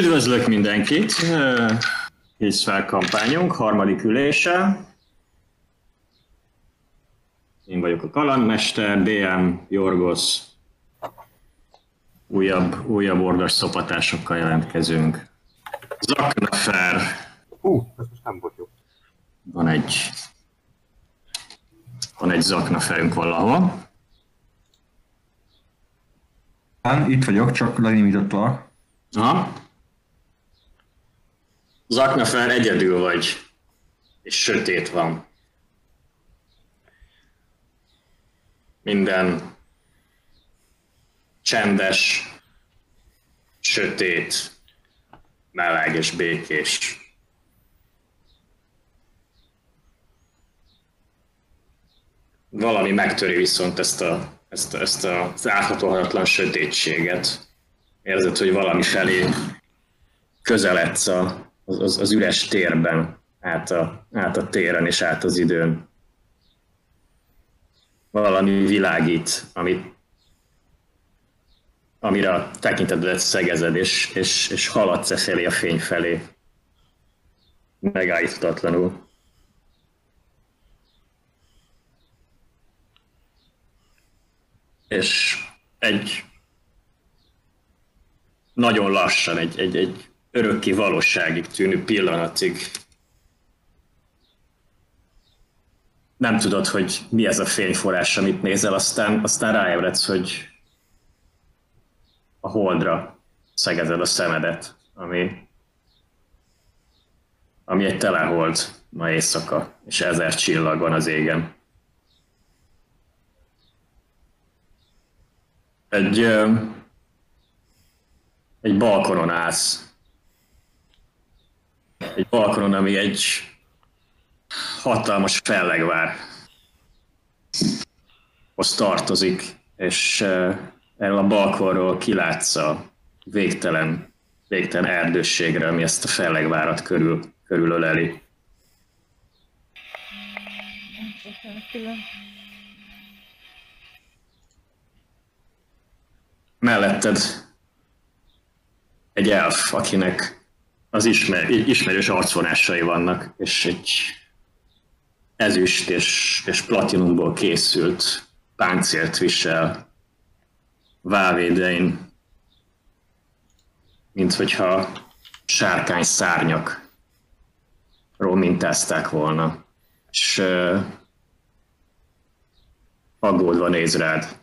Üdvözlök mindenkit! Hisz fel kampányunk, harmadik ülése. Én vagyok a kalandmester, DM, Jorgos. Újabb, újabb ordas szopatásokkal jelentkezünk. Zaknefer. Hú, ez most nem volt jó. Van egy van egy zaknaferünk valahol.Án, itt vagyok, csak lenyomítottalak. Aha. Zaknafer egyedül vagy, és sötét van. Minden csendes, sötét, meleg és békés. Valami megtöri viszont ezt, a, ezt, ezt az áthatolhatatlan sötétséget. Érzed, hogy valami felé közeledsz a, az, az üres térben, át a, át a téren és át az időn. Valami világít, amit, amire a tekintetedet szegezed, és, és, és haladsz e felé a fény felé. Megállíthatatlanul. És egy nagyon lassan, egy, egy, egy örökké valóságig tűnő pillanatig nem tudod, hogy mi ez a fényforrás, amit nézel, aztán, aztán ráébredsz, hogy a holdra szegezed a szemedet, ami, ami egy telehold ma éjszaka, és ezer csillag van az égen. Egy, egy balkonon állsz, egy balkonon, ami egy hatalmas fellegvár hoz tartozik, és erről a balkonról kilátsz a végtelen, végtelen erdősségre, ami ezt a fellegvárat körül, körülöleli. Melletted egy elf, akinek az ismer, ismerős arcvonásai vannak, és egy ezüst és, és platinumból készült páncélt visel vávédein, mint hogyha sárkány szárnyak mintázták volna, és uh, aggódva néz rád.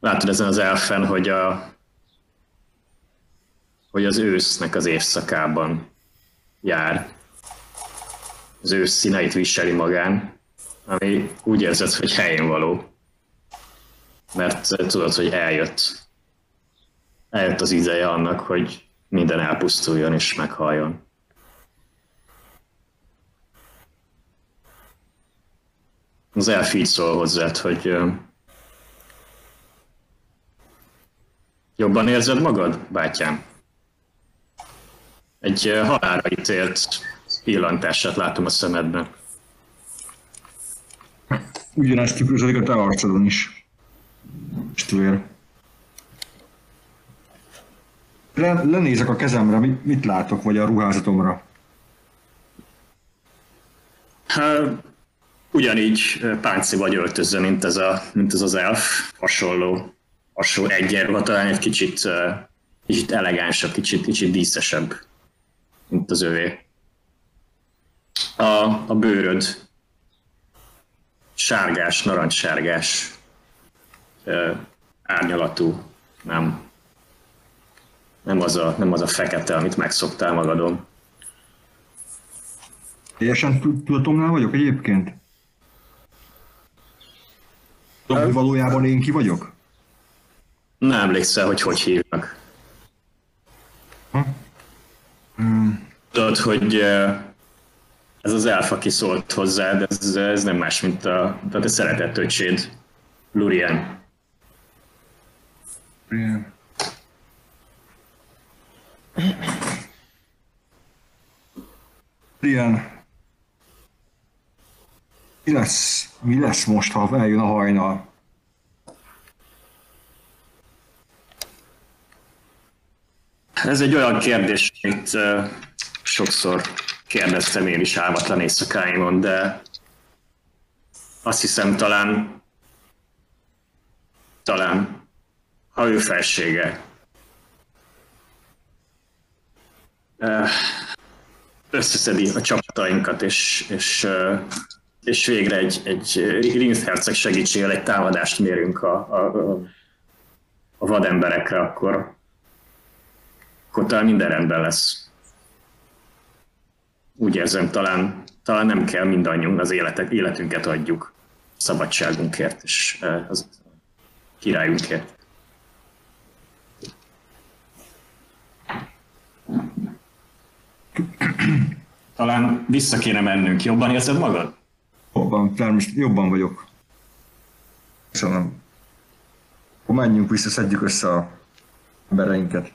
Látod ezen az elfen, hogy a hogy az ősznek az évszakában jár. Az ősz színeit viseli magán, ami úgy érzed, hogy helyén való. Mert tudod, hogy eljött. Eljött az ideje annak, hogy minden elpusztuljon és meghaljon. Az elf így szól hozzád, hogy jobban érzed magad, bátyám? Egy halára ítélt pillantását látom a szemedben. Ugyanezt tükröződik a te arcodon is. Stvér. Le, lenézek a kezemre, mit, mit látok, vagy a ruházatomra? Hát, ugyanígy pánci vagy öltözve, mint ez, a, mint ez az elf, hasonló, hasonló egyenruha, talán egy kicsit, kicsit elegánsabb, kicsit, kicsit díszesebb mint az övé. A, a bőröd sárgás, narancssárgás árnyalatú, nem, nem, az a, nem az a fekete, amit megszoktál magadon. Teljesen tudatomnál vagyok egyébként? Tudom, hogy valójában én ki vagyok? Nem emlékszel, hogy hogy hívnak. Ha? Hmm. Tudod, hogy ez az elfa szólt hozzád, ez, ez nem más, mint a, a te szeretett öcséd, Lurien. Lurien. Lurien. Mi lesz, mi lesz most, ha eljön a hajnal? Ez egy olyan kérdés, amit uh, sokszor kérdeztem én is álmatlan éjszakáimon, de azt hiszem talán talán ha ő felsége összeszedi a csapatainkat, és, és, és végre egy, egy ringherceg segítségével egy támadást mérünk a, a, a vademberekre, akkor, akkor talán minden rendben lesz. Úgy érzem, talán, talán nem kell mindannyiunk az életet, életünket adjuk szabadságunkért és az királyunkért. Talán vissza kéne mennünk. Jobban érzed magad? Jobban, természetesen jobban vagyok. Köszönöm. Akkor menjünk vissza, szedjük össze a embereinket.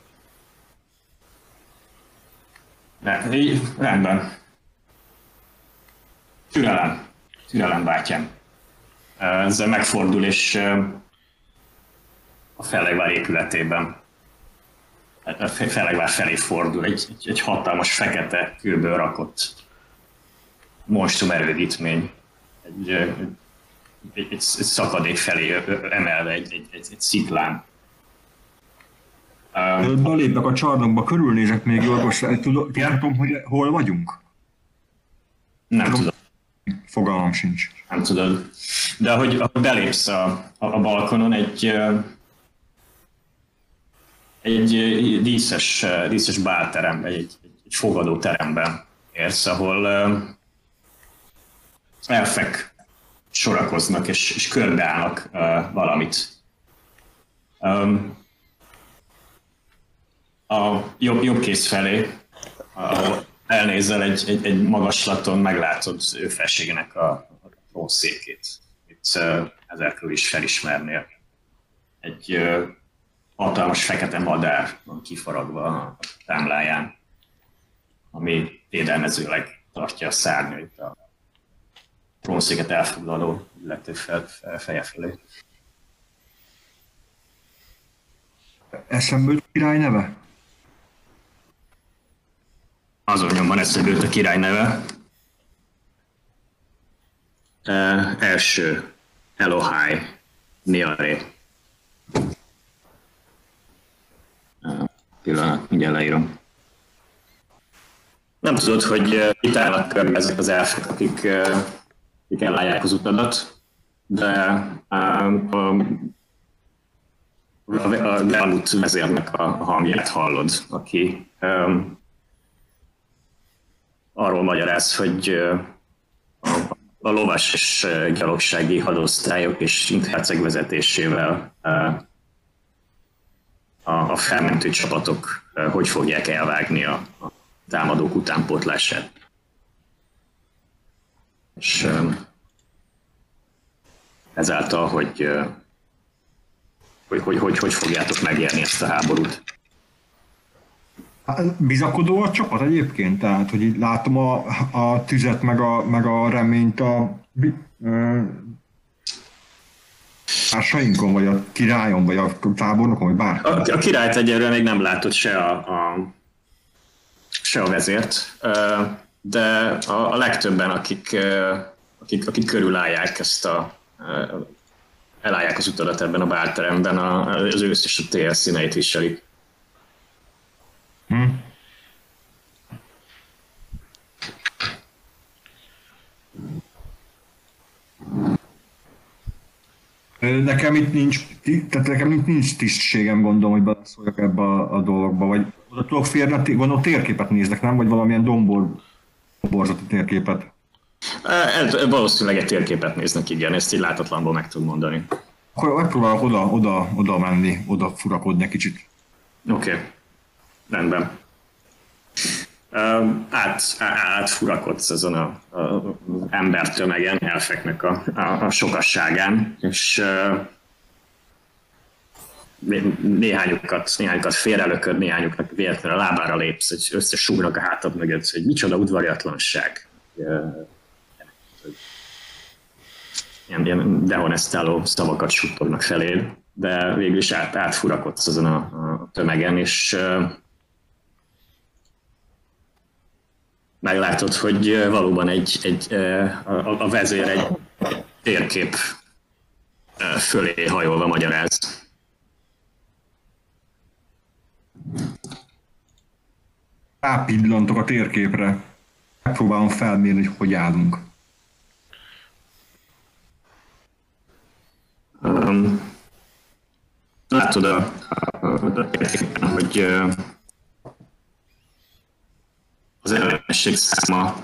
Ne, így, rendben. Türelem. Türelem, bátyám. Ezzel megfordul, és a Felegvár épületében a Felegvár felé fordul, egy, egy, egy hatalmas fekete kőből rakott monstrum erődítmény. Egy, egy, egy, egy szakadék felé emelve egy, egy, egy, egy sziklán. Belépek a csarnokba, körülnézek még Jorgos, tudom, hogy hol vagyunk? Nem tudom. tudom. Fogalmam sincs. Nem tudod. De ahogy, ahogy belépsz a, a, a balkonon, egy, egy díszes, díszes bálteremben, egy, egy fogadó teremben érsz, ahol elfek sorakoznak és, és körbeállnak uh, valamit. Um, a jobb, jobb kész felé, ahol elnézel egy, egy, egy magaslaton, meglátod ő felségének a, a trónszékét. Itt ezekről is felismernél. Egy uh, hatalmas fekete madár van kifaragva a támláján, ami védelmezőleg tartja a szárnyait a trónszéket elfoglaló illető fel, fel, feje felé. Eszembe király neve? Azon nyomban eszembe jut a király neve. Uh, első, Elohai, Niare. Uh, pillanat, mindjárt leírom. Nem tudod, hogy itt állnak körbe ezek az elfek, akik akik elállják az utadat, de a, a, a Lealut vezérnek a hangját hallod, aki um, arról magyaráz, hogy a, lovas és gyalogsági hadosztályok és intherceg vezetésével a, felmentő csapatok hogy fogják elvágni a támadók utánpótlását és ezáltal, hogy hogy, hogy, hogy, hogy fogjátok megérni ezt a háborút. Hát, bizakodó a csapat egyébként, tehát hogy így látom a, a tüzet, meg a, meg a reményt a társainkon, vagy a királyon, vagy a tábornokon, vagy bár. A, a királyt egyelőre még nem látott se a, a, se a vezért de a, a legtöbben, akik, akik, akik körülállják ezt a elállják az utadat ebben a bárteremben, az ősz és a tél színeit viselik. Hm. Nekem itt nincs, tehát nekem itt nincs tisztségem, gondolom, hogy beleszóljak ebbe a, a dologba, vagy oda tudok férni, gondolom térképet néznek, nem? Vagy valamilyen dombor borzati térképet. Ez, valószínűleg egy térképet néznek, igen, ezt így látatlanból meg tud mondani. Akkor megpróbálok oda, oda, oda menni, oda furakodni egy kicsit. Oké, okay. rendben. Át, átfurakodsz ezen a, a embertömegen, elfeknek a, a, a sokasságán, és néhányukat, néhányukat félrelököd, néhányuknak véletlenül a lábára lépsz, hogy összesúgnak a hátad mögött, hogy micsoda udvariatlanság. Ilyen, ilyen dehonestáló szavakat suttognak feléd, de végül is át, átfurakodsz azon a, a tömegen, és meglátod, hogy valóban egy, egy, a, a vezér egy térkép fölé hajolva magyaráz. Rápillantok a térképre. Megpróbálom felmérni, hogy hogy állunk. Um, látod a, a, a térképen, hogy uh, az ellenesség száma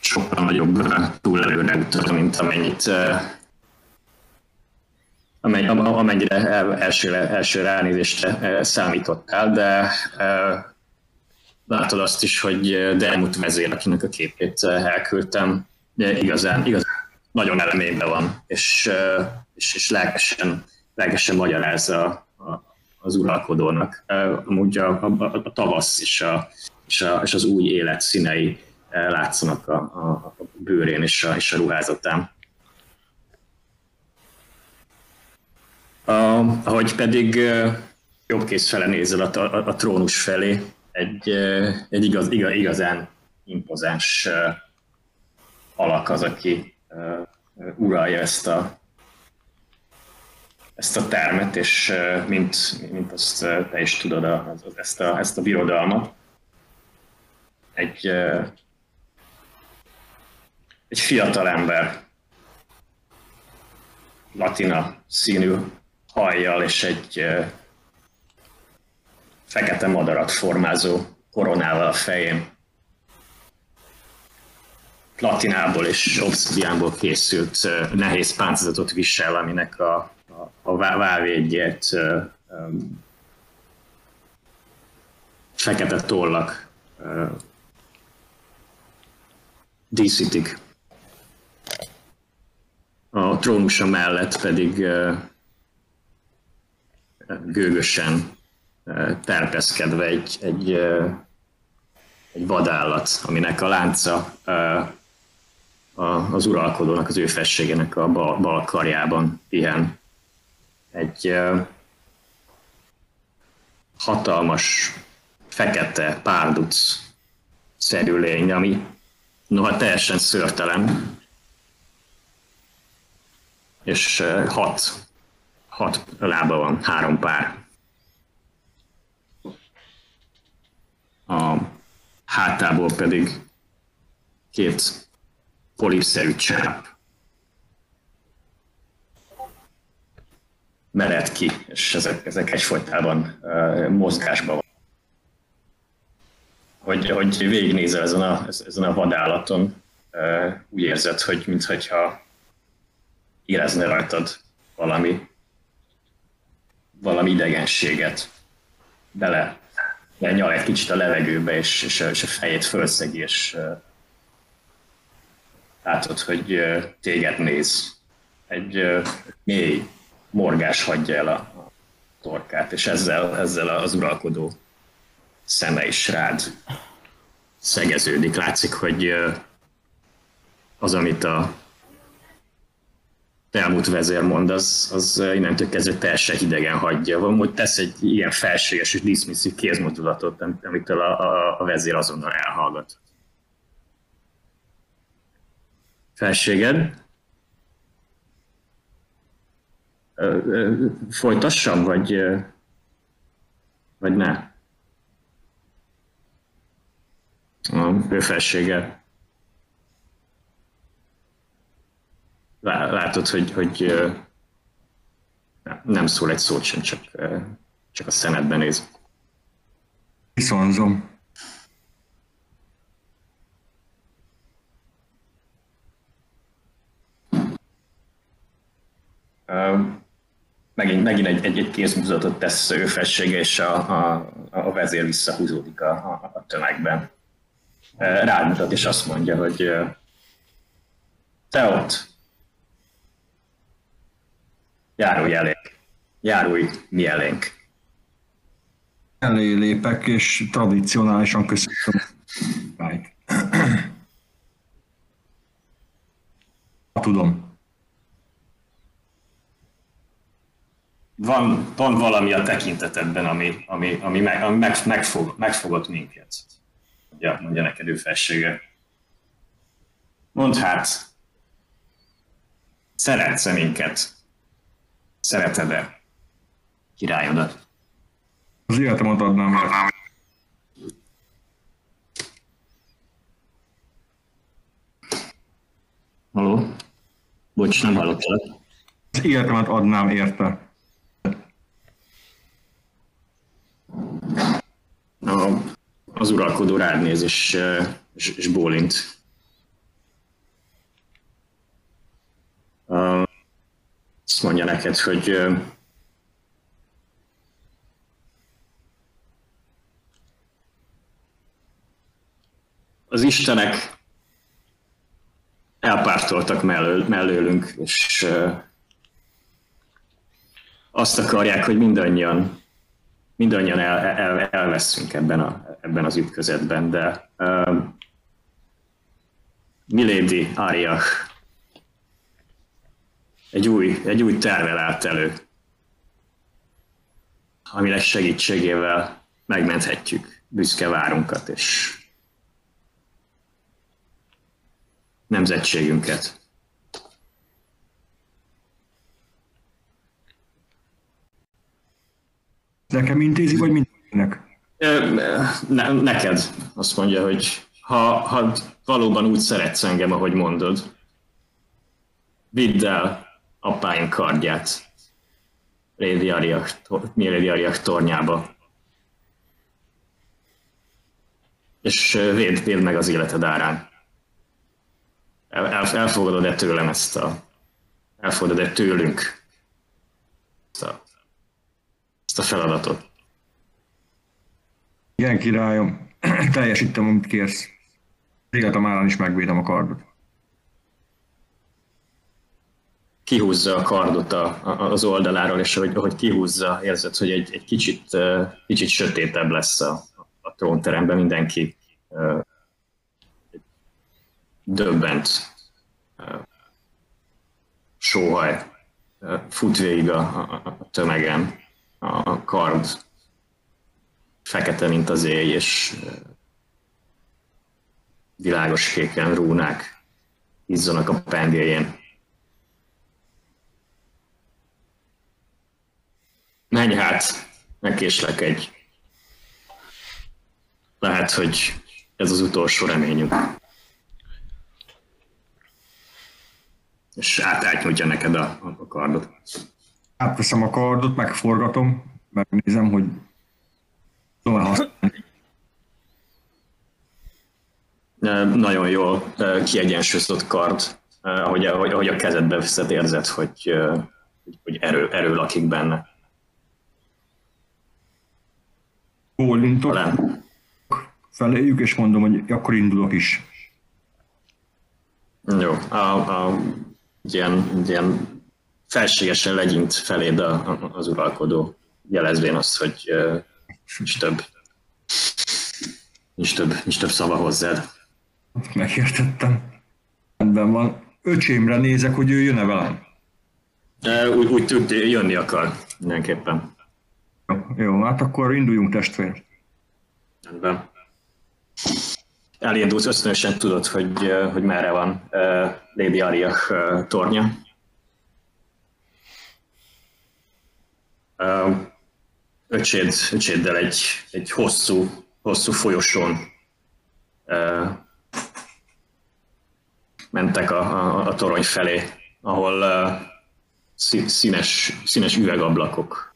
sokkal nagyobb túlelőre utal, mint amennyit amennyire első, első ránézésre számítottál, de látod azt is, hogy Delmut vezér, akinek a képét elküldtem, igazán, igazán nagyon elemében van, és, és, és lelkesen, lelkesen magyarázza az uralkodónak. Amúgy a, a, a tavasz és, a, és, a, és az új élet színei látszanak a, a, a bőrén és a, és a ruházatán. Uh, ahogy pedig uh, jobb kész fele nézel a, a, a trónus felé, egy, uh, egy igaz, igaz, igazán impozáns alak az, aki uh, uralja ezt a, ezt a termet, és mint, mint azt te is tudod, az, az, ezt, a, ezt a birodalmat. Egy, egy fiatal ember, latina színű hajjal és egy fekete madarat formázó koronával a fején. Platinából és obszidiánból készült nehéz páncézatot visel, aminek a, a, a válvédjét fekete tollak díszítik. A trónusa mellett pedig gőgösen terpeszkedve egy, egy, egy vadállat, aminek a lánca az uralkodónak, az ő fességének a bal, bal karjában pihen. Egy hatalmas, fekete, párduc szerű lény, ami noha teljesen szörtelen, és hat hat lába van, három pár. A hátából pedig két polipszerű csáp mered ki, és ezek, ezek egyfolytában uh, mozgásban. Hogy, hogy végignézel ezen a, ezen a vadállaton, úgy érzed, hogy mintha érezne rajtad valami valami idegenséget bele lenyal egy kicsit a levegőbe, és, és, és a fejét fölszegi, és látod, hogy téged néz. Egy mély morgás hagyja el a torkát, és ezzel, ezzel az uralkodó szeme is rád szegeződik. Látszik, hogy az, amit a elmúlt vezér mond, az, az innentől kezdve teljesen hidegen hagyja. Hogy tesz egy ilyen felséges és dismisszív kézmozdulatot, amitől a, a, a vezér azonnal elhallgat. Felséged? Folytassam, vagy, vagy ne? A ő felsége látod, hogy, hogy nem szól egy szót sem, csak, csak a szemedben néz. Viszonzom. megint, megint egy, egy, egy kézmutatot tesz ő fessége, és a, a, a vezér visszahúzódik a, a, a tömegben. Rád mutat, és azt mondja, hogy te ott, Járulj elénk. Járulj mi elénk. Elé lépek, és tradicionálisan köszönöm. Tudom. Van, van valami a tekintetedben, ami, ami, ami, meg, ami meg, megfog, megfogott minket. Mondja, mondja neked ő felsége. Mondd hát, szeretsz -e minket? Szereted-e királyodat? Az életemet adnám el. Haló? Bocs, nem hallottalak. Az életemet adnám érte. A, az uralkodó rád néz, és, és, és bólint. Azt mondja neked, hogy az Istenek elpártoltak mellől, mellőlünk, és azt akarják, hogy mindannyian, mindannyian el, el, elveszünk ebben, a, ebben az ütközetben, de uh, Milady Ariach egy új, egy új tervel állt elő, aminek segítségével megmenthetjük büszke várunkat és nemzetségünket. Nekem intézi, vagy mindenkinek? Ne, neked azt mondja, hogy ha, ha valóban úgy szeretsz engem, ahogy mondod, vidd el apáink kardját Lady Ariak, Lady Ariak tornyába. És véd, véd meg az életed árán. El, el, elfogadod-e tőlem ezt a... Elfogadod-e tőlünk ezt a, ezt a feladatot? Igen, királyom. Teljesítem, amit kérsz. Életem árán is megvédem a kardot. kihúzza a kardot a, a, az oldaláról, és ahogy, ahogy kihúzza, érzed, hogy egy, egy kicsit, kicsit sötétebb lesz a, a trónteremben, mindenki döbbent, sóhaj, fut végig a, a, a tömegen, a kard fekete, mint az éj, és világos kéken rúnák izzanak a pengéjén. Menj hát, megkéslek egy. Lehet, hogy ez az utolsó reményünk. És át, átnyújtja neked a, a kardot. Átveszem a kardot, megforgatom, megnézem, hogy tudom használni. Nagyon jól kiegyensúlyozott kard, ahogy, ahogy, ahogy a kezedbe veszed, érzed, hogy, hogy erő, erő lakik benne. bólintok feléjük, és mondom, hogy akkor indulok is. Jó, a, a, ilyen, ilyen felségesen legyint feléd a, az uralkodó, jelezvén azt, hogy uh, nincs több, nincs több, nincs több szava hozzád. Megértettem. Rendben van. Öcsémre nézek, hogy ő jön-e velem. Úgy, úgy tud, jönni akar mindenképpen. Jó, jó, hát akkor induljunk testvér. Rendben. Elindulsz, ösztönösen tudod, hogy, hogy merre van Lady Ariach tornya. Öcséd, öcséddel egy, egy hosszú, hosszú folyosón mentek a, a, a torony felé, ahol színes, színes üvegablakok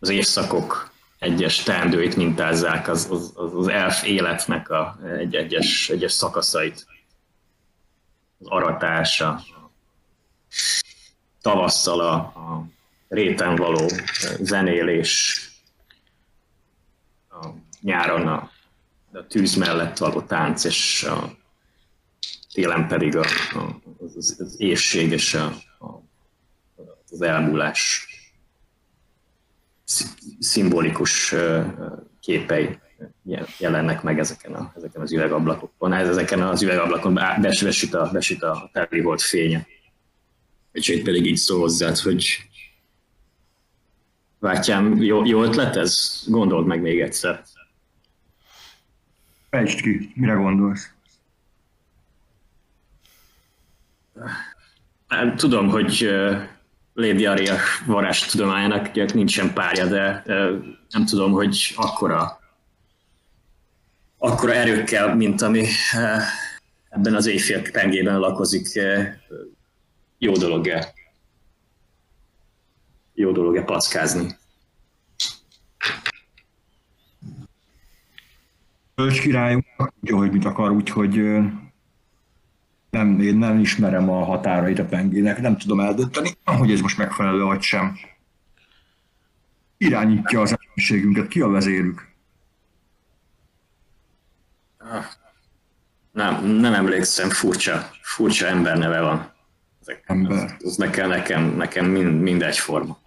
az évszakok egyes teendőit mintázzák, az, az, az elf életnek a egy, egyes, egyes szakaszait. Az aratása, tavasszal a, a réten való zenélés, a nyáron a, a tűz mellett való tánc, és a télen pedig a, a, az, az éjség és a, a, az elmúlás szimbolikus képei jelennek meg ezeken, a, ezeken az üvegablakokon. Ez ezeken az üvegablakon besüt a, besüt a teli volt fénye. És pedig így szól hozzád, hogy Bátyám, jó, jó ötlet ez? Gondold meg még egyszer. Fejtsd ki, mire gondolsz? Hát, Tudom, hogy Lady Aria varázs tudományának ugye nincsen párja, de nem tudom, hogy akkora, akkora erőkkel, mint ami ebben az éjfél pengében lakozik, jó dolog-e? Jó dolog-e packázni? Bölcs királyunk tudja, hogy mit akar, úgyhogy nem, én nem ismerem a határait a pengének, nem tudom eldönteni, hogy ez most megfelelő vagy sem. Irányítja az emberségünket, ki a vezérük? Nem, nem emlékszem, furcsa, furcsa emberneve van. Ezek- Ember. Ez nekem, nekem, nekem mind, mind egyforma.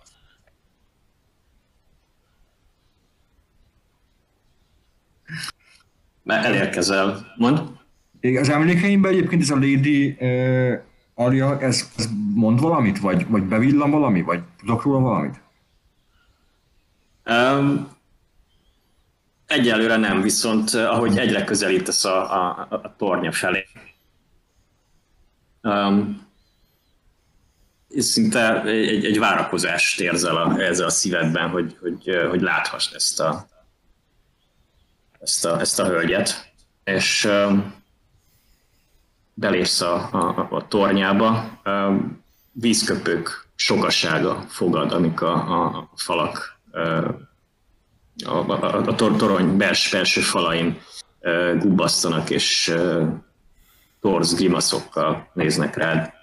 Mert elérkezel, mond? Az emlékeimben egyébként ez a Lady uh, Aria, ez, ez mond valamit? Vagy, vagy bevillan valami? Vagy tudok róla valamit? Um, egyelőre nem, viszont uh, ahogy egyre közelítesz a, a, a tornya felé, um, szinte egy, egy várakozást érzel a, ezzel a szívedben, hogy, hogy, uh, hogy láthassd ezt a, ezt a, ezt a hölgyet, és um, belépsz a, a, a tornyába, um, vízköpők sokasága fogad, amik a, a, a falak uh, a, a, a tor- torony bels, belső falain uh, gubbasztanak, és uh, torz grimaszokkal néznek rád.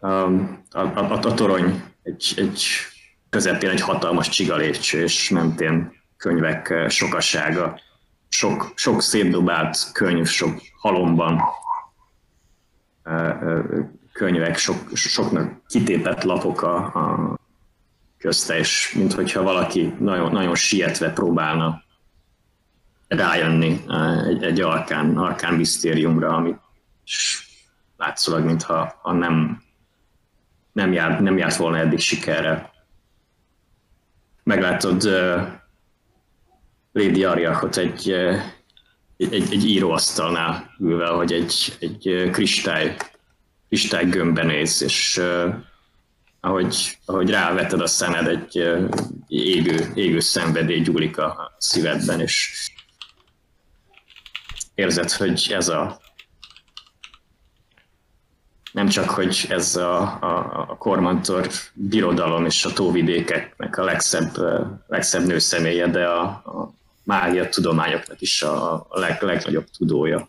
Um, a, a, a torony egy, egy közepén egy hatalmas csiga lépcső, és mentén könyvek uh, sokasága, sok, sok szétdobált könyv, sok halomban uh, uh, könyvek, sok, soknak kitépett lapok a, a közte, és minthogyha valaki nagyon, nagyon sietve próbálna rájönni eh, egy, egy arkán, arkán misztériumra, ami és látszólag, mintha ha nem, nem, jár, nem járt volna eddig sikerre. Meglátod Lady Ariachot egy, egy, egy, íróasztalnál ülve, hogy egy, egy kristály, kristály gömbbe néz, és ahogy, ahogy ráveted a szemed, egy égő, égő szenvedély gyúlik a szívedben, és érzed, hogy ez a nem csak, hogy ez a, a, a kormantor birodalom és a tóvidékeknek a legszebb, legszebb nőszemélye, de a, a mágia tudományoknak is a, leg, legnagyobb tudója.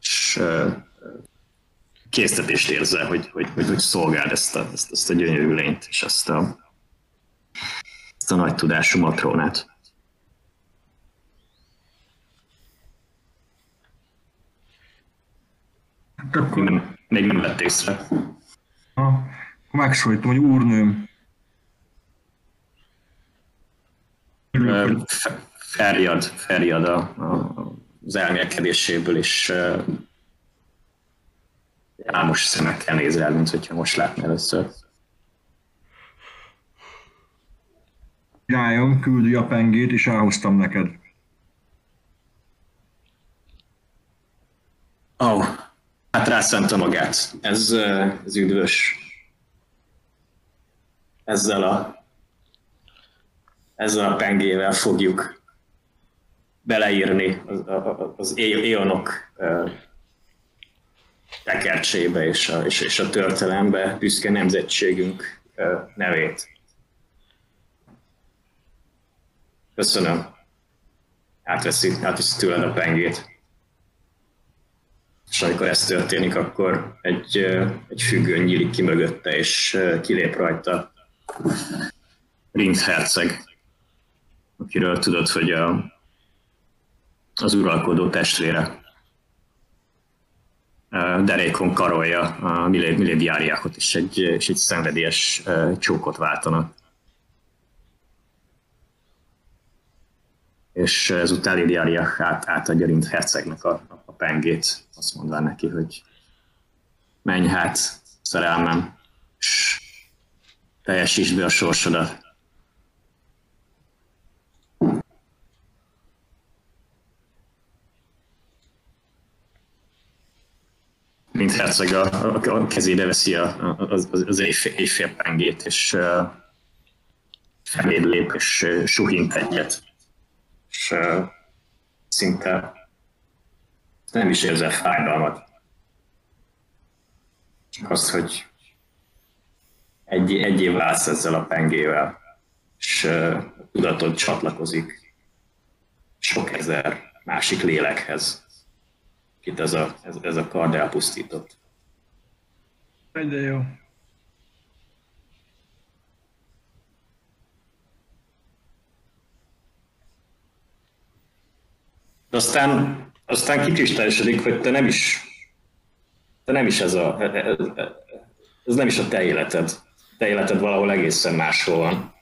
És késztetést érzel, hogy, hogy, hogy, hogy szolgáld ezt a, ezt, ezt a gyönyörű lényt, és ezt a, ezt a nagy tudású matrónát. Hát akkor, Nem, még nem vett észre. ha, megszólítom, hogy úrnőm. Örülök, Ö, hogy fe- Feljad, feljad a, a, az elmélkedéséből, és álmos szemekkel néz rád, mint hogyha most látna először. királyom küldi a pengét, és elhoztam neked. Ó, oh, hát rászánta magát. Ez, ez üdvös. Ezzel a, ezzel a pengével fogjuk beleírni az, éonok tekercsébe és a, és, és a történelembe büszke nemzetségünk nevét. Köszönöm. Átveszi, átveszi tőled a pengét. És amikor ez történik, akkor egy, egy függöny nyílik ki mögötte, és kilép rajta Rind herceg, akiről tudod, hogy a, az uralkodó testvére. Derékon karolja a Milé- Milédiáriákot, és egy, és egy szenvedélyes csókot váltanak. És ezután Lidiária át, átadja Rind hercegnek a, a pengét, azt mondva neki, hogy menj hát, szerelmem, és teljesítsd be a sorsodat. Mint herceg a, a, kezébe veszi a, az, az éjfél, éjfélpengét, és uh, feléd lép, és uh, suhint egyet. És uh, szinte nem is érzel fájdalmat. Csak azt, hogy egy, egy év válsz ezzel a pengével, és uh, tudatod csatlakozik sok ezer másik lélekhez, akit ez a, ez, ez a kard elpusztított. De jó. De aztán, aztán kikristályosodik, hogy te nem is, te nem is ez a, ez nem is a te életed. Te életed valahol egészen máshol van.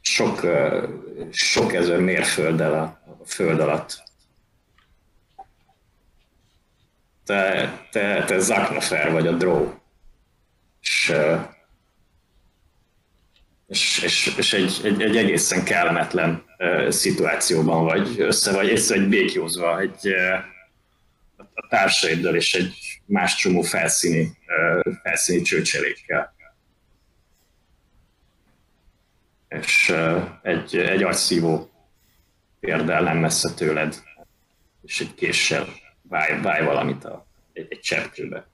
Sok, sok ezer mérfölddel a, a föld alatt. Te, te, te Zaknafer vagy a Drow. És, és, és, és egy, egy, egy egészen kellemetlen szituációban vagy, össze vagy, össze vagy békjózva egy, a társaiddal és egy más csomó felszíni, felszíni csőcselékkel. És egy, egy agyszívó pérdel nem messze tőled, és egy késsel válj, válj valamit a, egy, egy cseppkőbe.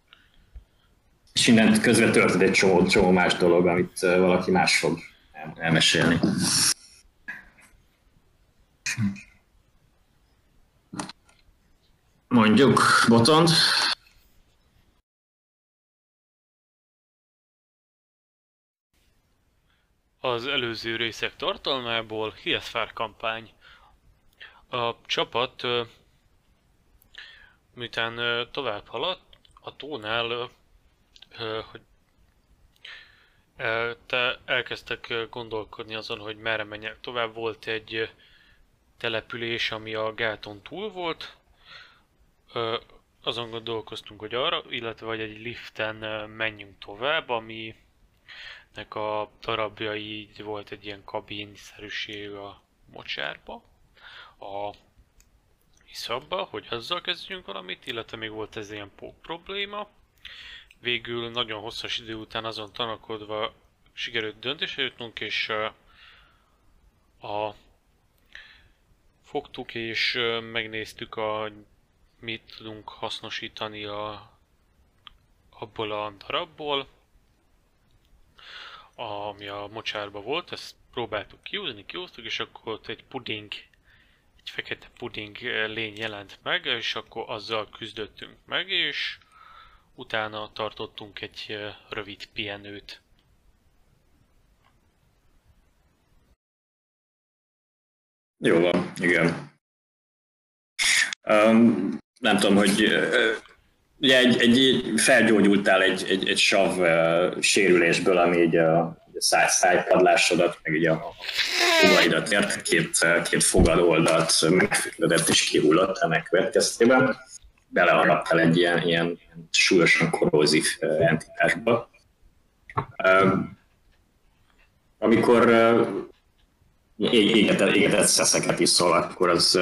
És innen közben történt egy csomó, csomó más dolog, amit valaki más fog elmesélni. Mondjuk, Botond. Az előző részek tartalmából Hieszfár kampány. A csapat miután tovább haladt, a tónál, hogy te elkezdtek gondolkodni azon, hogy merre menjek tovább. Volt egy település, ami a gáton túl volt. Azon gondolkoztunk, hogy arra, illetve vagy egy liften menjünk tovább, ami nek a darabjai volt egy ilyen kabinszerűség a mocsárba. A iszabba, hogy azzal kezdjünk valamit, illetve még volt ez ilyen pók probléma. Végül nagyon hosszas idő után azon tanakodva sikerült döntésre jutnunk, és a fogtuk és megnéztük a mit tudunk hasznosítani a, abból a darabból, ami a mocsárba volt, ezt próbáltuk kiúzni, kiúztuk, és akkor ott egy puding egy fekete puding eh, lény jelent meg, és akkor azzal küzdöttünk meg, és utána tartottunk egy eh, rövid pihenőt. Jó van, igen. Um, nem tudom, hogy uh, ugye egy, egy, felgyógyultál egy, egy, egy sav uh, sérülésből, ami így a száj, szájpadlásodat, meg ugye a fogaidat ért, két, két fogad oldalt megfeküdött és kihullott ennek következtében. Beleharaptál egy ilyen, ilyen súlyosan korrózív entitásba. Amikor égetett, égetett szeszeket iszol, akkor az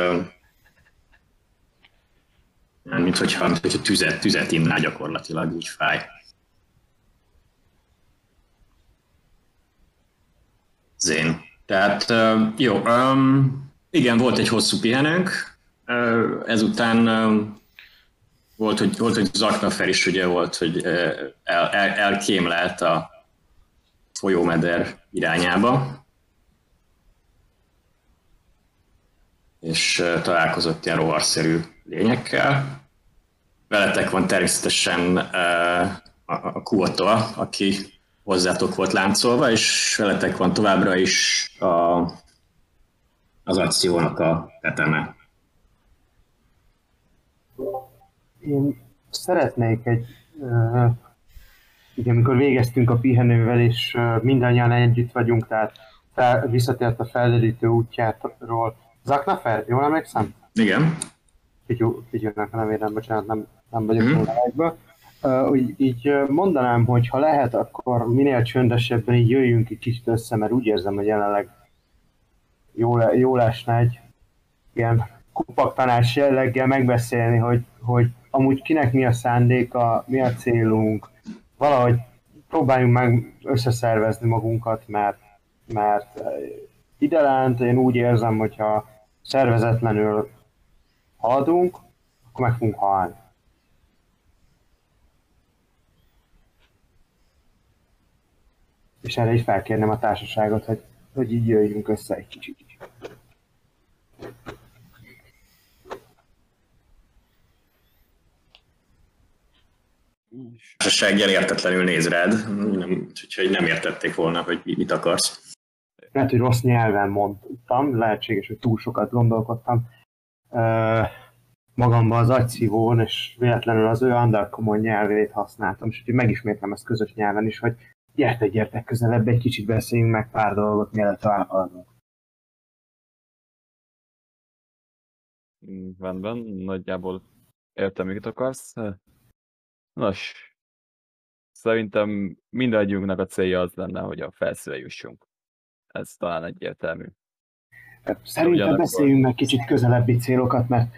mint hogyha, mint hogyha tüzet, tüzet innál gyakorlatilag, úgy fáj. Zén. Tehát jó, igen, volt egy hosszú pihenőnk, ezután volt, hogy, volt, hogy Zaknafer is ugye volt, hogy el, el, elkémlelt a folyómeder irányába, és találkozott ilyen rovarszerű lényekkel. Veletek van természetesen a, Kuota, aki hozzátok volt láncolva, és veletek van továbbra is a, az akciónak a teteme. Én szeretnék egy, uh, ugye amikor végeztünk a pihenővel, és mindannyian együtt vagyunk, tehát fel, visszatért a felderítő útjáról. Zaknafer, jól emlékszem? Igen. Figyúnak a nevében, bocsánat, nem, nem vagyok mm. a Uh, úgy, így mondanám, hogy ha lehet, akkor minél csöndesebben így jöjjünk egy kicsit össze, mert úgy érzem, hogy jelenleg jól, jól esne egy ilyen kupaktanás jelleggel megbeszélni, hogy, hogy amúgy kinek mi a szándéka, mi a célunk, valahogy próbáljunk meg összeszervezni magunkat, mert, mert ide lent én úgy érzem, hogyha szervezetlenül haladunk, akkor meg fogunk halni. És erre is felkérném a társaságot, hogy, hogy így jöjjünk össze egy kicsit. társaságjel értetlenül néz rád, nem, úgyhogy nem értették volna, hogy mit akarsz. Lehet, hogy rossz nyelven mondtam, lehetséges, hogy túl sokat gondolkodtam uh, magamban az agyszívón, és véletlenül az ő undercommon nyelvét használtam, és úgyhogy megismétlem ezt közös nyelven is, hogy gyertek, gyertek közelebb, egy kicsit beszéljünk meg pár dolgot, mielőtt tovább haladunk. Rendben, nagyjából értem, mit akarsz. Nos, szerintem mindannyiunknak a célja az lenne, hogy a felszíre jussunk. Ez talán egyértelmű. Szerintem Ugyanakkor- beszéljünk meg kicsit közelebbi célokat, mert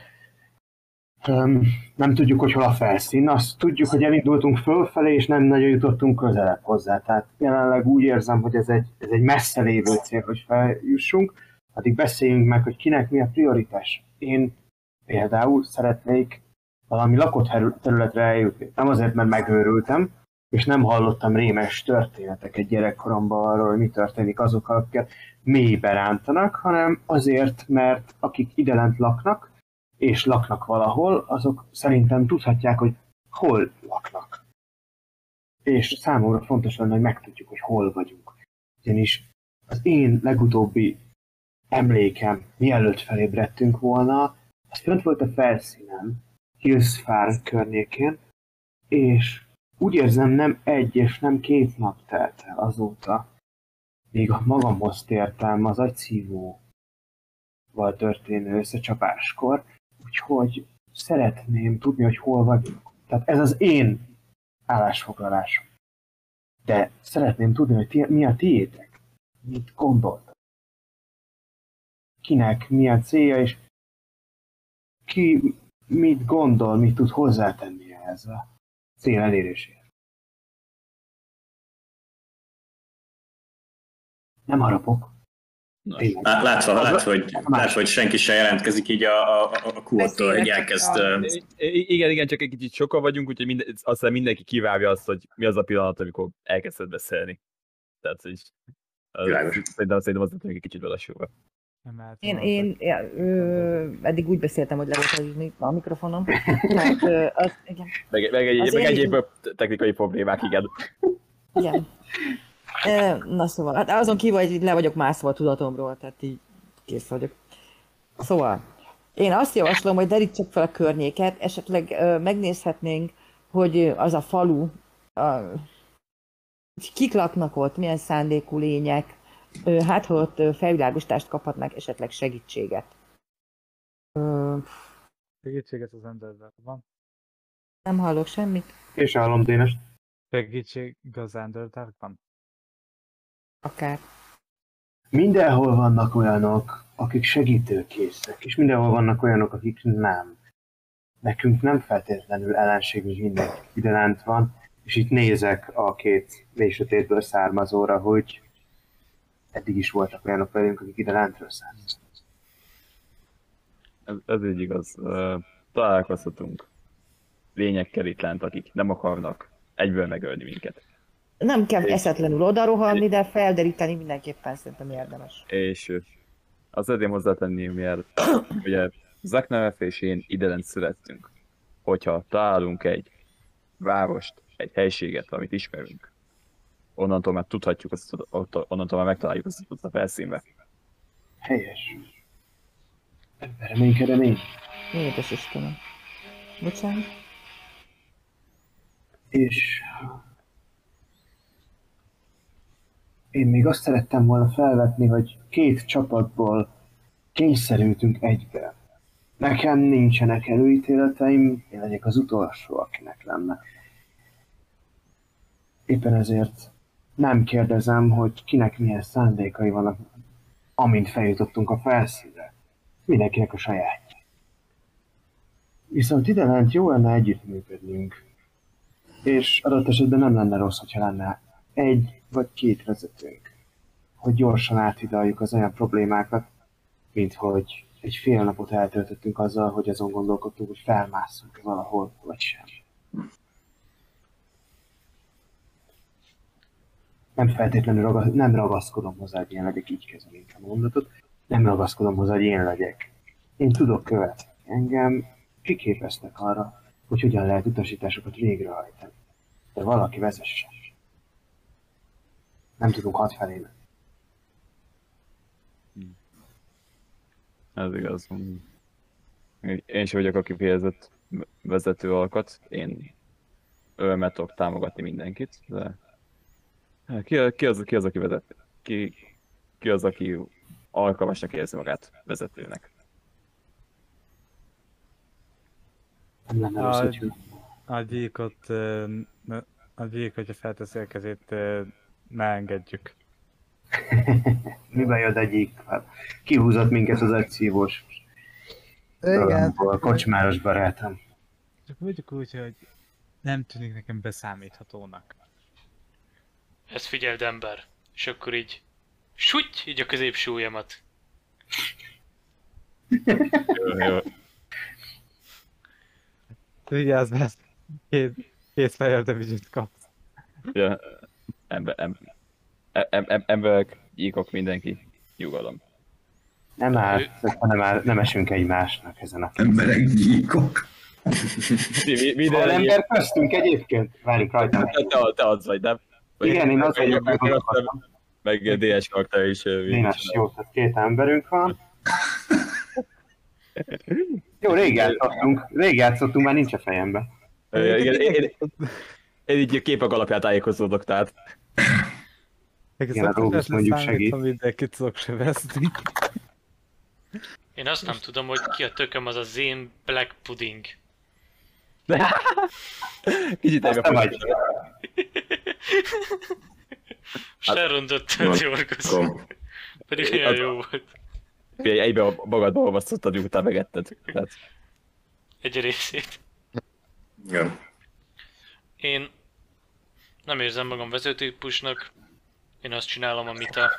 nem tudjuk, hogy hol a felszín. Azt tudjuk, hogy elindultunk fölfelé, és nem nagyon jutottunk közelebb hozzá. Tehát jelenleg úgy érzem, hogy ez egy, ez egy messze lévő cél, hogy feljussunk. Addig beszéljünk meg, hogy kinek mi a prioritás. Én például szeretnék valami lakott területre eljutni. Nem azért, mert megőrültem, és nem hallottam rémes történeteket gyerekkoromban arról, hogy mi történik azokkal, akiket mélybe rántanak, hanem azért, mert akik ide lent laknak, és laknak valahol, azok szerintem tudhatják, hogy hol laknak. És számomra fontos lenne, hogy megtudjuk, hogy hol vagyunk. Ugyanis az én legutóbbi emlékem, mielőtt felébredtünk volna, az fönt volt a felszínen, Hillsfár környékén, és úgy érzem, nem egy és nem két nap telt el azóta, még a magamhoz tértem az agyszívóval történő összecsapáskor, úgyhogy szeretném tudni, hogy hol vagyunk. Tehát ez az én állásfoglalásom. De szeretném tudni, hogy ti, mi a tiétek. Mit gondoltak. Kinek mi a célja, és ki mit gondol, mit tud hozzátenni ehhez a cél eléréséhez. Nem harapok. Nos, Tényleg. Lá- Látva, látva, hogy, látva, hogy senki sem jelentkezik így a, a, a kulttól, hogy elkezd... igen, igen, csak egy kicsit sokan vagyunk, úgyhogy minden, aztán mindenki kivárja azt, hogy mi az a pillanat, amikor elkezded beszélni. Tehát, hogy az, szerintem, szerintem az egy kicsit belassulva. Én, én ja, ö, eddig úgy beszéltem, hogy le volt a, mi- a mikrofonom. Tehát, ö, az, igen, Meg, meg, egy, Az meg én- egyéb technikai problémák, igen. igen. Na szóval, hát azon kívül, hogy le vagyok mászva a tudatomról, tehát így kész vagyok. Szóval, én azt javaslom, hogy derítsek fel a környéket, esetleg ö, megnézhetnénk, hogy az a falu, a, kik laknak ott, milyen szándékú lények, ö, hát ha ott felvilágosítást kaphatnak, esetleg segítséget. Ö, Segítséget az Underdark van. nem hallok semmit. És hallom Dénes. Segítség az Underdarkban. Akár. Mindenhol vannak olyanok, akik segítőkészek, és mindenhol vannak olyanok, akik nem. Nekünk nem feltétlenül ellenségünk mindenki ide lent van, és itt nézek a két mély sötétből származóra, hogy eddig is voltak olyanok velünk, akik ide lentről származnak. Ez, ez így igaz. Találkozhatunk lényekkel itt lent, akik nem akarnak egyből megölni minket. Nem kell eszetlenül odarohanni, de felderíteni mindenképpen szerintem érdemes. És ö, azt szeretném hozzátenni, mielőtt ugye Zaknaref és én ide lent születtünk. Hogyha találunk egy várost, egy helységet, amit ismerünk, onnantól már tudhatjuk, azt, ott- onnantól már megtaláljuk azt, a felszínbe. Helyes. Reménykedem én. Édes Istenem. Bocsánat. És én még azt szerettem volna felvetni, hogy két csapatból kényszerültünk egybe. Nekem nincsenek előítéleteim, én legyek az utolsó, akinek lenne. Éppen ezért nem kérdezem, hogy kinek milyen szándékai vannak, amint feljutottunk a felszínre. Mindenkinek a saját. Viszont ide lent jó lenne együttműködnünk. És adott esetben nem lenne rossz, hogyha lenne egy vagy két vezetőnk, hogy gyorsan áthidaljuk az olyan problémákat, mint hogy egy fél napot eltöltöttünk azzal, hogy azon gondolkodtunk, hogy felmászunk valahol, vagy sem. Nem feltétlenül ragaz, nem ragaszkodom hozzá, hogy én legyek, így kezdem inkább a mondatot, nem ragaszkodom hozzá, hogy én legyek. Én tudok követni. Engem kiképeztek arra, hogy hogyan lehet utasításokat végrehajtani. De valaki vezesse. Nem tudunk hat felé menni. Ez igaz. Én sem vagyok a kifejezett vezető alkat. Én örömmel tudok támogatni mindenkit, de ki, ki, az, ki az, aki vezet? Ki, ki az, aki alkalmasnak érzi magát vezetőnek? Nem lenne rossz, A- A gyíkot, a gyík, hogyha felteszi a kezét, ne engedjük. mi bajod egyikkel? Kihúzott minket az egyszívós a kocsmáros barátom. Csak mondjuk úgy, hogy nem tűnik nekem beszámíthatónak. Ezt figyeld ember. És akkor így... Súgy! Így a középső ujjamat. Vigyázz, mert két, két fehér devizsit kapsz. Ja, ember, em, em, em, emberek, gyíkok, mindenki, nyugalom. Nem áll, nem, áll, nem esünk egymásnak ezen a Emberek gyíkok. Mi, mi, Van minden ember köztünk egyébként? Várjunk rajta. te, te, te az vagy, nem? Vagy- Igen, én az vagyok, meg, meg meg, DS karakter is. Dénes, jó, tehát két emberünk van. Jó, rég játszottunk, rég játszottunk, már nincs a fejembe. Igen, én, én, én így a képek alapján tájékozódok, tehát Igen, a Róbusz mondjuk segít. Mindenkit tudok sevezni. Én azt nem tudom, hogy ki a tököm az a Zane Black Pudding. kicsit egybe vagy. Sharon Dotton van. Jorgos. Kom. Pedig olyan jó volt. egybe a magadba olvasztottad, miután megetted. Tehát, Egy részét. Igen. Én nem érzem magam vezetőtípusnak. Én azt csinálom, amit a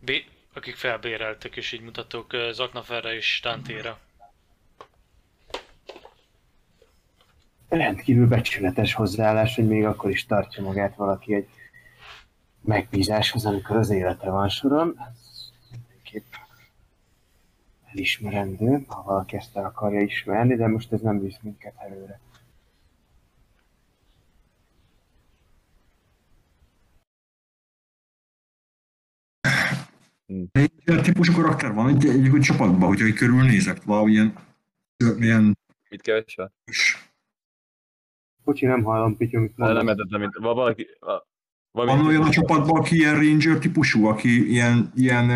B, akik felbéreltek, és így mutatok ö, Zaknaferre és Tantéra. Rendkívül becsületes hozzáállás, hogy még akkor is tartja magát valaki egy megbízáshoz, amikor az élete van soron. Ez mindenképp elismerendő, ha valaki ezt el akarja ismerni, de most ez nem visz minket előre. Egy ilyen típusú karakter van egy, egy, egy csapatban, hogyha így körülnézek, valamilyen ilyen mit keresel? Bocsi, nem hallom, Pityu, mit Nem, nem mint va- valaki... va- Van valami- olyan a csapatban, aki ilyen ranger típusú, aki ilyen, ilyen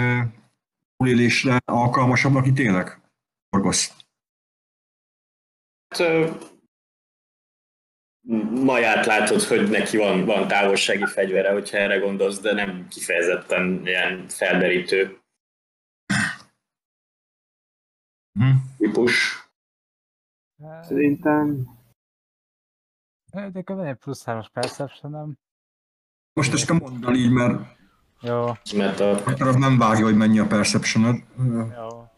túlélésre alkalmasabb, aki tényleg orgosz. Hát, Maját látod, hogy neki van, van távolsági fegyvere, hogyha erre gondolsz, de nem kifejezetten ilyen felderítő Hm. típus. Szerintem De van egy plusz 3-as perception Most ezt te mondd el így, mert Jó, Mert a az nem vágja, hogy mennyi a perception jó.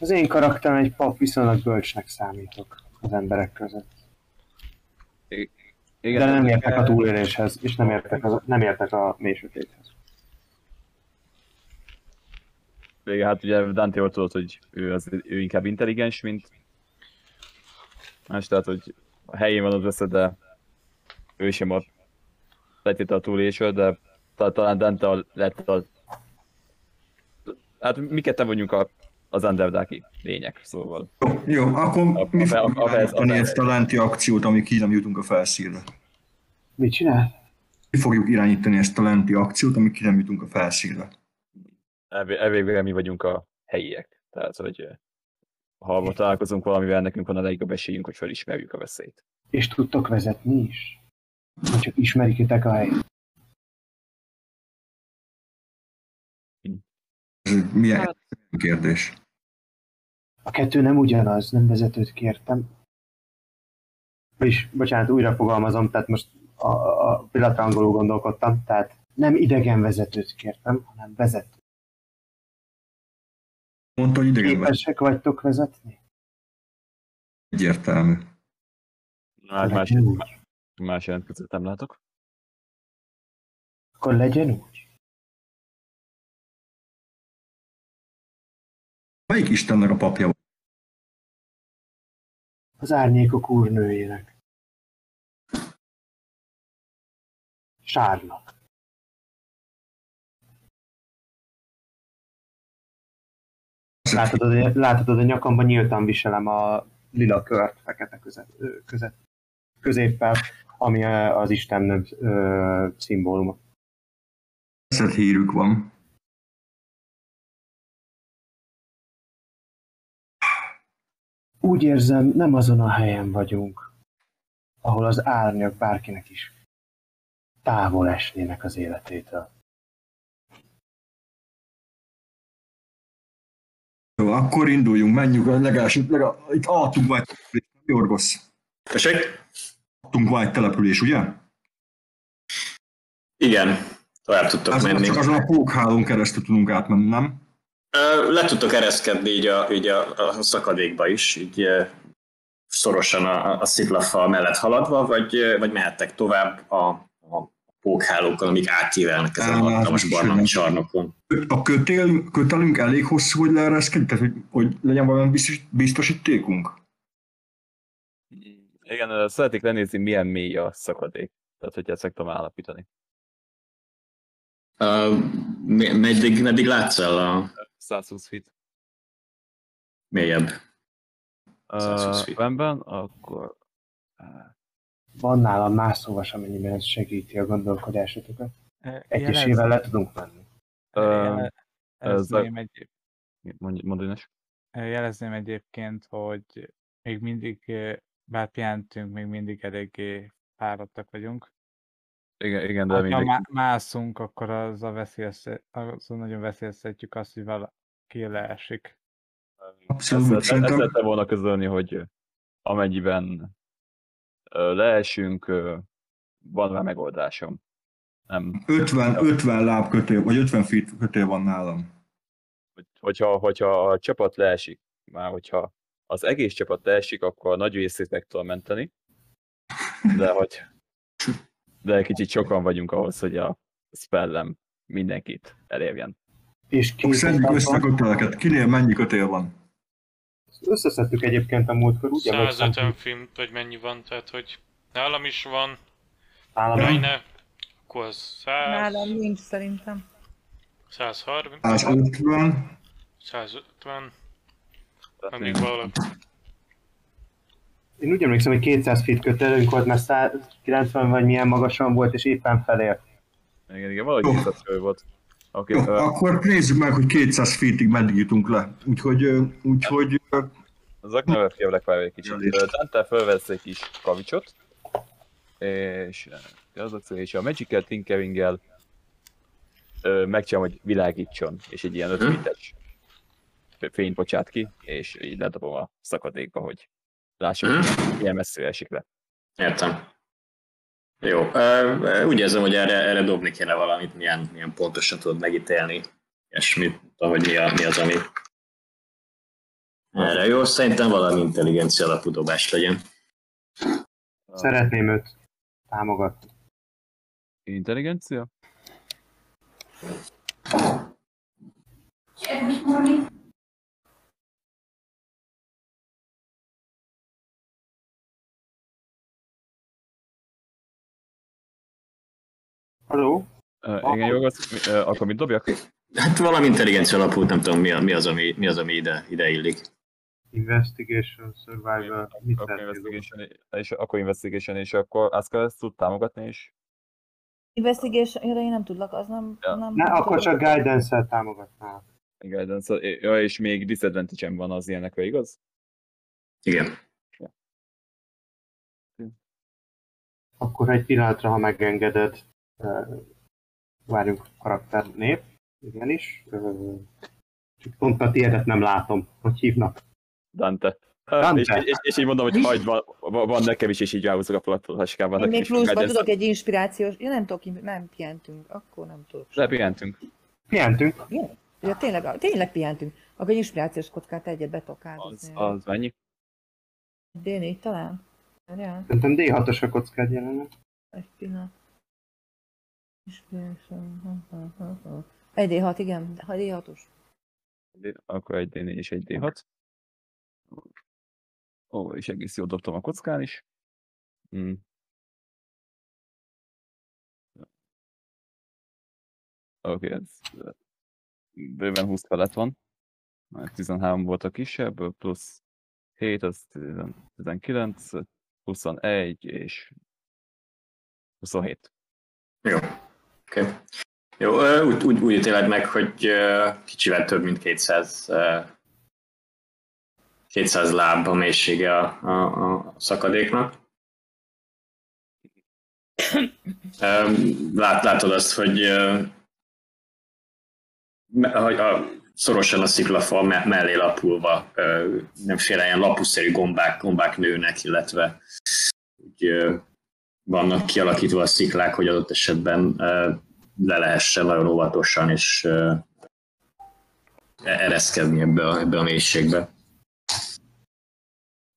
az én karakterem egy pap, viszonylag bölcsnek számítok az emberek között. Igen, De nem értek a túléléshez, és nem értek, az, nem értek a mélysötéthez. Igen, hát ugye Dante ott tudod, hogy ő, az, ő inkább intelligens, mint más, tehát hogy a helyén van az össze, de ő sem a letéte a túlélésről, de ta- talán Dante a, lett a... Hát mi ketten vagyunk a, az underdáki lények, szóval. Jó, jó, akkor A- mi a- fogjuk a- a- irányítani a- ezt a lenti akciót, amíg ki nem jutunk a felszínre? Mit csinál? Mi fogjuk irányítani ezt a lenti akciót, amíg ki nem jutunk a felszínre? Elvég- Elvégre mi vagyunk a helyiek. Tehát, hogy ha találkozunk valamivel, nekünk van a legjobb esélyünk, hogy felismerjük a veszélyt. És tudtok vezetni is? Vagy csak ismeritek a helyet? Milyen kérdés? A kettő nem ugyanaz, nem vezetőt kértem. És, bocsánat, újra fogalmazom, tehát most a, a pillanatra angolul gondolkodtam, tehát nem idegen vezetőt kértem, hanem vezető. Mondta, hogy idegen. Képesek vagytok vezetni? Egyértelmű. Hát más, úgy. más jelentkezőt nem látok. Akkor legyen úgy. Melyik Istennek a papja vagy? Az árnyékok úrnőjének. Sárnak. Látod, hogy- látod, a nyakamban nyíltan viselem a lila kört fekete között, között, középpel, ami az Isten ö, szimbóluma. Szed hírük van. Úgy érzem, nem azon a helyen vagyunk, ahol az árnyak bárkinek is távol esnének az életétől. Jó, akkor induljunk, menjünk, legalábbis legalább, itt alattunk vagy település, Jorgosz. Tessék? Alattunk vagy település, ugye? Igen, tovább tudtok Ez menni. csak azon a pókhálón keresztül tudunk átmenni, nem? Le tudtok ereszkedni így a, így a, a szakadékba is, így szorosan a, a sziklafal mellett haladva, vagy, vagy mehettek tovább a, a pókhálókon, amik átívelnek ezen a hatalmas is csarnokon. A kötél, kötelünk elég hosszú, hogy leereszkedjünk, tehát hogy, hogy legyen valami biztos, biztosítékunk? Igen, ö, szeretnék lenézni, milyen mély a szakadék. Tehát, hogy ezt meg tudom állapítani. Uh, meddig, meddig látsz el a 120 feet. mélyebb? Uh, 120 feet. rendben, akkor... Van nálam mászóvas, amennyiben ez segíti a gondolkodásotokat. Jelez- Egyesével le tudunk menni. Uh, jele- ez a- Jelezném, egy, mondj, mondd, Ines. jelezném egyébként, hogy még mindig, bár pihentünk, még mindig eléggé fáradtak vagyunk. Igen, igen, de Ha mindegy. má- mászunk, akkor az a veszélyezte, azon nagyon veszélyeztetjük azt, hogy valaki leesik. Abszolút, Ezt, ezt szerettem volna közölni, hogy amennyiben leesünk, van rá megoldásom. Nem, 50, 50 láb kötél, vagy 50 feet kötél van nálam. hogy, hogyha, hogyha a csapat leesik, már hogyha az egész csapat leesik, akkor a nagy részét meg tudom menteni, de hogy de egy kicsit sokan vagyunk ahhoz, hogy a spellem mindenkit elérjen. És szedjük össze a köteleket. Kinél mennyi kötél van? Összeszedtük egyébként a múltkor, úgy emlékszem, 150 film, vagy mennyi van, tehát hogy nálam is van, nálam Reine, akkor az 100, Nálam nincs szerintem. 130, 150, 150, Tehát meg még valami. Én úgy emlékszem, hogy 200 feet kötelünk volt, mert 190 vagy milyen magasan volt, és éppen felért. Igen, igen, valahogy Jó. 200 fő volt. Oké, Jó, ö, akkor nézzük meg, hogy 200 feetig meddig jutunk le. Úgyhogy, úgyhogy Az Aknevet kérlek várj egy kicsit. Dante felvesz egy kis kavicsot, és az a cél, és a Magical Tinkeringgel ö, megcsinálom, hogy világítson, és egy ilyen 5 Mhm. méteres fényt bocsát ki, és így ledobom a szakadékba, hogy lássuk, hogy milyen messzire esik le. Értem. Jó, úgy érzem, hogy erre, erre dobni kéne valamit, milyen, milyen pontosan tudod megítélni, és mit hogy mi, a, mi az, ami erre jó. Szerintem valami intelligencia alapú dobás legyen. Szeretném őt támogatni. Intelligencia? Haló? Ö, igen, jó, az, ö, akkor mit dobjak? Hát valami intelligencia alapú, nem tudom, mi, a- mi az, ami, mi az, ami ide, ide illik. Investigation, Survival, mit Akkor investigation, és akkor investigation, és akkor azt kell ezt tud támogatni, és Investigation, ja, én nem tudlak, az nem... Ja. nem Ne, akkor csak guidance-el támogatnál. guidance, ja, és még disadvantage van az ilyenekre, igaz? Igen. Akkor egy pillanatra, ha megengeded, várjunk karakter nép, igenis. Csak pont a tiédet nem látom, hogy hívnak. Dante. Dante. És, és, és, így mondom, hogy hagyd, van, van nekem is, és így ráhúzok a platformhaskában. Én még pluszban tudok egy inspirációs... Ja, nem tudok, nem pihentünk. Akkor nem tudok. Lepihentünk. Pihentünk. Ja, tényleg, tényleg pihentünk. Akkor egy inspirációs kockát egyet betok Az, áldozni. az mennyi? D4 talán? Várjál, Szerintem D6-os a kockád jelenleg. egy pillanat. Inspiration. ha, ha, ha, ha. Egy D6, igen. Ha D6-os. Akkor egy D4 és egy D6. Ó, és egész jól dobtam a kockán is. Mm. Oké, okay, ez bőven 20 felett van. Már 13 volt a kisebb, plusz 7, az 10 19, 21 és 27. Jó. Okay. Jó, úgy, úgy, úgy ítéled meg, hogy kicsivel több mint 200, ö, 200 láb a mélysége a, a, a szakadéknak. Lát, látod azt, hogy, hogy a, szorosan a sziklafal me- mellé lapulva nemféle ilyen lapuszerű gombák, gombák nőnek, illetve úgy, vannak kialakítva a sziklák, hogy adott esetben le lehessen nagyon óvatosan és ereszkedni ebbe a, ebbe a mélységbe.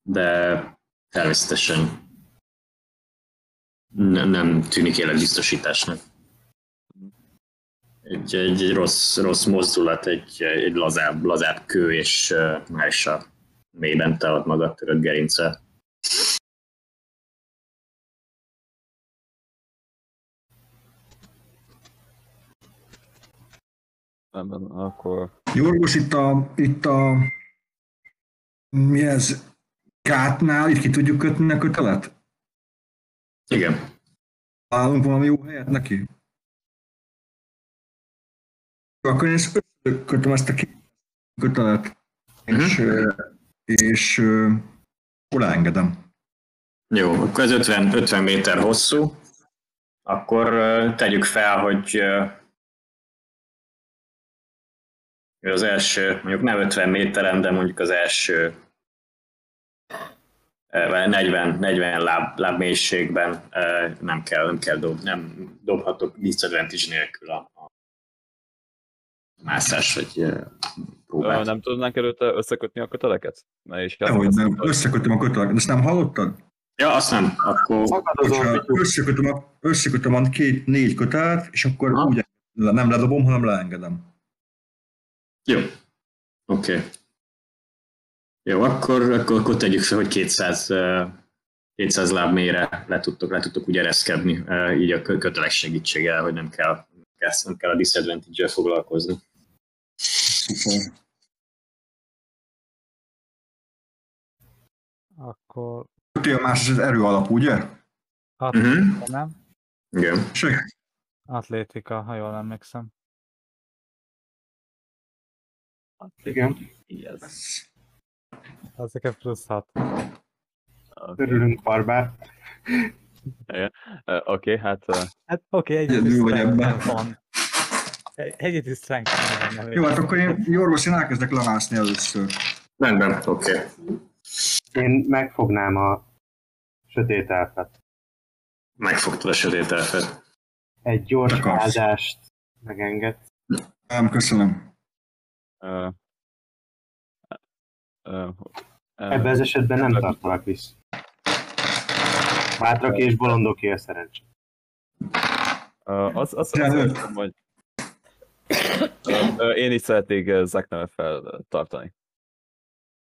De természetesen ne- nem tűnik életbiztosításnak. Egy, egy, egy rossz, rossz mozdulat, egy, egy lazább, lazább kő, és ö, már is a mélyben talad magad törött gerince. Rendben, akkor Jorgos, itt a, itt a mi ez, gátnál, itt ki tudjuk kötni a kötelet? Igen. Találunk valami jó helyet neki? Akkor én ezt kötöm ezt a két kötelet, és, ö, és akkor leengedem. Jó, akkor ez 50, 50 méter hosszú. Akkor tegyük fel, hogy ö, az első, mondjuk nem 50 méteren, de mondjuk az első ö, 40, 40 láb, láb mélységben nem kell, nem kell dob, nem dobhatok disadvantage nélkül a, a mászás, vagy próbát. nem tudnánk előtte összekötni a köteleket? Na és Dehogy nem, összekötöm a kötelet, ezt nem hallottad? Ja, azt nem, akkor Hogyha összekötöm a, összekötöm a két, négy kötelet, és akkor Aha. úgy le- nem ledobom, hanem leengedem. Jó. Oké. Okay. Jó, akkor, akkor, akkor tegyük fel, hogy 200, ö, 200 láb mélyre le tudtok, le tudtok úgy ereszkedni, így a kö- kötelek segítséggel, hogy nem kell, nem kell, nem kell a disadvantage-el foglalkozni. Szuper. Akkor Kötél más, ez erő alap, ugye? atlétika, Mhm. nem? Igen. Sek. Atlétika, ha jól emlékszem. Igen, Yes. Az nekem plusz 6. Okay. örülünk barbár. Oké, okay, hát uh, Hát oké, okay, Egyedül vagy ebben. van. Egy- Egyedül strength Jó, hát akkor én, Jorgos, én elkezdek lemászni először. Rendben, oké. Okay. Én megfognám a sötét elfet. Megfogtad a sötét elfet. Egy gyors áldást megenged. Nem, köszönöm. Uh, uh, uh, Ebben az esetben nem tartalak vissza. Bátrak és bolondoké a szerencsé. Az, az, az, hogy én is szeretnék Zack neve feltartani.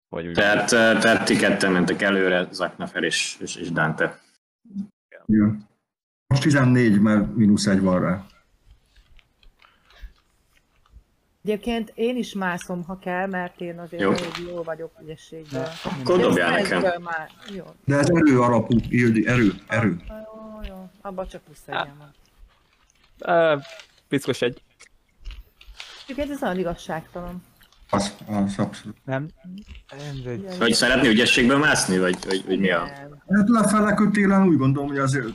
Vagy úgy Tehát, tehát ti ketten mentek előre, Zaknafer és, és, és Dante. Jó. Most 14, mert mínusz egy van rá. Egyébként én is mászom, ha kell, mert én azért Jó. elég jó vagyok ügyességgel. Akkor dobjál Ez nekem. Már... Jó. De ez erő alapú, Ildi, erő, erő. Jó, jó. Abban csak plusz egyen van. Uh, piszkos egy. Egyébként ez nagyon igazságtalan. Az, az abszolút. Nem, mindegy. Vagy szeretné ügyességből mászni, vagy, vagy, vagy mi a... Hát lefele kötélen úgy gondolom, hogy azért,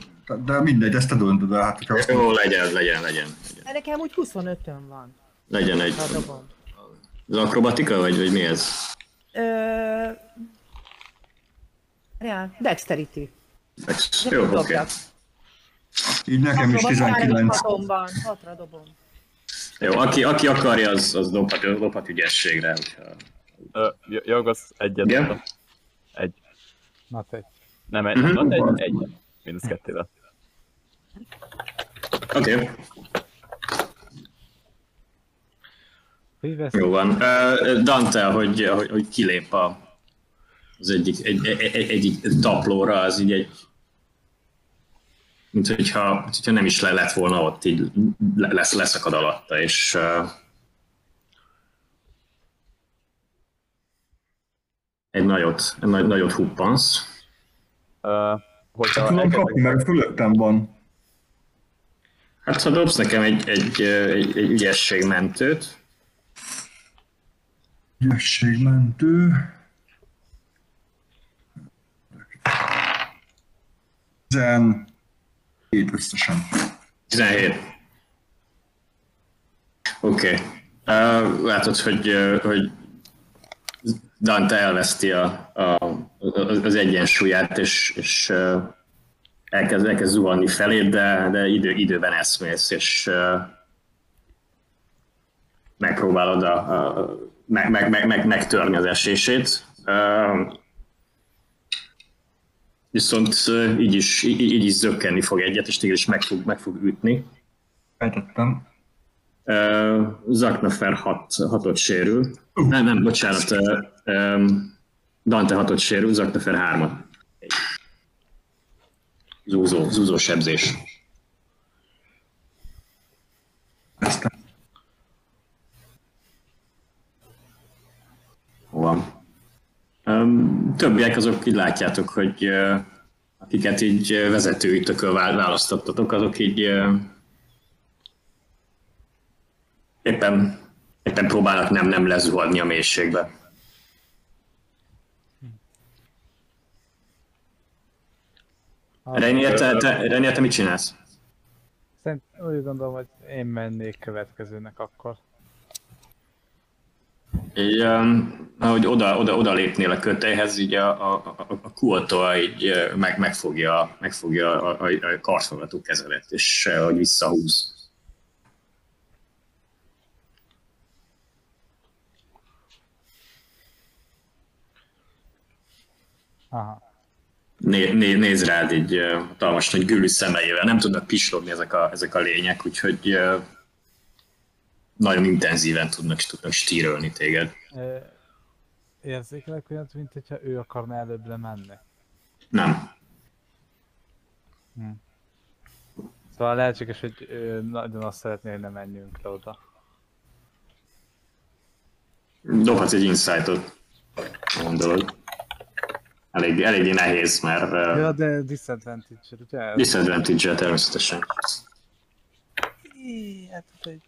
de mindegy, ezt te döntöd el. Hát, Jó, legyen, legyen, legyen. De nekem úgy 25-ön van. Legyen egy... Dobom. Az akrobatika, vagy, vagy mi ez? Ö... Ja, dexterity. Jó, oké. Dobjak. Így nekem is Hatra, bár 19. hatomban. Hatra dobom. Jó, aki, aki akarja, az, az dobhat, dobhat ügyességre. Hogyha... Ö, J- Jorgosz egyet dobta. Egy. Na te. Nem egy, Mhm. not egy, egy. Minusz kettővel. Oké, okay. Hogy vesz? jó van. Uh, Dante, hogy, hogy, hogy kilép a, az egyik, egy, egy, egy, egyik taplóra, az így egy mint hogyha, mint hogyha nem is le lett volna ott, így le- lesz, leszakad alatta, és uh, egy nagyot, egy nagy, nagyot huppansz. Ö, hogyha Tudom elkezdek- kapni, mert fölöttem van. Hát ha dobsz nekem egy, egy, egy, egy ügyességmentőt, Ügyességmentő. Tizen... Két összesen. 17. Oké. Okay. Uh, látod, hogy, uh, hogy Dante elveszti a, a, az egyensúlyát, és, és uh, elkezd, elkezd zuhanni felé, de, de idő, időben eszmész, és uh, megpróbálod a, a, meg, meg, meg, meg, megtörni az esését. Uh, viszont uh, így is, így, így is zökkenni fog egyet, és téged is meg fog, meg fog ütni. Fejtettem. Uh, Zaknafer 6 hatot sérül. Nem, nem, bocsánat. Uh, um, Dante 6 sérül, Zaknafer 3 Zúzó, zúzó sebzés. Ezt Um, többiek azok így látjátok, hogy akiket így vezetőitökön vá- választottatok, azok így éppen, éppen próbálnak nem, nem lezuhadni a mélységbe. Reinier, te, te, te mit csinálsz? Szerint úgy gondolom, hogy én mennék következőnek akkor. Így, um, ahogy oda, oda, oda lépnél a kötélyhez, így a, a, a, a kultó így meg, megfogja, megfogja a, a, a karszolgató kezelet, és hogy visszahúz. Aha. Né, né, néz rád így hatalmas nagy gülű szemeivel. Nem tudnak pislogni ezek a, ezek a lények, úgyhogy nagyon intenzíven tudnak, tudnak stírölni téged. Érzékelek olyat, mint hogyha ő akarna előbb lemenni. Nem. Szóval lehetséges, hogy ő nagyon azt szeretné, hogy ne menjünk le oda. Dobhatsz egy insightot, gondolod. Elég, eléggé nehéz, mert Ja, de disadvantage ugye? disadvantage természetesen. Hát egy...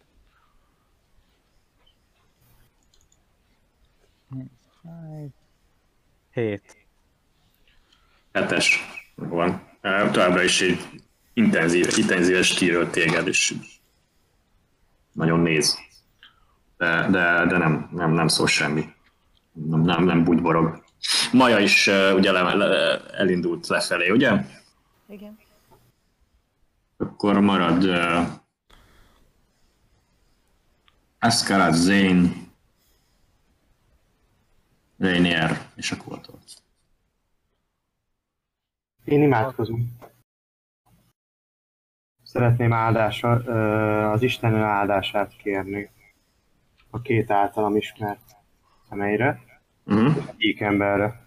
Hét. Hetes van. Továbbra is egy intenzív, intenzíves stíröl téged, és nagyon néz. De, de, de nem, nem, nem szól semmi. Nem, nem, nem bugyborog. Maja is uh, ugye le, le, elindult lefelé, ugye? Igen. Akkor marad uh, Ascarat, Zane, Rainier és a Kultolt. Én imádkozom. Szeretném áldása, az Isten áldását kérni a két általam ismert személyre, Uh-huh. egyik emberre.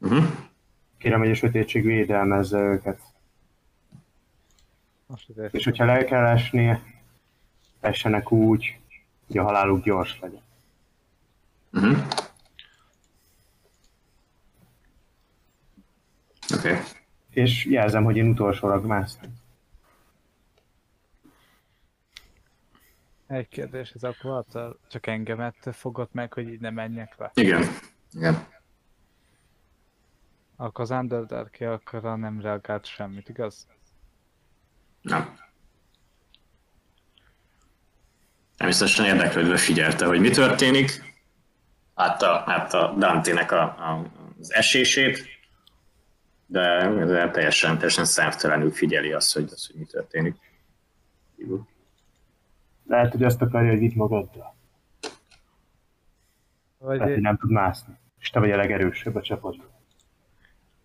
Uh-huh. Kérem, hogy a sötétség védelmezze őket. És hogyha le kell esnie, essenek úgy, hogy a haláluk gyors legyen. Uh-huh. Oké. Okay. És jelzem, hogy én utolsóra másztam. Egy kérdés, ez akkor Walter csak engemet fogott meg, hogy így ne menjek le. Igen. Igen. Akkor az Underdark akkor nem reagált semmit, igaz? Nem. Természetesen érdeklődve figyelte, hogy mi történik. Látta, látta Dante-nek a, a, az esését, de, de teljesen, teljesen számtalanul figyeli azt, hogy, az, hogy mi történik. Lehet, hogy azt akarja, hogy vidd magaddal. Vagy, Lehet, hogy nem tud mászni. És te vagy a legerősebb a csapatban.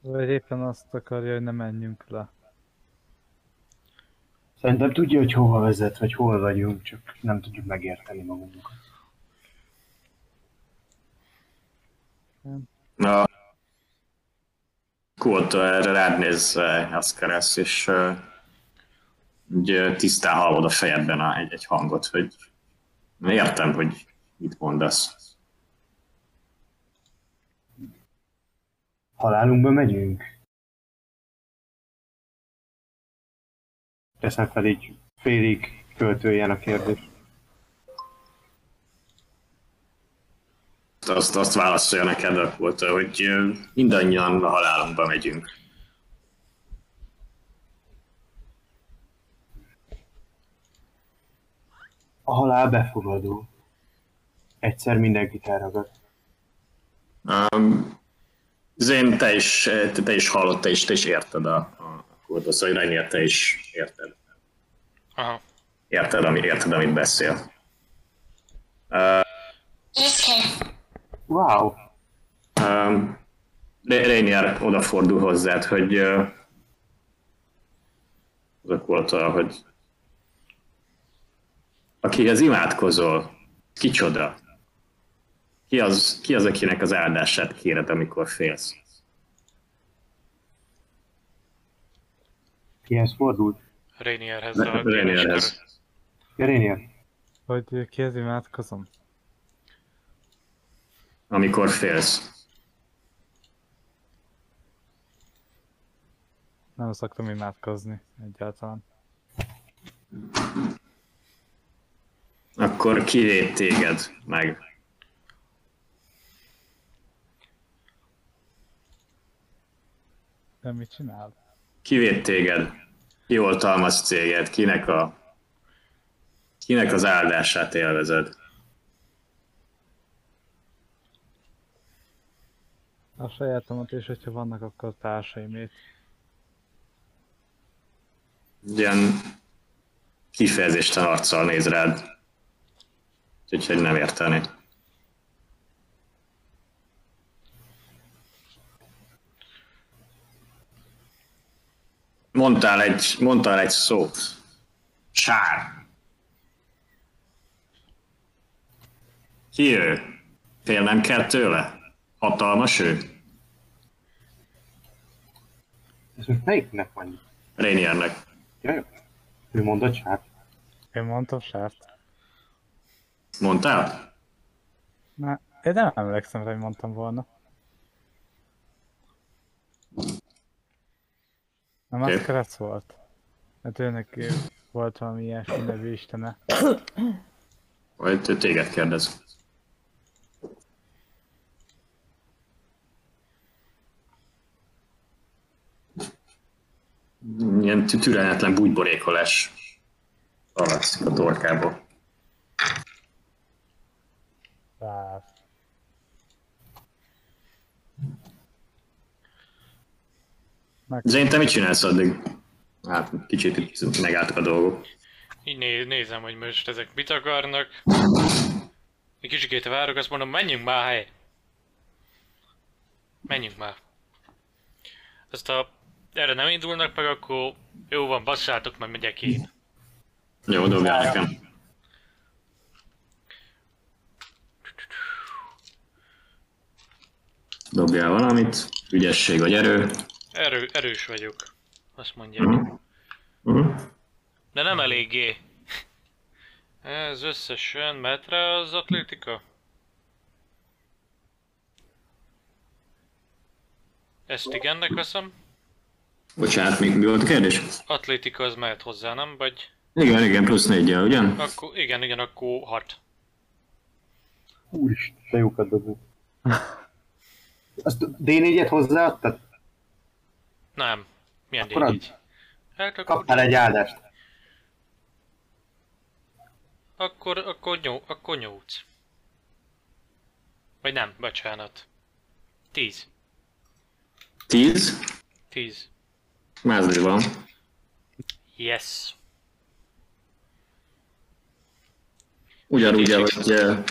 vagy éppen azt akarja, hogy ne menjünk le. Szerintem tudja, hogy hova vezet, vagy hol vagyunk, csak nem tudjuk megérteni magunkat. A Kultó erre rád néz Ascaras, és uh, tisztán hallod a fejedben a, egy, egy hangot, hogy értem, hogy mit mondasz. Halálunkba megyünk? Teszem fel így félig költőjen a kérdés. Azt, azt válaszolja neked Kultó, hogy mindannyian a halálunkba megyünk. A halál befogadó. Egyszer mindenkit elragad. Um, Zén, te is, te, te is hallott, te is, te is érted a, a Kultó, szóval Rainier, te is érted. Aha. Érted, ami, érted amit beszél. Uh, Wow! Um, Rainier odafordul hozzád, hogy uh, azok volt hogy akihez imádkozol, kicsoda? Ki az, ki az, akinek az áldását kéred, amikor félsz? Kihez fordult? Rainierhez Rainierhez. Jerénier? Hogy kihez imádkozom? Amikor félsz. Nem szoktam imádkozni egyáltalán. Akkor kivéd téged meg. De mit csinál? Kivéd téged. Ki oltalmaz téged. Kinek a kinek az áldását élvezed? A sajátomat és hogyha vannak, akkor társaimét. Ilyen kifejezésten arccal néz rád. Úgyhogy nem érteni. Mondtál egy, mondtál egy szót. Sár. Ki ő? Félnem kell tőle? Hatalmas ő? Ez most melyiknek van? Rainiernek. Jaj, ő mondott sár. Én mondtam sárt. Mondtál? Na, én nem emlékszem hogy mondtam volna. Nem, az Oké. Kretz volt. Hát őnek volt valami ilyesmi nevű istene. Vagy ő téged kérdez. Ilyen tü- türelmetlen bugyborékolás hallatszik a torkából. Bár. Meg Zén, te mit csinálsz addig? Hát kicsit megálltak a dolgok. Így né- nézem, hogy most ezek mit akarnak. Egy kicsikét várok, azt mondom, menjünk már hely. Menjünk már. Azt ha erre nem indulnak meg, akkor jó van, bassátok, meg megyek én. Jó, dobjál nekem. Dobjál valamit. Ügyesség vagy erő. Erő, erős vagyok. Azt mondják. Uh-huh. De nem eléggé. Ez összesen metre az atlétika? Ezt igennek veszem. Bocsánat, mi, mi volt a kérdés? Atlétika az mehet hozzá, nem? Vagy... Igen, igen, plusz négyel, ugye? Akkor, igen, igen, akkor hat. Úristen, jókat dobunk. Azt D4-et hozzáadtad? Nem. Milyen Akkor add. D4? Hát akkor, Kaptál egy áldást. akkor, akkor, nyol, akkor 8. Vagy nem, bocsánat. 10. 10. 10. Mázli van. Yes. Ugyanúgy, ahogy, eh,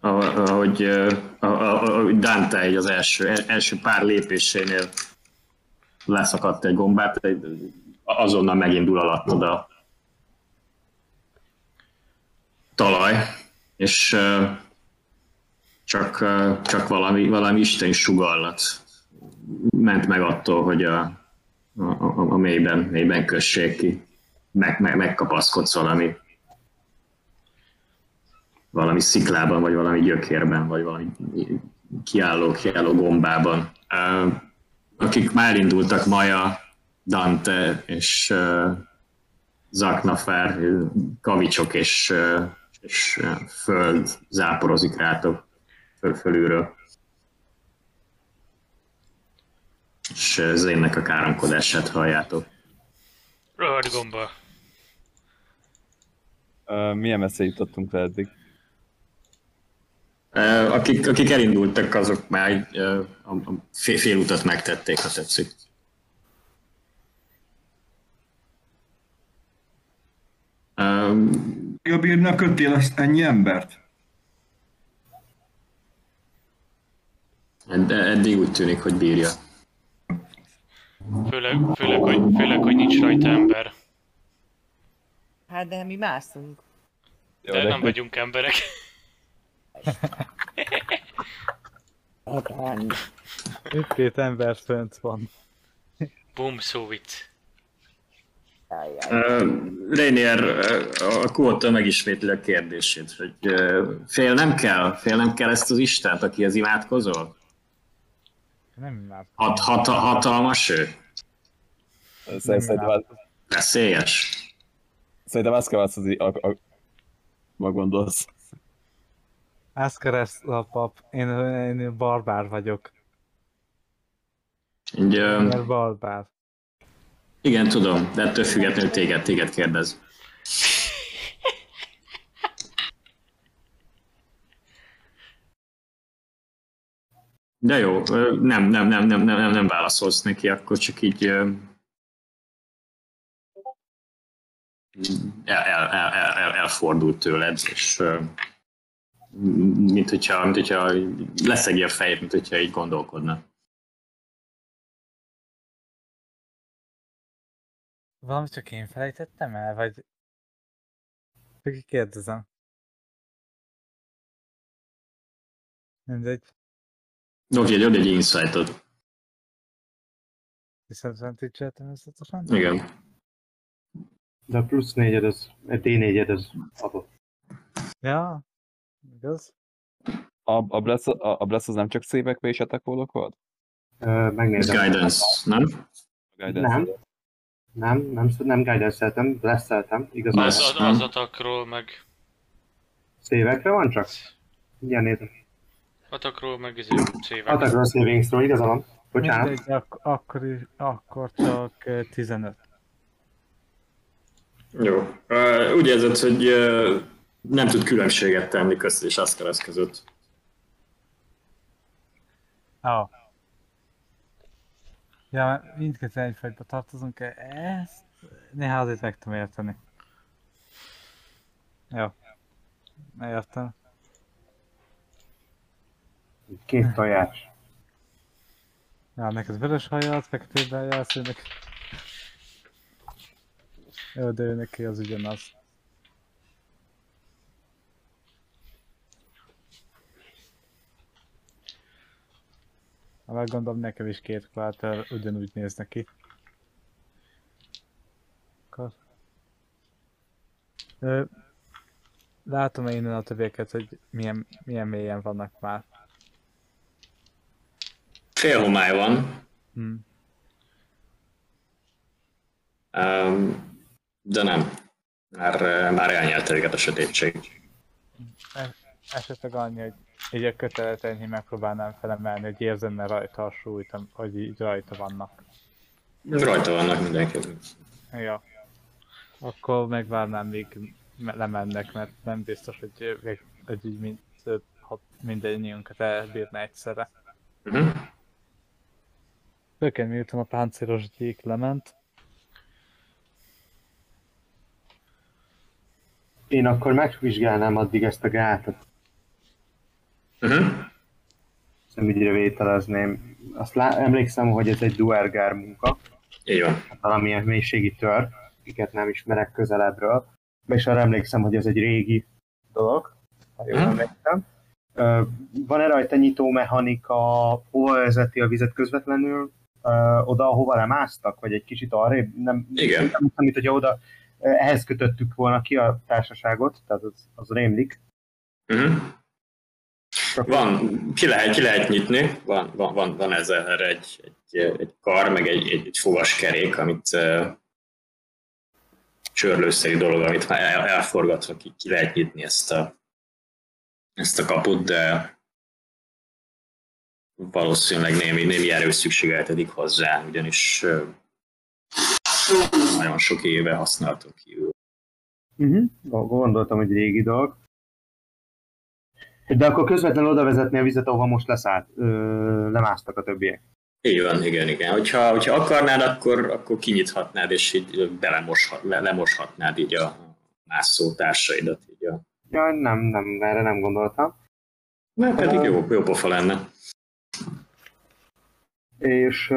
ahogy, ahogy, eh, ahogy Dante egy az első, első pár lépésénél leszakadt egy gombát, azonnal megindul alattad a talaj, és eh, csak, csak valami, valami isteni sugallat ment meg attól, hogy a, a, a, a mélyben, mélyben kössék ki. Meg, meg, megkapaszkodsz valami valami sziklában, vagy valami gyökérben, vagy valami kiálló, kiálló gombában. Akik már indultak, Maja, Dante és Zaknafer, kavicsok és, és föld záporozik rátok föl, fölülről. És Zénnek a káromkodását halljátok. Rohadt gomba. Ö, milyen messze jutottunk le eddig? Ö, Akik, akik elindultak, azok már ö, a, a fél, fél utat megtették, ha tetszik. Ö, A bírnak kötél ezt ennyi embert? De eddig úgy tűnik, hogy bírja. Főleg, főleg, hogy, főleg, hogy nincs rajta ember. Hát de mi mászunk. Jó, De nem vagyunk emberek. Igen. Itt két ember fönt van. Boom, so vicc. Rainier a kóta megismétli a kérdését, hogy ö, fél nem kell, fél nem kell ezt az Istent, akihez imádkozol? Nem már. Hat, hat, hatalmas ő? Szerint- Szerintem, az- Veszélyes? szerintem azt kell változni, a, a, ma gondolsz. Aszkeres a pap. Én, én barbár vagyok. Így, Mert barbár. igen, tudom, de ettől függetlenül téged, téged kérdez. De jó, nem, nem, nem, nem, nem, nem, nem válaszolsz neki, akkor csak így el, el, el, el, el, elfordult tőled, és mint hogyha, mint hogyha leszegi a fejét, mint hogyha így gondolkodna. Valamit csak én felejtettem el, vagy... Csak kérdezem. Mindegy. Oké, okay, egy insight-ot. Disadvantage természetesen. Igen. De a plusz négyed az, a D4-ed az adott. Ja, igaz? A, a, bless, a, a bless az nem csak szívekbe és attackolok volt? Ö, Ez megnézem. guidance, nem? Guidance Nem. Nem, nem, nem guidance-eltem, blesseltem, Az, igazából. Az- az, az atakról meg... Szévekre van csak? Igen, nézem. Atakról meg izé, szévek. Attackról savings throw, igaza van. Bocsánat. Mindegy, ak- akkor, is, akkor csak eh, 15. Jó. Uh, úgy érzed, hogy uh, nem tud különbséget tenni között és Ascaras között. Ah. Ja, mert mindketten egyfajta tartozunk, e- ezt néha azért meg tudom érteni. Jó. Értem. Két tojás. Ja, neked vörös hajat, feketében jársz, ő neki... Jó, de ő neki az ugyanaz. Ha meggondolom, nekem is két kvárter ugyanúgy néz neki. Akkor... Ö, látom én innen a többieket, hogy milyen, milyen mélyen vannak már. Fél homály van, Hm. um, de nem. Már, uh, már elnyelte őket a sötétség. Esetleg annyi, hogy így a kötelet enyhén megpróbálnám felemelni, hogy érzenne rajta a súlyt, hogy így rajta vannak. Rajta vannak mindenki. Ja. Akkor megvárnám, míg me- lemennek, mert nem biztos, hogy, hogy így hat mindennyiunkat elbírna egyszerre. Uh-huh. Főként miután a páncélos gyék lement. Én akkor megvizsgálnám addig ezt a gátat. Uh-huh. Szemügyre vételezném. Azt lá- emlékszem, hogy ez egy duergár munka. Így van. Hát valamilyen mélységi tör, akiket nem ismerek közelebbről. És arra emlékszem, hogy ez egy régi dolog, ha jól Mhm. emlékszem. Van-e rajta nyitó mechanika, hova vezeti a vizet közvetlenül, oda, ahova lemásztak, vagy egy kicsit arrébb? Nem, Igen. Nem, mint hogyha oda ö, ehhez kötöttük volna ki a társaságot, tehát az, az rémlik. Uh-huh. Csak Van, ki lehet, ki lehet nyitni, van, van, van, van ez erre egy, egy, egy kar, meg egy, egy, egy fogaskerék, amit uh, csörlőszerű dolog, amit ha el, elforgatva ki, ki lehet nyitni ezt a, ezt a kaput, de valószínűleg némi, némi erős szükségeltetik hozzá, ugyanis nagyon sok éve használtuk ki. Uh-huh. Gondoltam, hogy régi dolog. De akkor közvetlenül oda vezetni a vizet, ahova most leszállt, ö, lemásztak a többiek. Így van, igen, igen. Hogyha, hogyha akarnád, akkor, akkor kinyithatnád, és így belemoshat, le, lemoshatnád így a mászó társaidat. Így a... Ja, nem, nem, erre nem gondoltam. Na, pedig jó, jó pofa lenne. És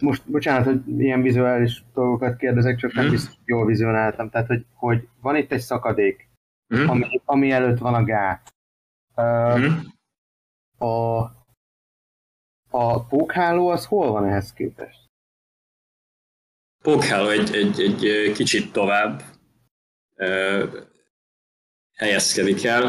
most, bocsánat, hogy ilyen vizuális dolgokat kérdezek, csak nem Mhm. biztos, hogy jól vizionáltam. Tehát, hogy, hogy van itt egy szakadék, Mhm. ami, ami előtt van a gát. Mhm. a, a pókháló az hol van ehhez képest? Pókháló egy, egy, egy kicsit tovább ö, helyezkedik el.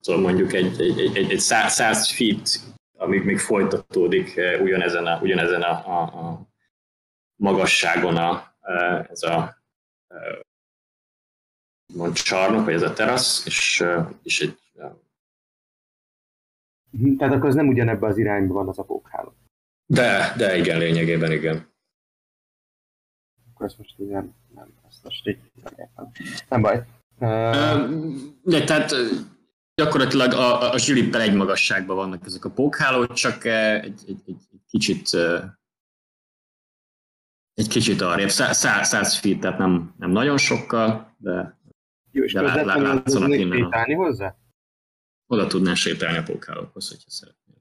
Szóval mondjuk egy, egy, egy, egy, egy száz, száz feet, amíg még folytatódik ö, ugyanezen a, ugyanezen a, a, a magasságon a, ö, ez a ö, mond csarnok, vagy ez a terasz, és, és egy Mhm, Tehát akkor az nem ugyanebbe az irányba van az a pókháló. de, de igen, lényegében igen. Akkor ezt most így nem, nem, ezt most így nem. Nem baj. Ö, De tehát gyakorlatilag a, a zsilippel egy magasságban vannak ezek a pókhálók, csak eh, egy, egy, egy, kicsit ö, egy kicsit arrébb, szá- szá- száz feet, tehát nem, nem nagyon sokkal, de jó, és de közvetlenül lát- látszanak innen a- hozzá? oda tudnál sétálni a pókhálókhoz, hogyha szeretnél.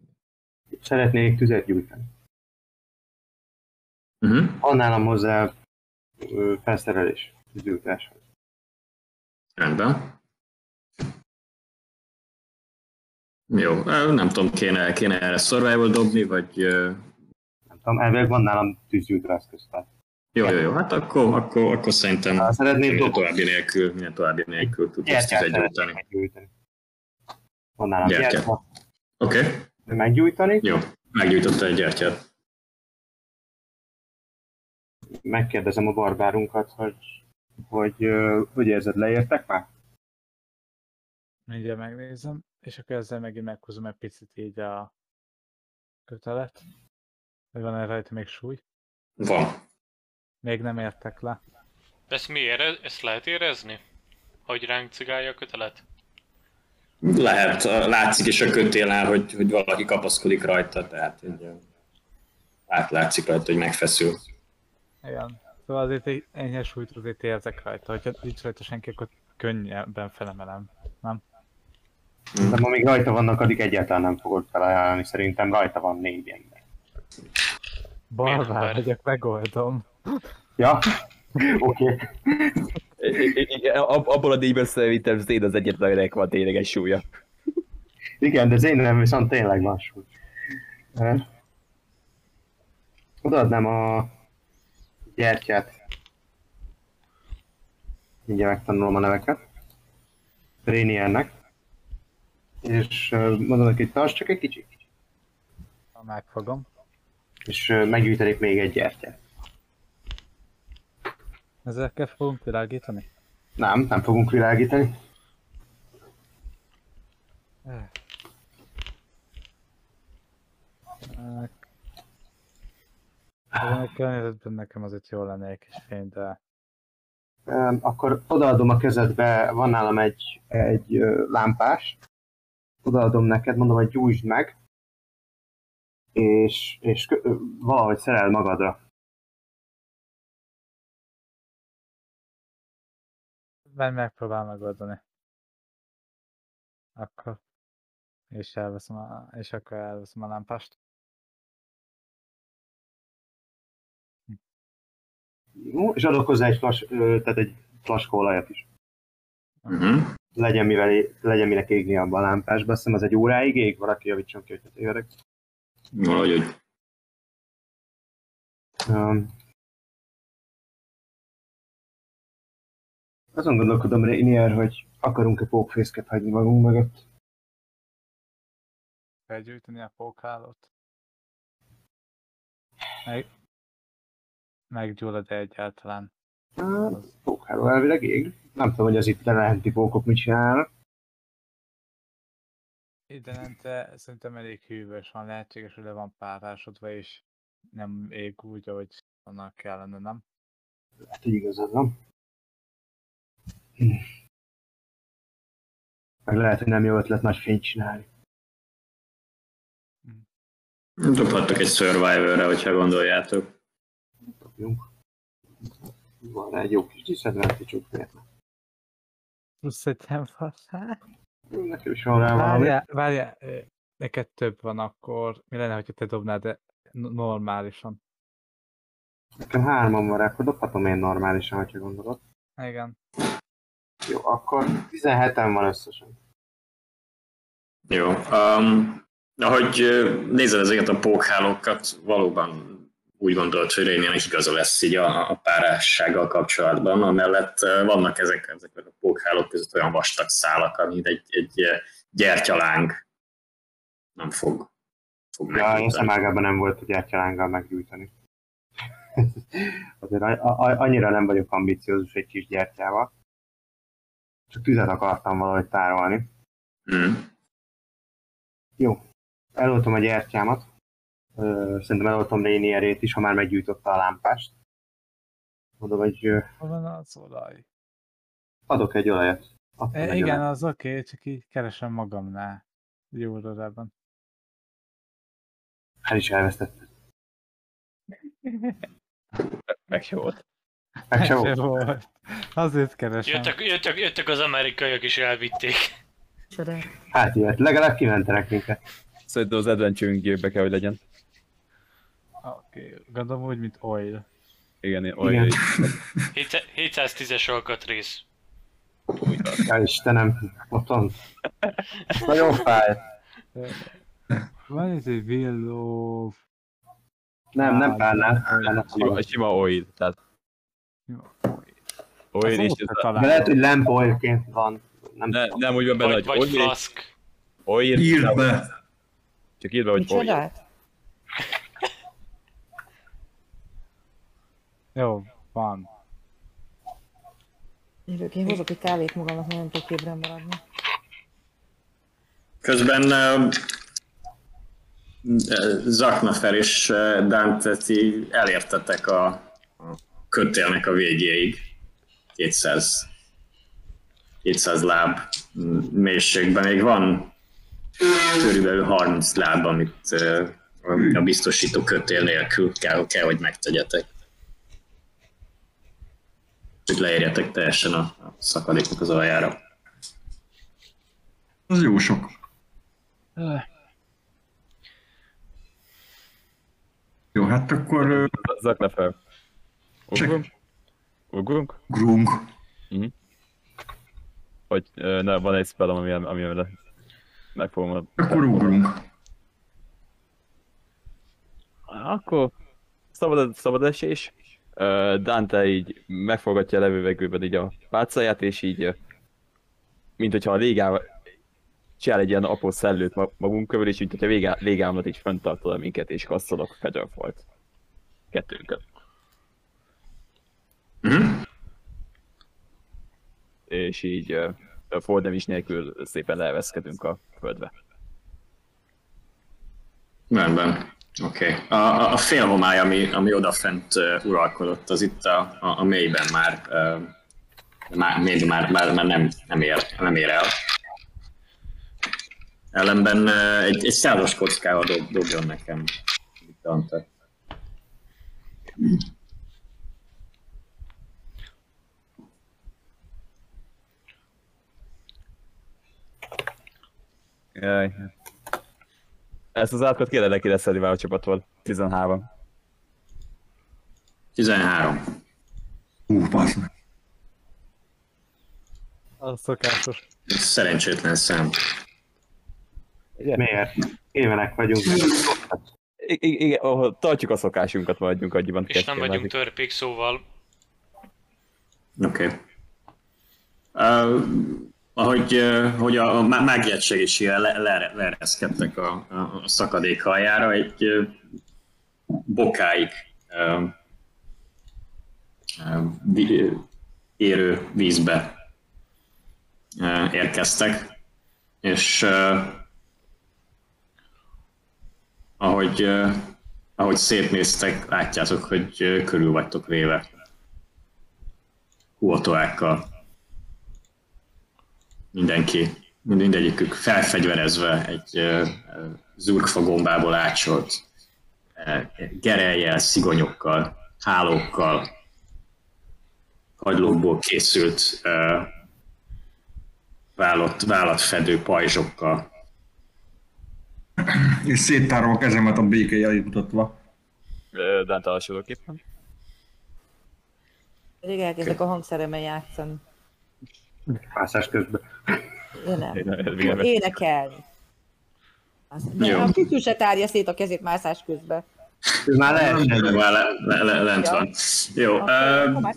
Szeretnék tüzet gyújtani. Uh-huh. Van nálam hozzá felszerelés, tűzgyújtáshoz. Rendben. Jó, nem tudom, kéne, kéne erre survival dobni, vagy... Nem tudom, elvileg van nálam tűzgyújtó eszköz. Tehát. Jó, jó, jó, hát akkor, akkor, akkor szerintem Ha szeretnéd minden további nélkül, minden további nélkül tudsz ezt meggyújtani. Van nálam Gyertya. Oké, okay. Meggyújtani, jó. Meggyújtotta egy gyertyát. megkérdezem a barbárunkat, hogy hogy, hogy érzed, leértek már? Mindjárt megnézem, és akkor ezzel megint meghúzom egy picit így a kötelet. Hogy van erre rajta még súly? Van. Még nem értek le. Ezt mi érez, ezt lehet érezni? Hogy ránk cigálja a kötelet? Lehet, látszik is a kötélnál, hogy, hogy valaki kapaszkodik rajta, tehát ö, átlátszik rajta, hogy megfeszül. Igen. Szóval azért egy enyhe súlyt azért érzek rajta. Hogyha nincs rajta senki, akkor könnyebben felemelem. Nem? De ma még rajta vannak, addig egyáltalán nem fogod felajánlani, szerintem rajta van négy ember. Barbár ember? vagyok, megoldom. Ja? Oké. Ab- abból a díjból szerintem Zén az egyetlen, akinek van tényleg egy súlya. Igen, de Zénem viszont tényleg van súly. Odaadnám a gyertyát. Mindjárt megtanulom a neveket. Rainiernek. És mondom neki, hogy csak egy kicsit. Ha megfogom. És meggyűjtenék még egy gyertyát. Ezekkel fogunk világítani? Nem, nem fogunk világítani. A környezetben nekem azért jól lenne egy kis fény, de Akkor odaadom a kezedbe, van nálam egy, egy lámpás. Odaadom neked, mondom, hogy gyújtsd meg. És, és valahogy szerel magadra. Menj megpróbál megoldani. Akkor. És elveszem a, és akkor elveszem a lámpást. Jó, és adok hozzá egy, flas, tehát egy flaska olajat is. Uh-huh. Legyen, mivel, legyen minek égni abban a lámpásba. Azt hiszem ez egy óráig ég, valaki javítson ki, hogy tévedek. Valahogy úgy. Um, azon gondolkodom, Rainier, hogy akarunk-e pókfészket hagyni magunk mögött. Felgyújtani a pókhálót. Meg... Meggyullad egyáltalán. Hát, pókháló elvileg ég. Nem tudom, hogy az itt lehenti pókok mit csinálnak. Idenente szerintem elég hűvös van, lehetséges, hogy le van párásodva, és nem ég úgy, ahogy annak kellene, nem? Lehet, hogy igazad van. Meg lehet, hogy nem jó ötlet nagy fényt csinálni. Dobhattok egy Survivor-re, hogyha gondoljátok. Dobjunk. Van rá egy jó kis disadvantage miért nem? Plusz egy nem faszá. Nekem is van rá valami. Várjál, neked több van akkor. Mi lenne, hogyha te dobnád de normálisan? Nekem hárman van rá, akkor dobhatom én normálisan, hogyha gondolod. Igen. Jó, akkor 17-en van összesen. Jó. Um, ahogy nézed ezeket a pókhálókat, valóban úgy gondolod, hogy Rénien is igaza lesz így a, a párássággal kapcsolatban. Amellett vannak ezek, ezek a pókhálók között olyan vastag szálak, amit egy, egy gyertyaláng nem fog, fog Ja, én szemágában nem volt a gyertyalánggal meggyújtani. Azért a, a, annyira nem vagyok ambiciózus egy kis gyertyával. Csak tüzet akartam valahogy tárolni. Mm. Jó, eloltom a gyertyámat. Szerintem eloltom Rainierét is, ha már meggyújtotta a lámpást. Mondom, hogy Hol van az olaj? adok egy olajat. E, egy igen, olajat. az oké, okay, csak így keresem magamnál. Jó órában. El is elvesztettem. Meg se volt. Meg se volt. volt. Azért keresem. Jöttek, jöttek, jöttek az amerikaiak és elvitték. Hát ilyet, legalább kimentenek minket. Szerintem az adventure be kell, hogy legyen. Oké, okay. gondolom úgy, mint oil. Igen, Igen. olyan. 710-es alkatrész. Ja Istenem, ott van. Nagyon fáj. Van itt egy villó... Nem, nem nem, Sima, sima oil, tehát oil ez, talán. De lehet, hogy lamp oilként van. Nem ne, nem úgy van benne, Vagy, hogy vagy oil, flask. oil, Írd be! csak írd be, hogy oil. Jó, van. Jövök, én hozok egy kávét magamnak, nem tudok ébren maradni. Közben uh, Zaknafer és uh, Dante ti elértetek a, a kötélnek a végéig. 200, 200 láb mélységben. Még van körülbelül 30 láb, amit uh, a biztosító kötél nélkül kell, kell hogy megtegyetek. Hogy leérjetek teljesen a, a szakadéknak az aljára. Az jó sok. Jó, hát akkor ö, Zakna fel. Ugrunk? Ugrunk? grunk. Hogy ö, ne, van egy spellem, ami, ami le meg fogom Akkor ugrunk. Akkor szabad, szabad esés. Dante így megforgatja a levővegőben így a pálcáját, és így, mint hogyha a légával csinál egy ilyen apró szellőt ma- magunk körül, és mint hogyha végá, légámlat így fenntartod minket, és kasszolok Featherfalt. Kettőnket. Mhm. És így a fordem is nélkül szépen leereszkedünk a földbe. Rendben. Oké. Okay. A, a, félhomály, ami, ami odafent uh, uralkodott, az itt a, a, a mélyben már uh, Már, még már, már, már nem, nem, ér, nem ér el. Ellenben eh, egy, egy százas kockával dob, dobjon nekem. Dante. Jaj. Ezt az átkot kéne ki leszedni a csapatból. 13. 13. Hú, bassz meg. Az szokásos. Szerencsétlen szám. Miért? Évenek vagyunk. I- igen, ahol tartjuk a szokásunkat, maradjunk annyiban. És nem vagyunk akik- törpék, szóval Oké. Okay. Uh, ahogy hogy a, a má- mágiát segítségével le, le, leereszkedtek a, a, szakadék aljára, egy bokáig érő vízbe érkeztek, és ahogy, ahogy szétnéztek, látjátok, hogy körül vagytok véve kuotoákkal. Mindenki, mindegyikük felfegyverezve egy zurgfagombából átsolt uh, gereljel, szigonyokkal, hálókkal, kagylókból készült vállat, vállatfedő pajzsokkal. És széttárom a kezemet a békéjel mutatva. Dante hasonlóképpen. Pedig elkezdek a hangszeremmel játszani. Mászás közben. Én nem. Énekelni. De Jó. a kütyű se tárja szét a kezét mászás közben. Ez már lehet. Már le, le, le, lent Ja. van. Jó, Akkor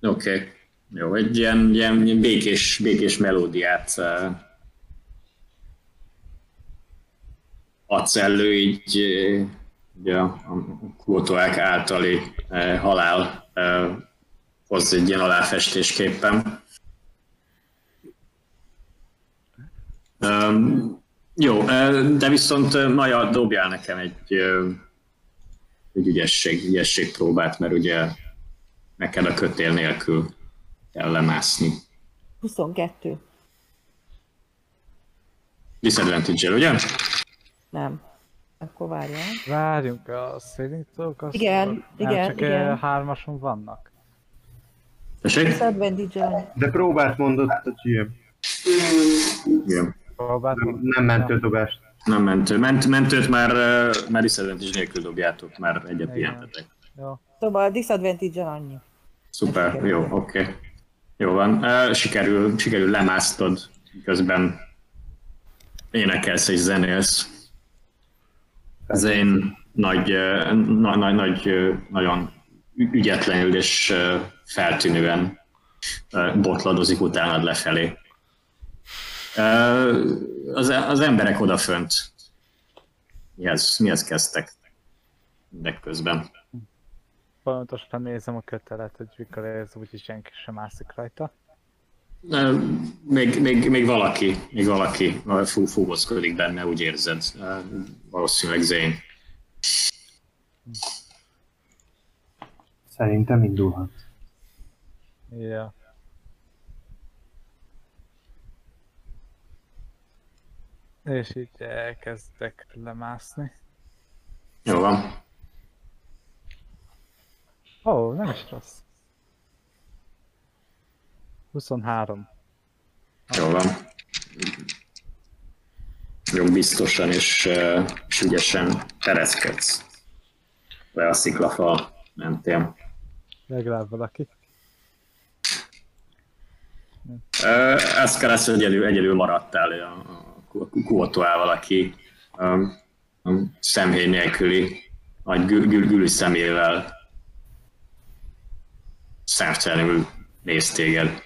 uh. Oké. Okay. Jó, egy ilyen, ilyen békés, békés melódiát uh, adsz elő, így ugye a, a kvótoák általi uh, halál uh, hoz egy ilyen aláfestésképpen. Um, jó, de viszont Maja dobjál nekem egy, egy ügyesség, ügyesség próbát, mert ugye neked a kötél nélkül kell lemászni. 22. Disadvantage-el, ugye? Nem. Akkor várjál. Várjunk a saving throw Igen, Nem, igen, csak igen. igen. hármason vannak. Tessék? Disadvantage-el. De próbát mondott a GM. Igen. Próbált Nem, nem mentődobást. Nem mentő. Ment, mentőt már, már disadvantage nélkül dobjátok, már egyet pihentetek. Jó. Szóval a disadvantage-el annyi. Szuper, jó, oké. Okay. Jó van. Sikerül, sikerül lemásztod, közben énekelsz és zenélsz. Az én nagy, na, nagy, nagy, uh, nagyon ügyetlenül és feltűnően botladozik utánad lefelé. Az, az emberek odafönt. Mihez, mihez kezdtek? Mindeközben. Folyamatosan nézem a kötelet, hogy mikor érzem, úgyhogy senki sem mászik rajta. Még, még, még valaki, még valaki fú, fúvózkodik benne, úgy érzed. Valószínűleg Zane. Szerintem indulhat. Ja. És így elkezdek lemászni. Jó van. Ó, oh, nem is rossz. 23. Jó van. Jó, biztosan és, és ügyesen tereszkedsz. Le a sziklafal mentél. Legalább valaki. Eszkeres egyedül, egyedül maradtál a, a Kuotoával, aki a, a szemhéj nélküli nagy gül, gül, szemével szemtelenül néz téged.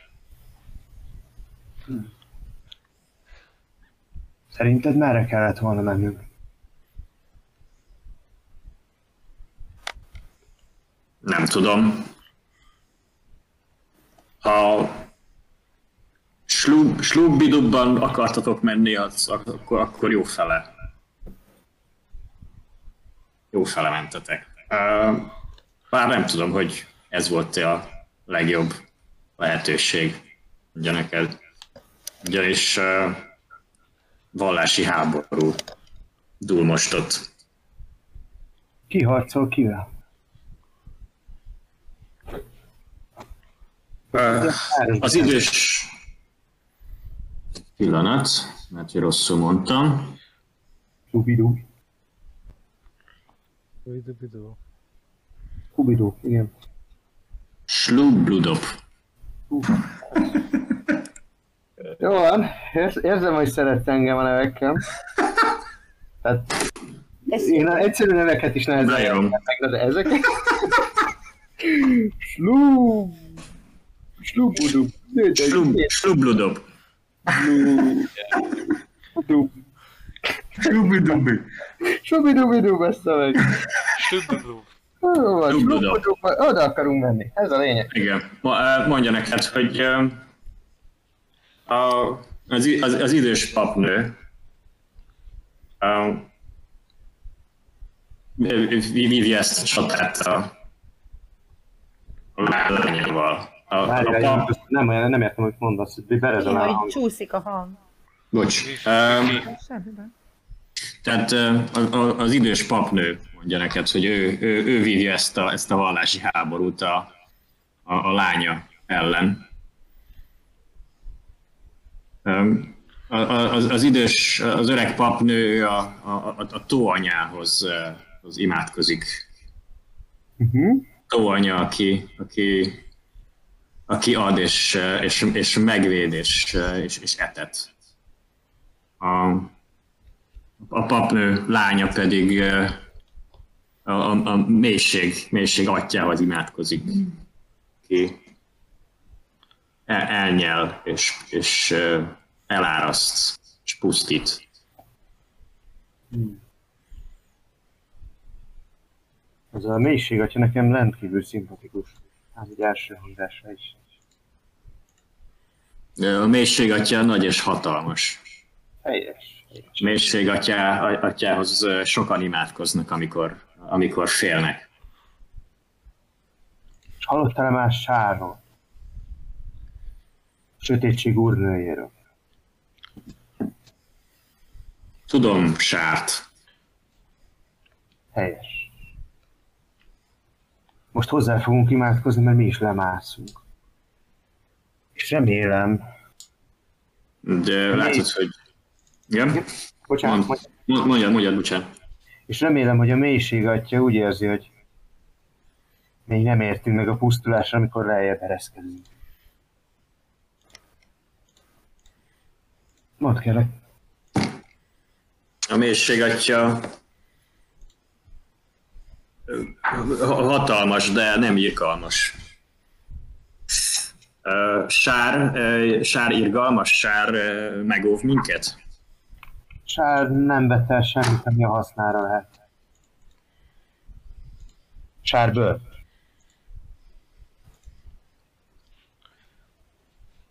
Szerinted merre kellett volna mennünk? Nem tudom. Ha slug, slugbidubban akartatok menni, az, akkor, akkor jó fele. Jó fele mentetek. Uh, bár nem tudom, hogy ez volt a legjobb, lehetőség, mondja neked. Ugyanis uh, vallási háború dúl most ott. Ki harcol kivel? Uh, az idős pillanat, mert hogy rosszul mondtam. Kubidú, igen. Slubludop. Jó van, Ér- érzem, hogy szeretsz engem a nevekkel. Tehát én a egyszerű neveket is nehezen értem meg, de ezeket... Slú... Slúbudú. Slub, slubludop. Scooby-Dooby. Subidubidú, bassza meg. Slubblub. Jó van, Slubudú. slúbudú, Oda akarunk menni, ez a lényeg. Igen. Eh, Mondja neked, hogy eh, a, az, az, az idős papnő eh, vívja ezt a csatát a, a lányával. A, pap, nem, olyan- nem értem, hogy mondasz, hogy berezem el a hang. csúszik a hang. bocs. Baj. Tehát az idős papnő mondja neked, hogy ő, ő, ő vívja ezt a, ezt a vallási háborút a, a, a lánya ellen. A- Az, az idős, az öreg papnő a, a, a, a tóanyához az imádkozik. Uh-huh. Tóanya, aki, aki, aki ad és, és, és megvéd és, és, és etet. A, a papnő lánya pedig a, a, a mélység, mélység atyához imádkozik, ki el, elnyel és, és eláraszt és pusztít. Ez a mélység, atya nekem rendkívül szimpatikus. Hát egy első hangzásra is. A mélység atya nagy és hatalmas. Helyes. És mélység atyá, atyához sokan imádkoznak, amikor, amikor félnek. Hallottál-e más sárról? Sötétség úrnőjéről. Tudom, sárt. Helyes. Most hozzá fogunk imádkozni, mert mi is lemászunk. És remélem... De látod, hogy... Igen? Bocsánat, Mond. mondj- Mondjad, mondjad, bocsánat. és remélem, hogy a mélység atya úgy érzi, hogy még nem értünk meg a pusztulásra, amikor lejjebb ereszkedünk. Mondd kérlek. A mélység atya hatalmas, de nem irgalmas. Sár, sár irgalmas, sár megóv minket? Sár nem vett el semmit, ami a hasznára lehet. Sár bőr.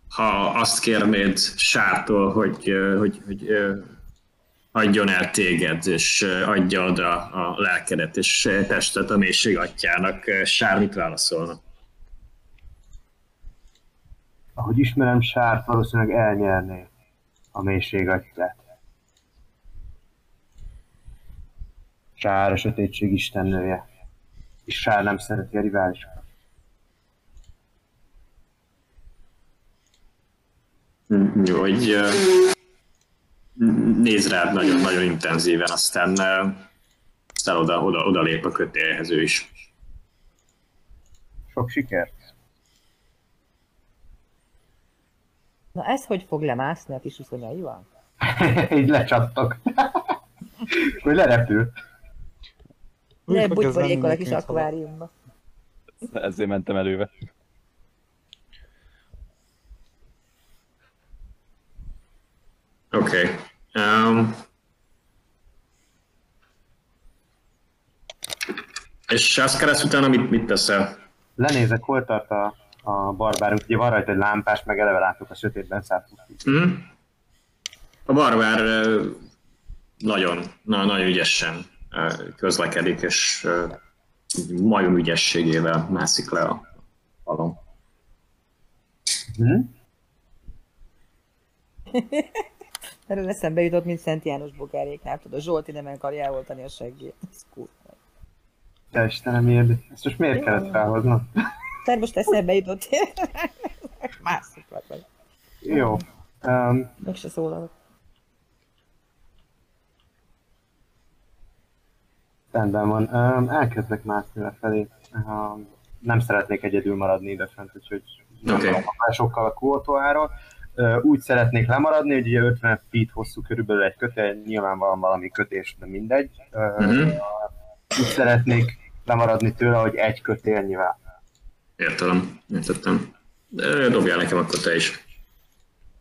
Ha azt kérnéd sártól, hogy, hogy, hogy ö, adjon el téged, és adja oda a lelkedet és testet a mélység atyának, sár mit válaszolna? Ahogy ismerem Sárt, valószínűleg elnyerné a mélység atyát. Sár a sötétség istennője. És Sár nem szereti a riválisokat. Jó, hogy néz rád nagyon-nagyon intenzíven, aztán, aztán oda, oda, oda lép a kötélhez ő is. Sok sikert! Na ez hogy fog lemászni a kis uszonyaival? Így lecsattok. Hogy lerepül. Ne butborékol a kis akváriumba. Ezért mentem előve. Okay. Um, és azt kereszt utána mit, mit teszel? Lenézek, hol tart a, a barbárunk. Ugye van rajta egy lámpás, meg eleve látok a sötétben szállt. Hm? A barbár nagyon, na, nagyon ügyesen közlekedik, és majom ügyességével mászik le a falon. Hm? Erről eszembe jutott, mint Szent János bogáréknál, tudod, a Zsolti nem akarja eloltani a seggét. Ez kurva. Te Istenem, érdi. Ezt most miért kellett felhoznom? Tehát most eszembe jutott. Mászik vagy. Jó. Um, Meg se szólalok. rendben van. Um, elkezdek mászni lefelé. Um, nem szeretnék egyedül maradni idefent, úgyhogy okay. sokkal a kuotoáról. Úgy szeretnék lemaradni, hogy ugye 50 feet hosszú körülbelül egy kötél, nyilvánvalóan valami kötés, de mindegy. Mhm. Úgy szeretnék lemaradni tőle, hogy egy kötélnyivel. Értelem, értettem. De dobjál nekem akkor te is.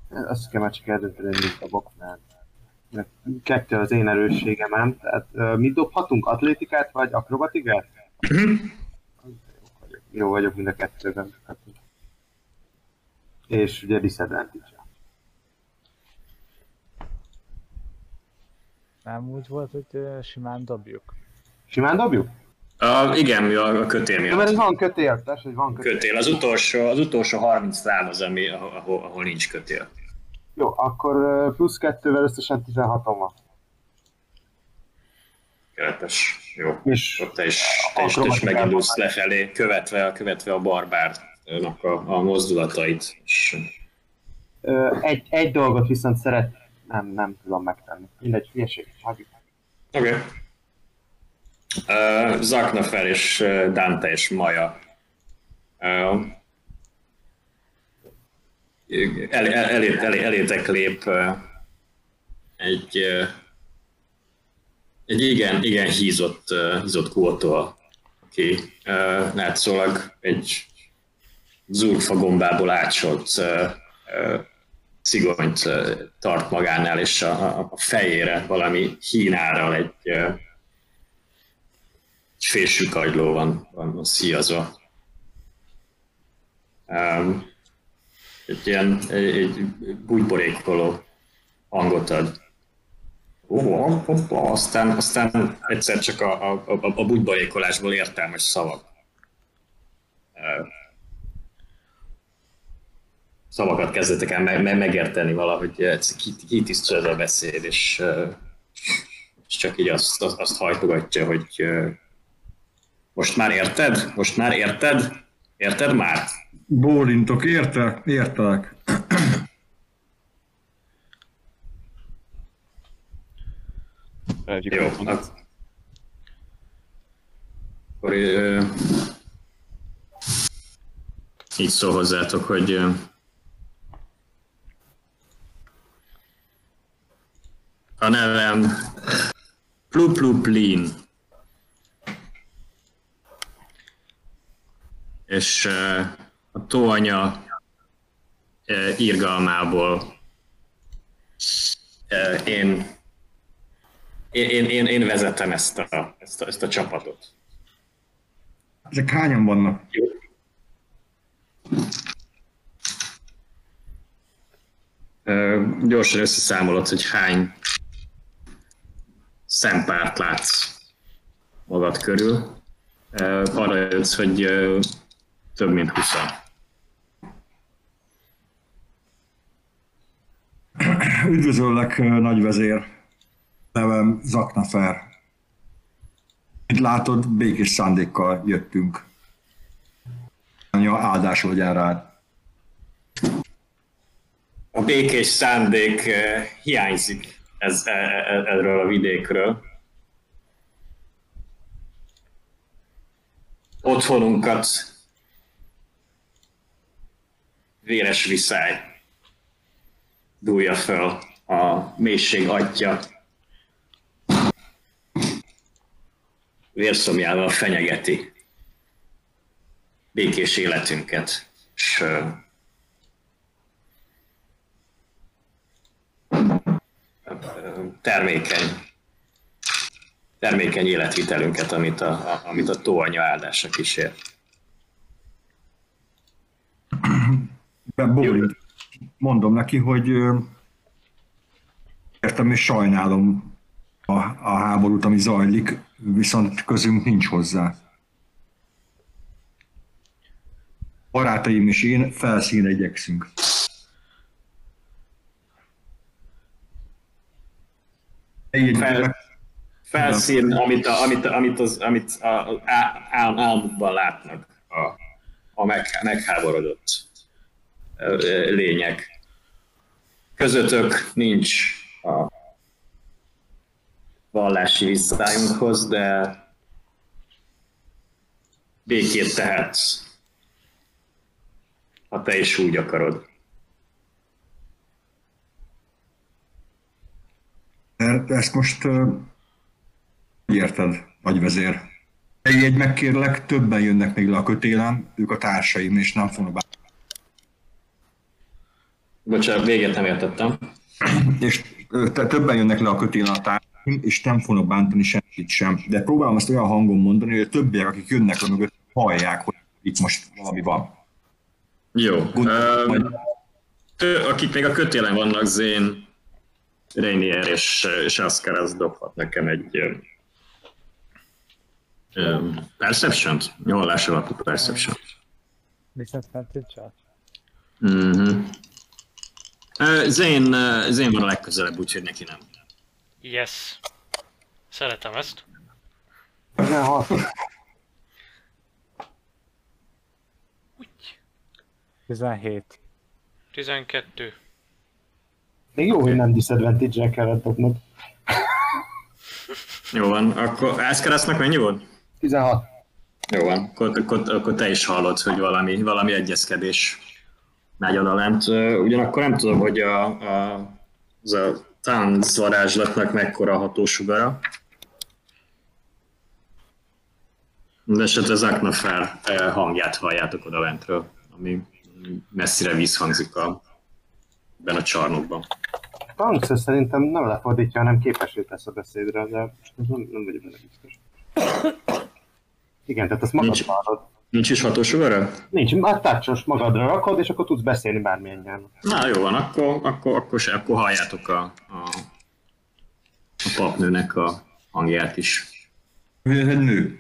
Azt kell már csak eldönteni, mit dobok, mert kettő az én erősségemem, tehát mit dobhatunk? Atlétikát vagy akrobatikát? Mhm. Jó vagyok mind a kettőben. És ugye disadvantage Nem úgy volt, hogy simán dobjuk. Simán dobjuk? A, igen, mi a, a kötél Ja, mert ez miatt. van kötél, tess, hogy van kötél. Kötél, az utolsó, az utolsó 30 szám az, ami, ahol, ahol nincs kötél. Jó, akkor uh, plusz kettővel összesen 16 van. Keretes. Jó. És te is, te is, te is megindulsz lefelé, követve, követve a barbárnak a, a mozdulatait. Egy, egy dolgot viszont szeret, nem, nem tudom megtenni. Mindegy, hülyeség. hagyjuk. Oké. Okay. Uh, Zaknafer és Dante és Maja. Uh, el, el, elé, elé, elétek lép uh, egy, uh, egy igen, igen hízott, uh, hízott kótól, aki uh, látszólag egy zurfa gombából átsolt uh, szigonyt tart magánál, és a, a- fejére valami hínárral egy, egy fésű kagyló van, van, szíjazva. Um, egy ilyen egy, egy bújborékoló hangot ad. Hoppá, aztán, aztán egyszer csak a, a, a, a bújborékolásból értelmes szavak. Szavakat kezdetek el me- me- megérteni valahogy, ki- kitisztul ez a beszéd, és, ö, és csak így azt, azt, azt hajtogatja, hogy ö, most már érted? Most már érted? Érted már? Bólintok, érte? Értelek. Jó, ak- akkor ö, így szól hozzátok, hogy a nevem Plupluplin. És a tóanya írgalmából én én, én, én, vezetem ezt a, ezt, a, ezt a csapatot. Ezek hányan vannak? Jó. Gyorsan összeszámolod, hogy hány szempárt látsz magad körül. Arra jössz, hogy több mint 20 Üdvözöllek, nagyvezér. Nevem Zaknafer. Mint látod, békés szándékkal jöttünk. Anya áldás legyen rád. A békés szándék hiányzik ez, e- e- erről a vidékről. Otthonunkat véres viszály dúlja föl a mélység atya. Vérszomjával fenyegeti békés életünket, és ö, termékeny, termékeny életvitelünket, amit a, a, amit a tóanya áldása kísér. Bólint. Mondom neki, hogy értem és sajnálom a, a háborút, ami zajlik, viszont közünk nincs hozzá. barátaim és én felszínre igyekszünk. Fel- Felszín, amit, a, amit, amit, az, amit a, a, ál, álmukban látnak a, a meg, megháborodott lények. Közöttök nincs a vallási visszájunkhoz, de békét tehetsz, ha te is úgy akarod. De ezt most hogy érted, nagyvezér? Egy, egy megkérlek, többen jönnek még le a kötélen, ők a társaim, és nem fognak bá- Bocsánat, véget nem értettem. és többen jönnek le a kötélen a társaim, és nem fognak bántani senkit sem. De próbálom ezt olyan hangon mondani, hogy a többiek, akik jönnek le mögött, hallják, hogy itt most valami van. Jó. Gondolom, Ö, tő, akik még a kötélen vannak, Zén, Rainier és, és Asker, az dobhat nekem egy ö, Perception-t? Nyolás alapú Perception. Disadvantage-el? Mhm. Zén, Zén van a legközelebb, úgyhogy neki nem. Yes. Szeretem ezt. 16. Úgy. 17. 12. Még jó, hogy nem disadvantage-el kellett dobnod. Jó van, akkor Askerasnak mennyi volt? 16. Jó van, akkor, akkor, akkor te is hallod, hogy valami, valami egyezkedés megy oda lent. Ö, Ugyanakkor nem tudom, hogy a, a, az a tánc varázslatnak mekkora hatósugara. De esetleg Zaknafer eh, hangját halljátok oda lentről, ami messzire visszhangzik a, ebben a csarnokban. Tanks szerintem nem lefordítja, hanem képesé tesz a beszédre, de nem, nem vagyok benne biztos. Igen, tehát azt magad Nincs. hallod. Nincs is hatósugara? Nincs, már tácsos magadra rakod, és akkor tudsz beszélni bármilyen nyelven. Na jó van, akkor, akkor, akkor, se, akkor halljátok a, a, a papnőnek a hangját is. Nő.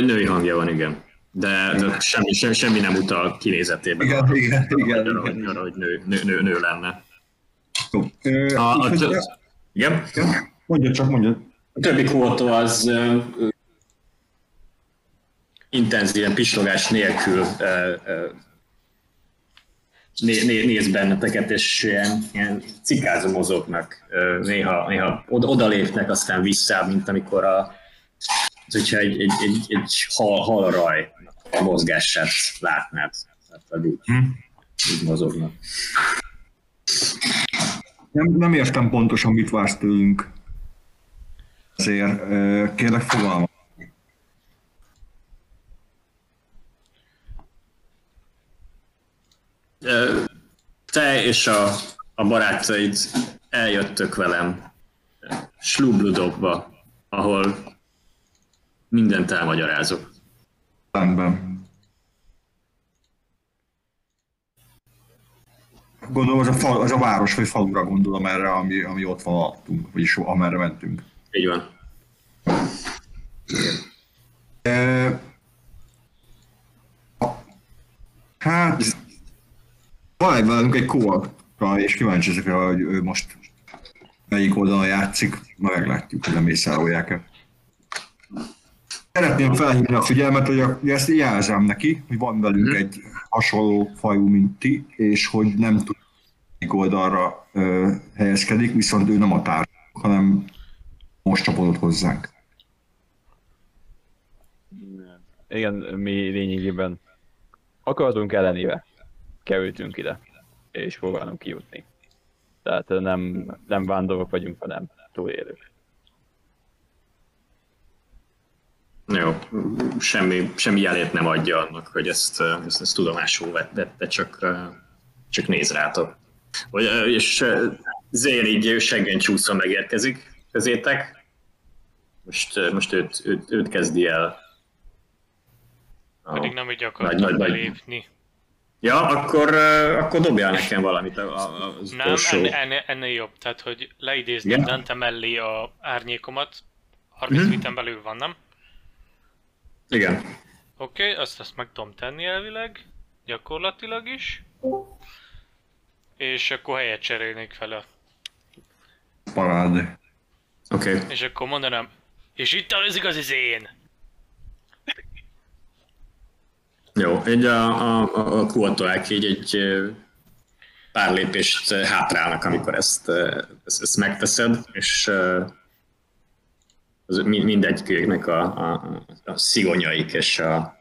Női hangja van, igen. De, de semmi, semmi, semmi nem utal kinézetében. Igen, arra, igen, igen, arra, igen. arra, hogy nő, nő, nő, nő lenne. Ö, A, a, hogy- igen? Mondja csak, mondja. A többi kvótó az ö, ö, intenzíven pislogás nélkül ö, ö, né, né, néz benneteket, és ilyen, ilyen cikázó mozognak. Ö, Néha, néha oda, odalépnek, aztán vissza, mint amikor a, az, hogyha egy, egy, egy, egy hal, halraj a mozgását látnád. Tehát így, Hm. így mozognak. Nem, nem értem pontosan, mit vársz tőlünk. Ezért kérlek fogalmaz. Ö, Te és a, a barátaid eljöttök velem Slubludokba, ahol mindent elmagyarázok. Rendben. Gondolom, az a, fal, az a város vagy falura gondolom erre, ami, ami ott van alattunk, vagyis amerre mentünk. Így van. E, hát, van egy velünk egy kóakra, és kíváncsi ezekre, hogy ő most melyik oldalon játszik, majd meglátjuk, hogy lemészárolják-e. Szeretném felhívni a figyelmet, hogy a, ezt jelzem neki, hogy van velünk egy hasonló fajú, mint ti, és hogy nem tud oldalra ö, helyezkedik, viszont ő nem a társ, hanem most csapodott hozzánk. Igen, mi lényegében akaratunk ellenébe kerültünk ide, és próbálunk kijutni. Tehát nem, nem vándorok vagyunk, hanem túlélők. Jó, semmi, semmi jelét nem adja annak, hogy ezt, ö, ezt, ezt tudomásul vette, csak, ö, csak néz rátok. Hogy, ö, és ö, Zér így seggen csúszva megérkezik közétek. Most, most őt, őt, őt kezdi el. a- Pedig nem így akartam nagy, nagy. belépni. Ja, akkor, akkor dobjál nekem valamit az Nem, utolsó. ennél, ennél, ennél jobb. Tehát, hogy leidézni Igen? Dante mellé a árnyékomat. 30 Mhm. méteren belül van, nem? Igen. Oké, okay, azt, azt meg tudom tenni elvileg, gyakorlatilag is. És akkor helyet cserélnék vele. Parád. Oké. Okay. És akkor mondanám, és itt az igazi zén! Jó, egy a, a, a, a kuatóák így egy pár lépést hátrálnak, amikor ezt, ezt, ezt megteszed, és az mi- mindegyiknek a, a, a szigonyaik és a,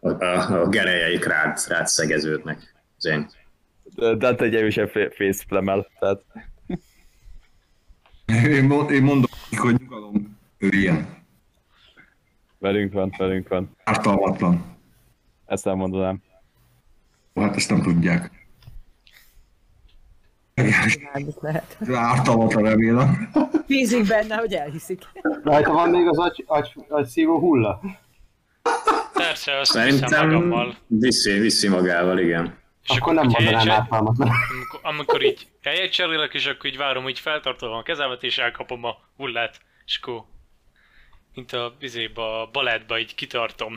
a, a, a gerejeik rád, rád szegeződnek. Zén. De Dante egy erősen faceplamel, tehát Én, mo- én mondom, hogy nyugalom, ő ilyen. velünk van, velünk van. Ártalmatlan. Ezt nem mondanám. Hát ezt nem tudják. Ártalmatlan remélem. Bízik benne, hogy elhiszik. Rajta van még az agy, agy, agy szívó hulla? Persze, azt Szerintem magammal. viszi, viszi magával, igen. És Akkor nem így mondanám ártalmatlan. amikor, amikor így helyet cserélek, és akkor így várom, hogy feltartom a kezemet, és elkapom a hullát, és akkor mint a bizéba, a balettba így kitartom.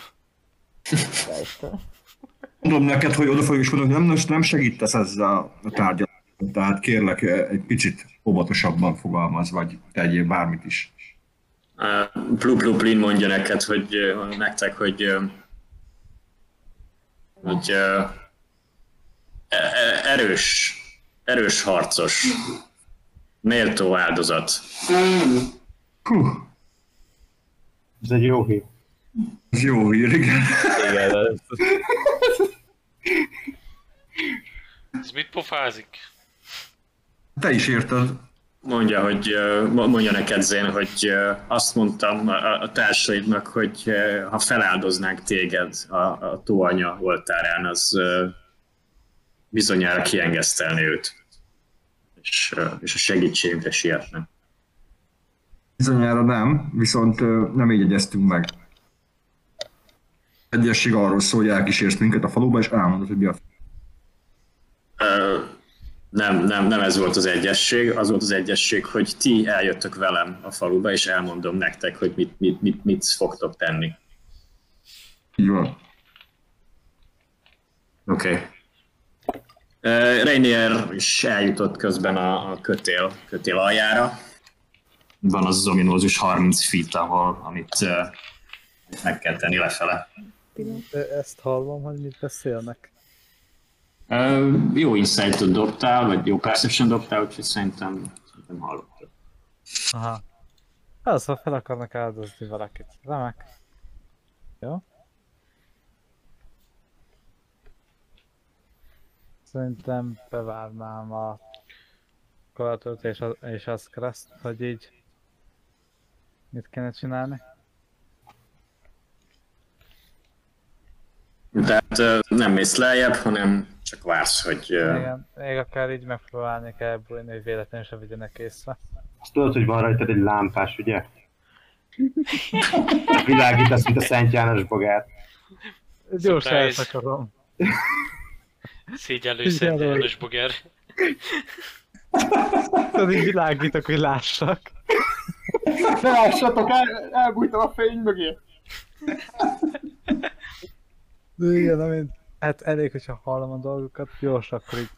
Mondom neked, hogy oda mondom, hogy nem, nem segítesz ezzel a tárgyal. Tehát kérlek, egy picit óvatosabban fogalmaz, vagy tegyél bármit is. Plu Plu Plin mondja neked, hogy uh, nektek, hogy, uh, hogy e- e- erős, erős harcos, méltó áldozat. Hú, Ez egy jó hír. ez jó hír, igen. Igen, ez- Ez mit pofázik? Te is érted. Mondja, hogy mo- mondja neked Zén, hogy azt mondtam a, társaidnak, hogy ha feláldoznánk téged a, a tóanya oltárán, az bizonyára kiengesztelni őt. És, és a segítségünkre sietne. Bizonyára nem, viszont nem így egyeztünk meg. Egyesség arról szól, hogy elkísérsz minket a faluba, és elmondod, hogy mi a Ö, nem, nem, nem ez volt az egyesség, az volt az egyesség, hogy ti eljöttök velem a faluba, és elmondom nektek, hogy mit, mit, mit, mit fogtok tenni. így van. Oké. Okay. Rainier is eljutott közben a, a kötél, kötél aljára. Van az az ominózus 30 feet, ahol, amit uh, meg kell tenni lefele. Ezt hallom, hogy mit beszélnek. Uh, jó insight-ot dobtál, vagy jó perception dobtál, úgyhogy szerintem, szerintem hallottad. Aha. Az, ha fel akarnak áldozni valakit. Remek. Jó? Szerintem bevárnám a kolatot és, a, és az kereszt, hogy így mit kéne csinálni. Tehát nem mész lejjebb, hanem csak vársz, hogy... Igen, még akár így megpróbálnék elbújni, hogy véletlenül se vigyenek észre. Azt tudod, hogy van rajtad egy lámpás, ugye? Világítasz, mint a Szent János bogár. Gyorsan Surprise. eltakarom. Szégyellő Szent János boger. Tudod, így világítok, hogy lássak. Ne lássatok, el, elbújtam a fény mögé. De igen, amint, hát elég, hogyha hallom a dolgokat, gyors, akkor így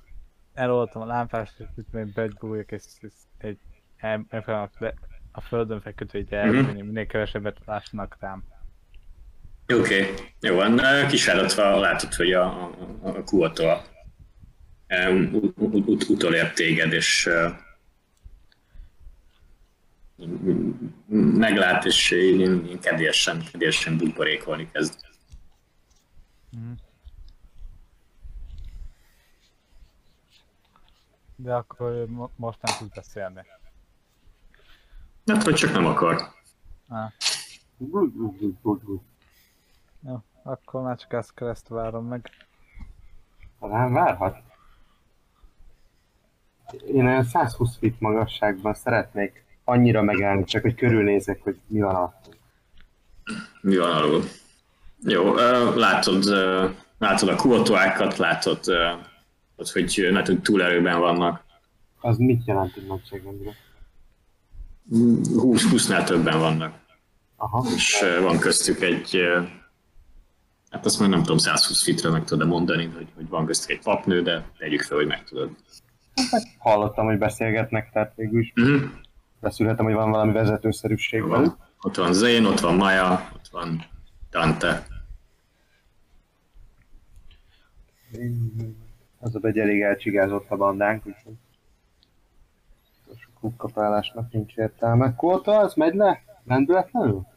eloltam a lámpást, és itt még begújok, és és egy, megpróbálok le, a földön feküdve így elbújni, minél kevesebbet lássanak rám. Oké, okay. jó van. Kisáratva látod, hogy a, a, a kuató um, ut, ut, ut, utolért téged, és uh, meglát, és kedélyesen, kedélyesen buborékolni kezd. De akkor most nem tud beszélni. Hát, vagy csak nem akar. Ah, jó, akkor már csak ezt kereszt várom meg. Talán várhat. Én olyan 120 feet magasságban szeretnék annyira megállni, csak hogy körülnézek, hogy mi van a... Mi van alul? Jó, látod, látod a kuatóákat, látod, ott, hogy látod, túlerőben vannak. Az mit jelent egy nagyságrendben? 20-nál többen vannak. Aha. és van köztük egy, Hát azt már nem tudom, 120 fitre meg tudod mondani, hogy, hogy van köztük egy papnő, de tegyük fel, hogy meg tudod. Hallottam, hogy beszélgetnek, tehát végül is Uh-huh. beszélhetem, hogy van valami vezetőszerűség. Van. Ott van Zane, ott van Maya, ott van Dante. Az a egy elég elcsigázott a bandánk, úgyhogy kukkapálásnak nincs értelme. Kóta, az megy le? Rendületlenül?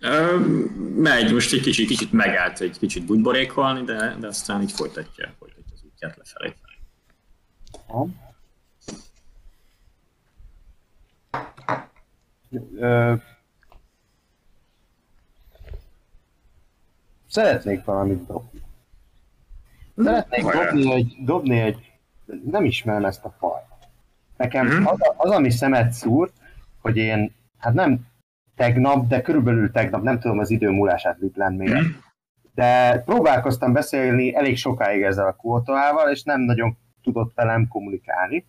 Ö, megy, most egy kicsit, kicsit megállt egy kicsit bugyborékolni, de, de aztán így folytatja, folytatja az útját lefelé. Ha. Ö, szeretnék valamit dobni. Szeretnék dobni egy, dobni egy, nem ismerem ezt a fajt. Nekem Mhm. az, az, ami szemet szúrt, hogy én, hát nem tegnap, de körülbelül tegnap, nem tudom az idő múlását Liplen még, Mhm. de próbálkoztam beszélni elég sokáig ezzel a kvótoával, és nem nagyon tudott velem kommunikálni.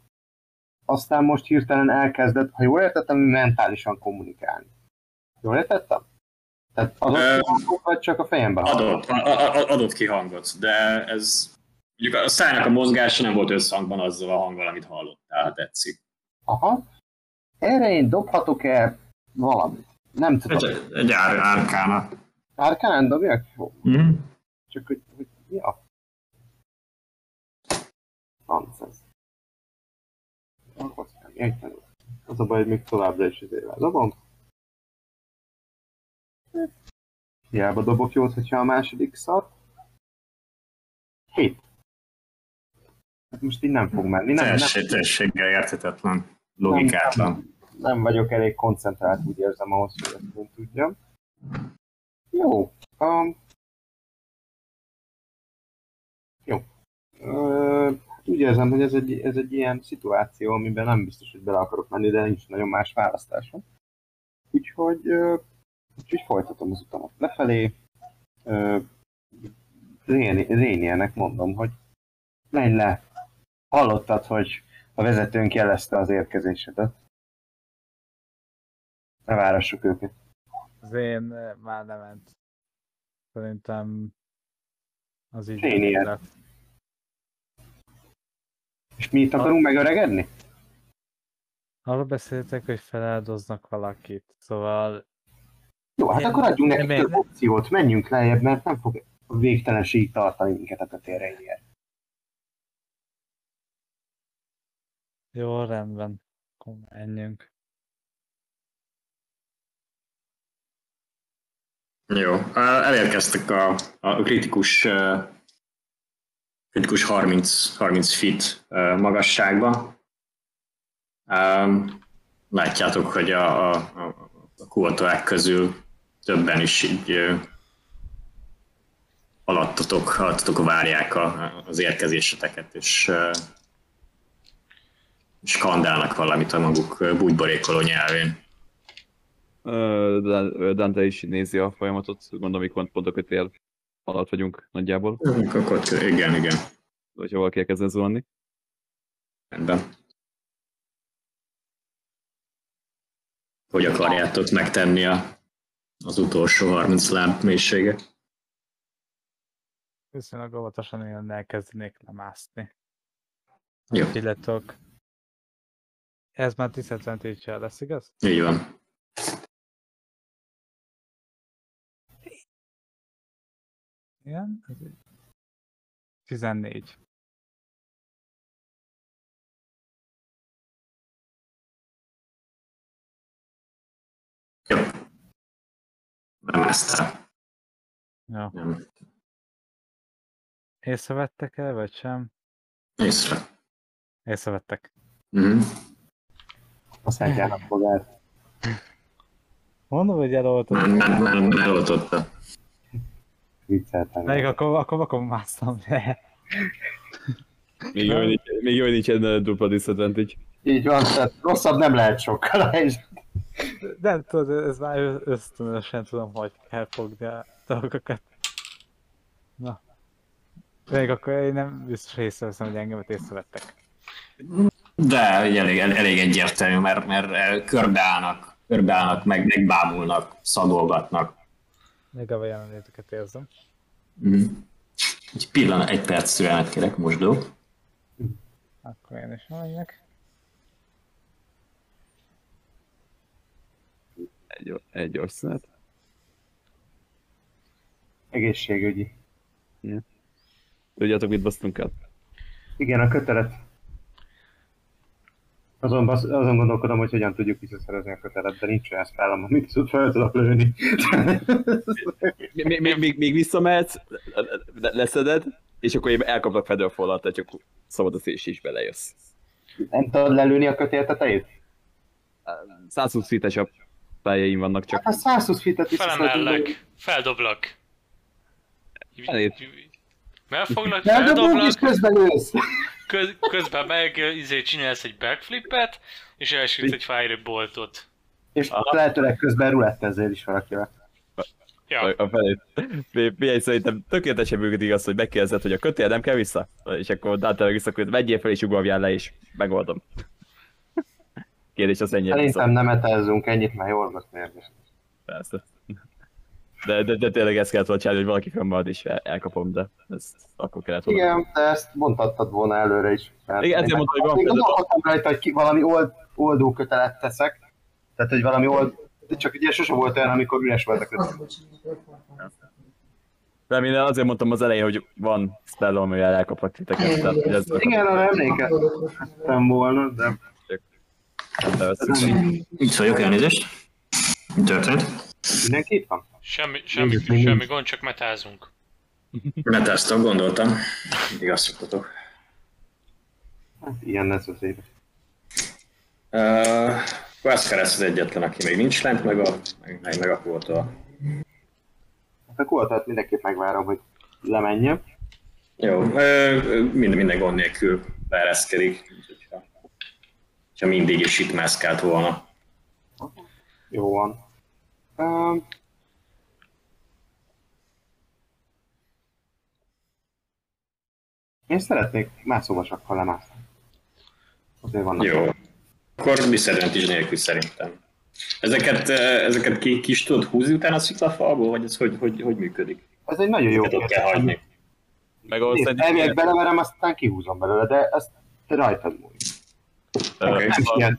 Aztán most hirtelen elkezdett, ha jól értettem, mentálisan kommunikálni. Jól értettem? Tehát adott Ö, ki hangot, vagy csak a fejemben Adott, a, adott ki hangot, de ez mondjuk a szájnak a mozgása nem volt összhangban azzal a hanggal, amit hallottál, ha tetszik. Aha. Erre én dobhatok-e valamit? Nem tudom. Egy, egy ár, árkána. Árkán dobjak? Jó. Mm. Csak hogy, hogy ja. Nonsense. Az a baj, hogy még továbbra is izé dobom. Hiába dobok jót, hogyha a második szar. Hét. Hát most így nem fog menni. Nem, nem, Teljesség, teljességgel érthetetlen, logikátlan. nem vagyok elég koncentrált, úgy érzem ahhoz, hogy ezt nem tudjam. Jó. Um, jó. Ö, hát úgy érzem, hogy ez egy, ez egy ilyen szituáció, amiben nem biztos, hogy bele akarok menni, de nincs nagyon más választásom. Úgyhogy, ö, úgyhogy folytatom az utamat lefelé. Rénielnek mondom, hogy menj le. Hallottad, hogy a vezetőnk jelezte az érkezésedet. Ne várassuk őket. Az én eh, már nem ment. Szerintem az így lett. És mi itt akarunk megöregedni? Arról beszéltek, hogy feláldoznak valakit, szóval Jó, hát Én- akkor adjunk neki több opciót, menjünk lejjebb, mert nem fog a végtelenség tartani minket a kötélre ilyen. jó, rendben. Akkor menjünk. Jó, elérkeztek a, a kritikus, kritikus 30, 30 feet magasságba. Látjátok, hogy a, a, a, a kultoák közül többen is így alattatok, alattatok várják a, az érkezéseteket, és skandálnak valamit a maguk bújborékoló nyelvén. Dante is nézi a folyamatot, gondolom, hogy pont, pont a kötél alatt vagyunk nagyjából, Akkor, igen, igen, hogyha valaki elkezd zuhanni. rendben. Hogy akarjátok megtenni a, az utolsó 30 láb mélysége? Viszonylag óvatosan én elkezdenék lemászni. Jó. Illetok. Ez már disadvantage lesz, igaz? Így van. Igen? Ez így. 14. Jó. Nem eztel. Jó. Nem. Észrevettek el, vagy sem? Észre. Észrevettek. Mhm. A Szent János fogát. Mondom, hogy eloltod. Már, már, már, már oltotta. Vicceltem. Még akkor, akkor, akkor másztam le. Még jó, hogy nincs, még jó, nincsen dupla disadvantage. Így van, tehát rosszabb nem lehet sokkal a helyzet. Nem tudod, ez már ösztönösen tudom, hogy kell fogni a dolgokat. Na. Még akkor én nem biztos észreveszem, hogy engemet észrevettek. De elég, elég egyértelmű, mert, mert eh, körbeállnak, körbeállnak, meg megbámulnak, szadolgatnak. Még a jelenlétüket érzem. Mhm. Egy pillanat, egy perc türelmet kérek, mosdó. Akkor én is megyek. Egy, egy gyors szünet. Egészségügyi. Tudjátok, mit basztunk el? Igen, a kötelet. Azon, basz, azon gondolkodom, hogy hogyan tudjuk visszaszerezni a kötelet, de nincs olyan spellem, amit fel tudok lőni. Még, még, még, még visszamehetsz, le- leszeded, és akkor én elkaplak fedőfalat, tehát csak szabad a szés is belejössz. Nem tudod lelőni a kötél tetejét? 120 feet pályáim vannak csak. Hát a 120 fitet Felemellek, feldoblak. Elég. Megfoglak, Feldobunk és feldoblak, közben lősz. köz, közben meg izé, csinálsz egy backflipet, és elsütsz egy fireboltot. És lehetőleg közben rulettezél is valakivel. Ja, A, a felét. Figyelj, szerintem tökéletesen működik az, hogy megkérdezed, hogy a kötél nem kell vissza, és akkor Dante meg vissza, hogy vegyél fel és ugorjál le, és megoldom. Kérdés az ennyi. Szerintem nem etezzünk ennyit, mert jól volt mérges. Persze. De, de, de tényleg ezt kellett volna csinálni, hogy valaki fönnmarad és el, elkapom, de ezt akkor kellett volna. Igen, de ezt mondhattad volna előre is. Mert Igen, ezért mondtam, hogy van Még például- gondolkodtam rajta, hogy ki, valami old, oldó kötelet teszek. Tehát, hogy valami old... De csak ugye sose volt olyan, amikor üres volt a kötelet. Nem, én azért mondtam az elején, hogy van spell, amivel elkaplak titeket. Tehát, hogy ez Igen, arra emlékeztem volna, de... ez- Itt vagyok, elnézést. Mi történt? Mindenki itt van? semmi, semmi, nincs. semmi gond, csak metázunk. Metáztam, gondoltam. Mindig azt szoktatok. Hát, ilyen lesz az élet. Uh, Quascares az egyetlen, aki még nincs lent, meg a, meg, meg, meg a Quota. Hát a koltat mindenképp megvárom, hogy lemenjem. Jó, ö, minden, minden gond nélkül beereszkedik, hogyha mindig is itt mászkált volna. Jó van. Um, én szeretnék mászóvasakkal lemászni. Azért vannak. Jó. Akkor disadvantage nélkül szerintem. Ezeket, ö, ezeket ki, ki is tudod húzni utána a sziklafalból, vagy ez hogy, hogy, hogy működik? Ez egy nagyon jó Ezeket ott kell hagyni. Meg Nézd, elvileg beleverem, aztán kihúzom belőle, de ezt te rajtad múlik. Is ilyen.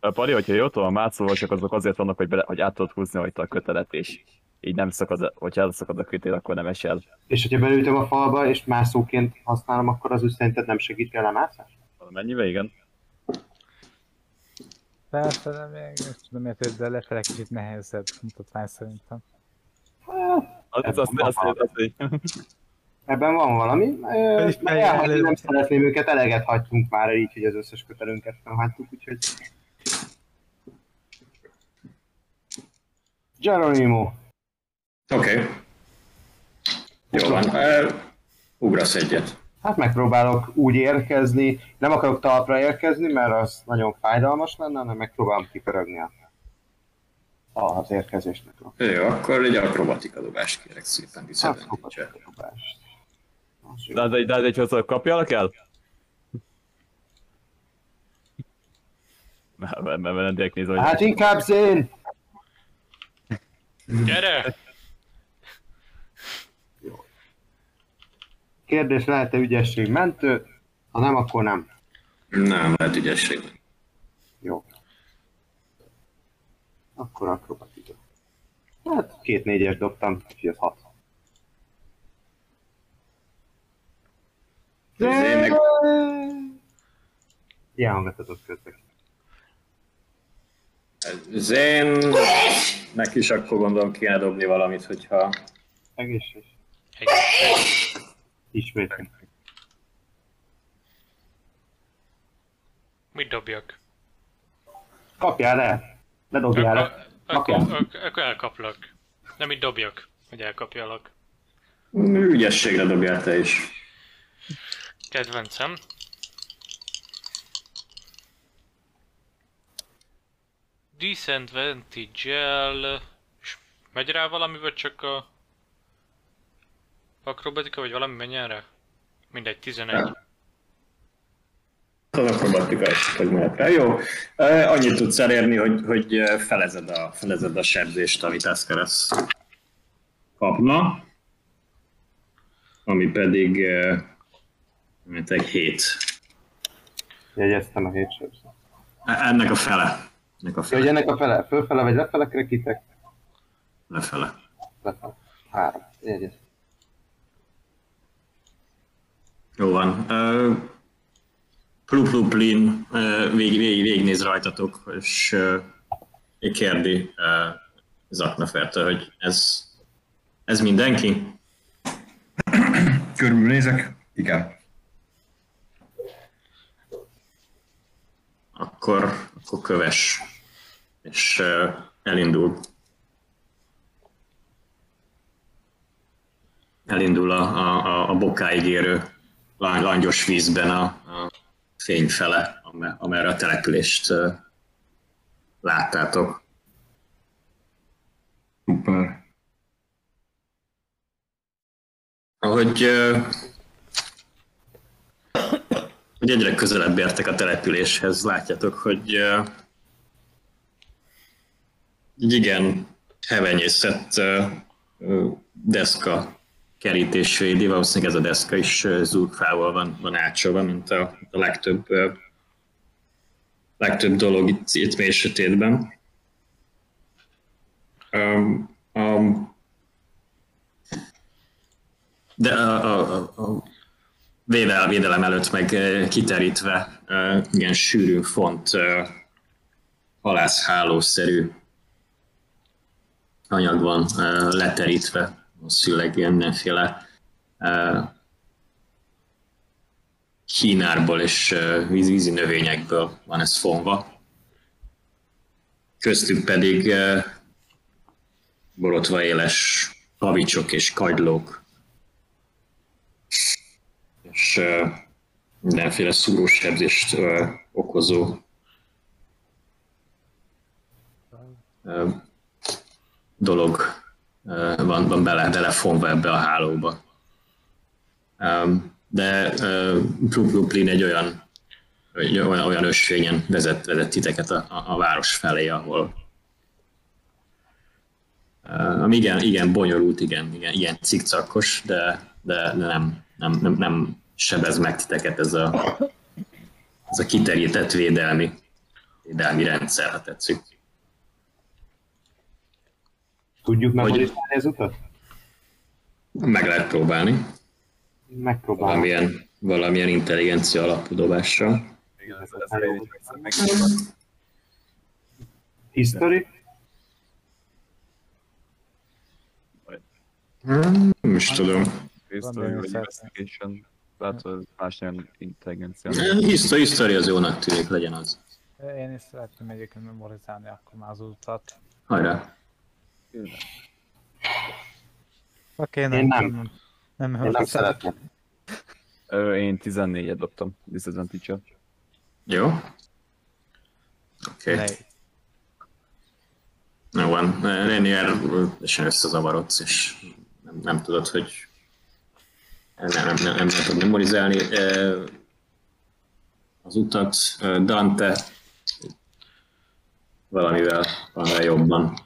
A pari, hogyha jó tudom, a mátszóvasok azok azért vannak, hogy, bele, hogy át tudod húzni rajta a kötelet, és így nem szakad, hogyha elszakad a kötél, akkor nem esel. És hogyha belültem a falba, és mászóként használom, akkor az úgy szerinted nem segíti a lemászást? Mennyivel igen? Persze, de még nem tudom, miért, de lefele kicsit nehezebb mutatvány szerintem. Az, az, az, az, az, az, Ebben van valami. Elhagyni nem szeretném őket, eleget hagytunk már így, hogy az összes kötelünket felhagytuk, úgyhogy... Geronimo. Oké. Okay. Jó van. Uh, ugrasz egyet. Hát megpróbálok úgy érkezni, nem akarok talpra érkezni, mert az nagyon fájdalmas lenne, hanem megpróbálom kipörögni a, az érkezésnek. Jó, akkor egy akrobatika dobást kérek szépen disadvantage dobást. Az jó. de, de, de, de, de, de kapjalak el? Mert mert- mert nem direkt nézem, hogy Hát inkább Zén! Gyere! Kérdés, lehet-e ügyesség mentő? Ha nem, akkor nem. Nem, lehet ügyesség. Jó. Akkor akrobatika. Hát két négyes dobtam, ez hat. Zén meg- Ilyen hangot adott közben. Zénnek is akkor gondolom kéne dobni valamit, hogyha... Egészség. Egészség. Ismét. Mit dobjak? Kapjál el! Ne dobjál el! Akkor, akkor, elkaplak. Nem itt dobjak, hogy elkapjalak. Ügyességre dobjál te is. Kedvencem. Disadvantage-el... És megy rá valami, vagy csak a... Akrobatika, vagy valami menjen rá? Mindegy, 11. Az akrobatika is, hogy mehet rá. Jó. Annyit tudsz elérni, hogy, hogy felezed a, felezed a sebzést, amit Eszkeres kapna. ami pedig mint egy 7. Jegyeztem a hét sebzőt. Ennek a fele. Ennek a Hogy fele. ennek a fele, fölfele vagy lefele krekitek? Lefele. Lefele. Három. Jegyeztem. Jó van. Uh, Plupluplin uh, vég, vég, végignéz rajtatok, és uh, kérdi uh, Zaknafertől, hogy ez, ez mindenki? Körülnézek? Igen. Akkor, akkor köves, és elindul. Elindul a, a, a- bokáig érő lang- langyos vízben a, a fény fele, ame- amerre a települést láttátok. Szuper. Ahogy, hogy egyre közelebb értek a településhez, látjátok, hogy egy igen hevenyészett ö, deszka kerítés védi, valószínűleg ez a deszka is ö, zúgfával van, van átsolva, mint a, a legtöbb, legtöbb dolog itt, itt mély sötétben. Um, um, de a, a, a, a védelem, védelem előtt meg kiterítve ilyen sűrű font halászhálószerű anyag van leterítve, valószínűleg ilyen mindenféle kínárból és víz- vízi növényekből van ez fonva. Köztük pedig borotva éles kavicsok és kagylók, és mindenféle szúrósebzést okozó dolog van, van bele, belefonva ebbe a hálóba. De Plupluplin egy olyan, olyan, olyan ösvényen vezet, vezet titeket a, a, város felé, ahol ami igen, igen, bonyolult, igen, igen, ilyen cikcakos, de, de, nem, nem, nem sebez meg titeket ez a, ez a kiterített védelmi, védelmi rendszer, ha tetszik. Tudjuk Hogy- memorizálni az utat? Meg lehet próbálni, Megpróbálom. valamilyen, valamilyen intelligencia alapú dobással. Igen, ez. History? Nem is tudom. History vagy investigation. Tehát ez más nyelven intelligencia. History, history az jónak tűnik, legyen az. Én is szeretném egyébként memorizálni akkor már az utat. Hajrá. Oké, Én nem. nem. Nem, nem, Én nem memorizálok. szeretném. Én 14-et dobtam, disadvantage Jó? Oké. Okay. Jó van. Renier teljesen összezavarodsz, és nem, nem tudod, hogy nem, nem, nem, nem, tudod memorizálni az utat. Dante valamivel, valamivel jobban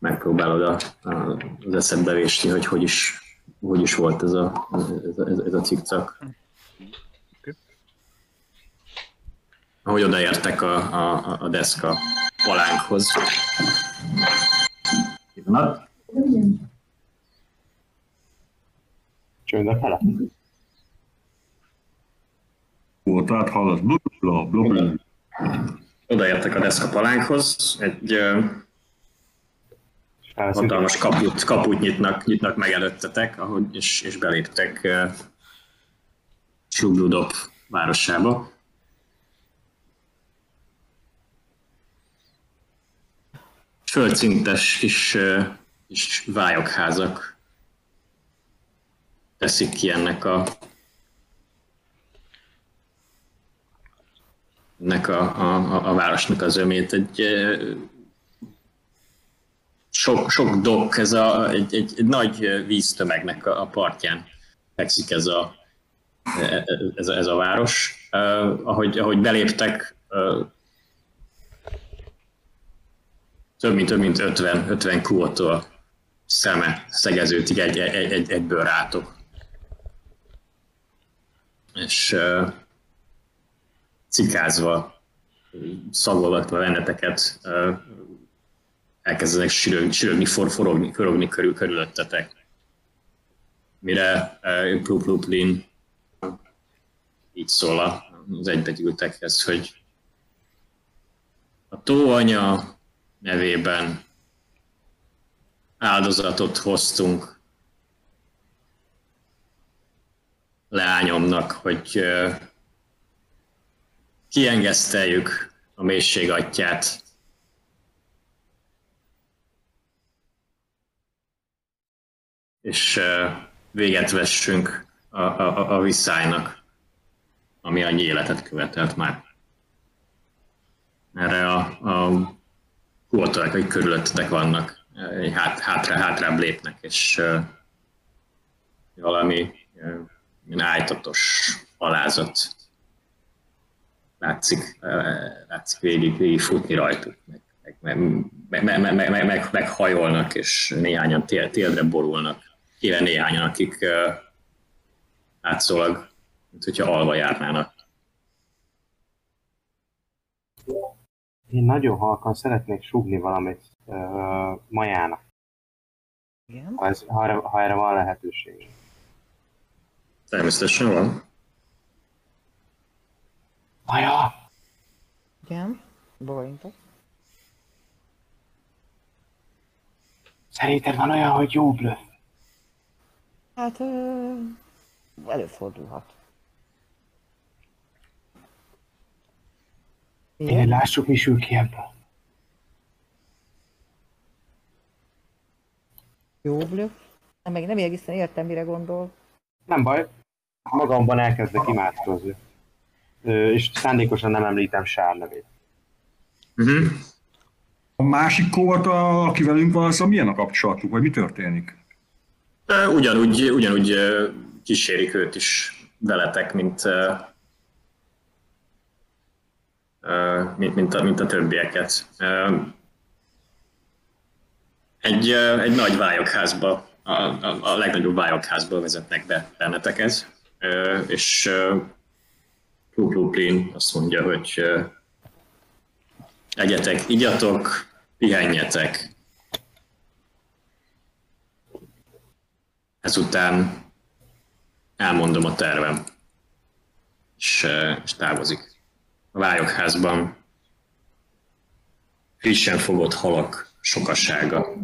megpróbálod a, a, az eszedbe vésni, hogy hogy is, hogy is volt ez a, ez a, ez a, ez a cikcak. Ahogy odaértek a, a, a deszka palánkhoz. Pillanat. Csönd a fele. Ó, tehát hallasz, bla bla bla bla. Odaértek a deszka palánkhoz, egy ö, hatalmas kaput, kaput nyitnak, nyitnak meg előttetek, ahogy, és, és beléptek uh, városába. Földszintes kis, uh, kis vályokházak teszik ki ennek a ennek a, a, a, városnak az ömét. Egy, sok, sok dok, ez a, egy, egy, egy nagy víztömegnek a, a partján fekszik ez a, ez a, ez a város. Uh, ahogy, ahogy beléptek, uh, több mint, több mint 50, 50 kuótól szeme szegeződik egy, egy, egy, egyből rátok. És cikázva, szagolgatva benneteket ö, elkezdenek sürögni, sürögni for, forogni, forogni körül, körülöttetek. Mire uh, Plupluplin így szól az egybegyűltekhez, hogy a tóanya nevében áldozatot hoztunk leányomnak, hogy kiengeszteljük a mélység atyát, és véget vessünk a, a, a- visszájnak, ami annyi életet követelt már. Erre a, a kultúrák, akik körülöttetek vannak, hát, hátra, hátrább lépnek, és valami ájtatos alázat látszik, ö, látszik végig, végig futni rajtuk, meg, meg, meg, meg, meg, meg, meg, meg, meghajolnak, és néhányan tél, téldre borulnak. Kéne néhányan, akik uh, látszólag, mint hogyha alva járnának. Én nagyon halkan szeretnék sugni valamit uh, majának, Igen. ha, ez, ha, erre, ha erre van lehetőség. Természetesen van. Maja! Igen. Bólintok. Szerinted van olyan, hogy jó blöff? Hát ö, előfordulhat. Én Igen. lássuk, mi sül ki ebből. Jó blöff. Nem, meg nem egészen értem, mire gondol. Nem baj, magamban elkezdek imádkozni. És szándékosan nem említem Sár nevét. Uh-huh. A másik a- aki velünk van, az a milyen a kapcsolatuk, vagy mi történik? Ugyanúgy, ugyanúgy kísérik őt is veletek, mint, mint, mint, a, mint a többieket. Egy, egy nagy vályokházba, a, a, a legnagyobb vályokházba vezetnek be benneteket, És Plupluplin azt mondja, hogy egyetek, igyatok, pihenjetek, ezután elmondom a tervem, és, és távozik. A vályokházban frissen fogott halak sokasága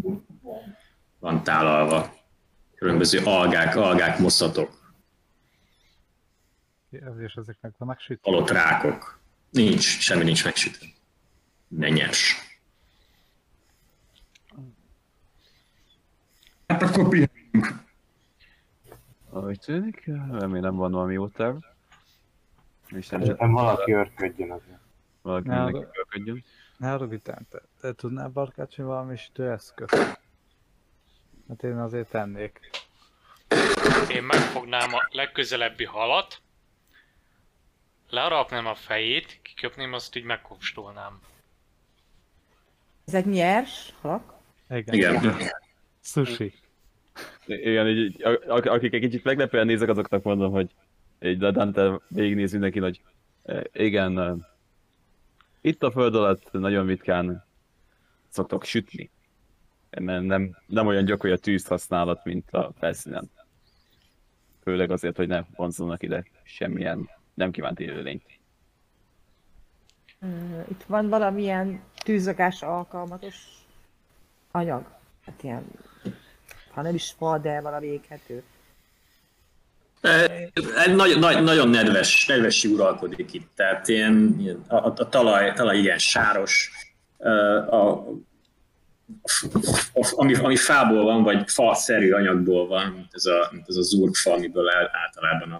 van tálalva. Különböző algák, algák, moszatok, És ezeknek vannak süt. halott rákok. Nincs, semmi nincs megsütve. Ne nyers. Hát akkor pihenjünk. Ahogy tűnik, remélem van valami jó terv. Nem valaki örködjön azért. valaki Ne, mindenki de- fölködjön. Ne haragudjál, te, te tudnál barkácsolni valami sütőeszközt? Hát én azért tennék. Én megfognám a legközelebbi halat, learapnám a fejét, kiköpném, azt így megkóstolnám. Ezek nyers halak? Igen. Igen. Sushi. Igen, így, így, akik egy kicsit meglepően nézek, azoknak mondom, hogy így a Dante végignéz mindenki, hogy eh, igen, eh, itt a föld alatt nagyon ritkán szoktok sütni. Nem, nem, nem olyan gyakori a tűz használat, mint a felszínen. Főleg azért, hogy ne vonzolnak ide semmilyen nem kívánt élőlényt. Ö, Itt van valamilyen tűzakásra alkalmatos anyag. Hát ilyen, ha nem is fa, de valami éghető. Nagyon, nagy, nagyon nedves, nedves uralkodik itt, tehát ilyen, ilyen a, a, talaj, talaj igen sáros, a, a, ami, ami fából van, vagy faszerű anyagból van, mint ez a, mint ez a zurgfa, amiből el- általában a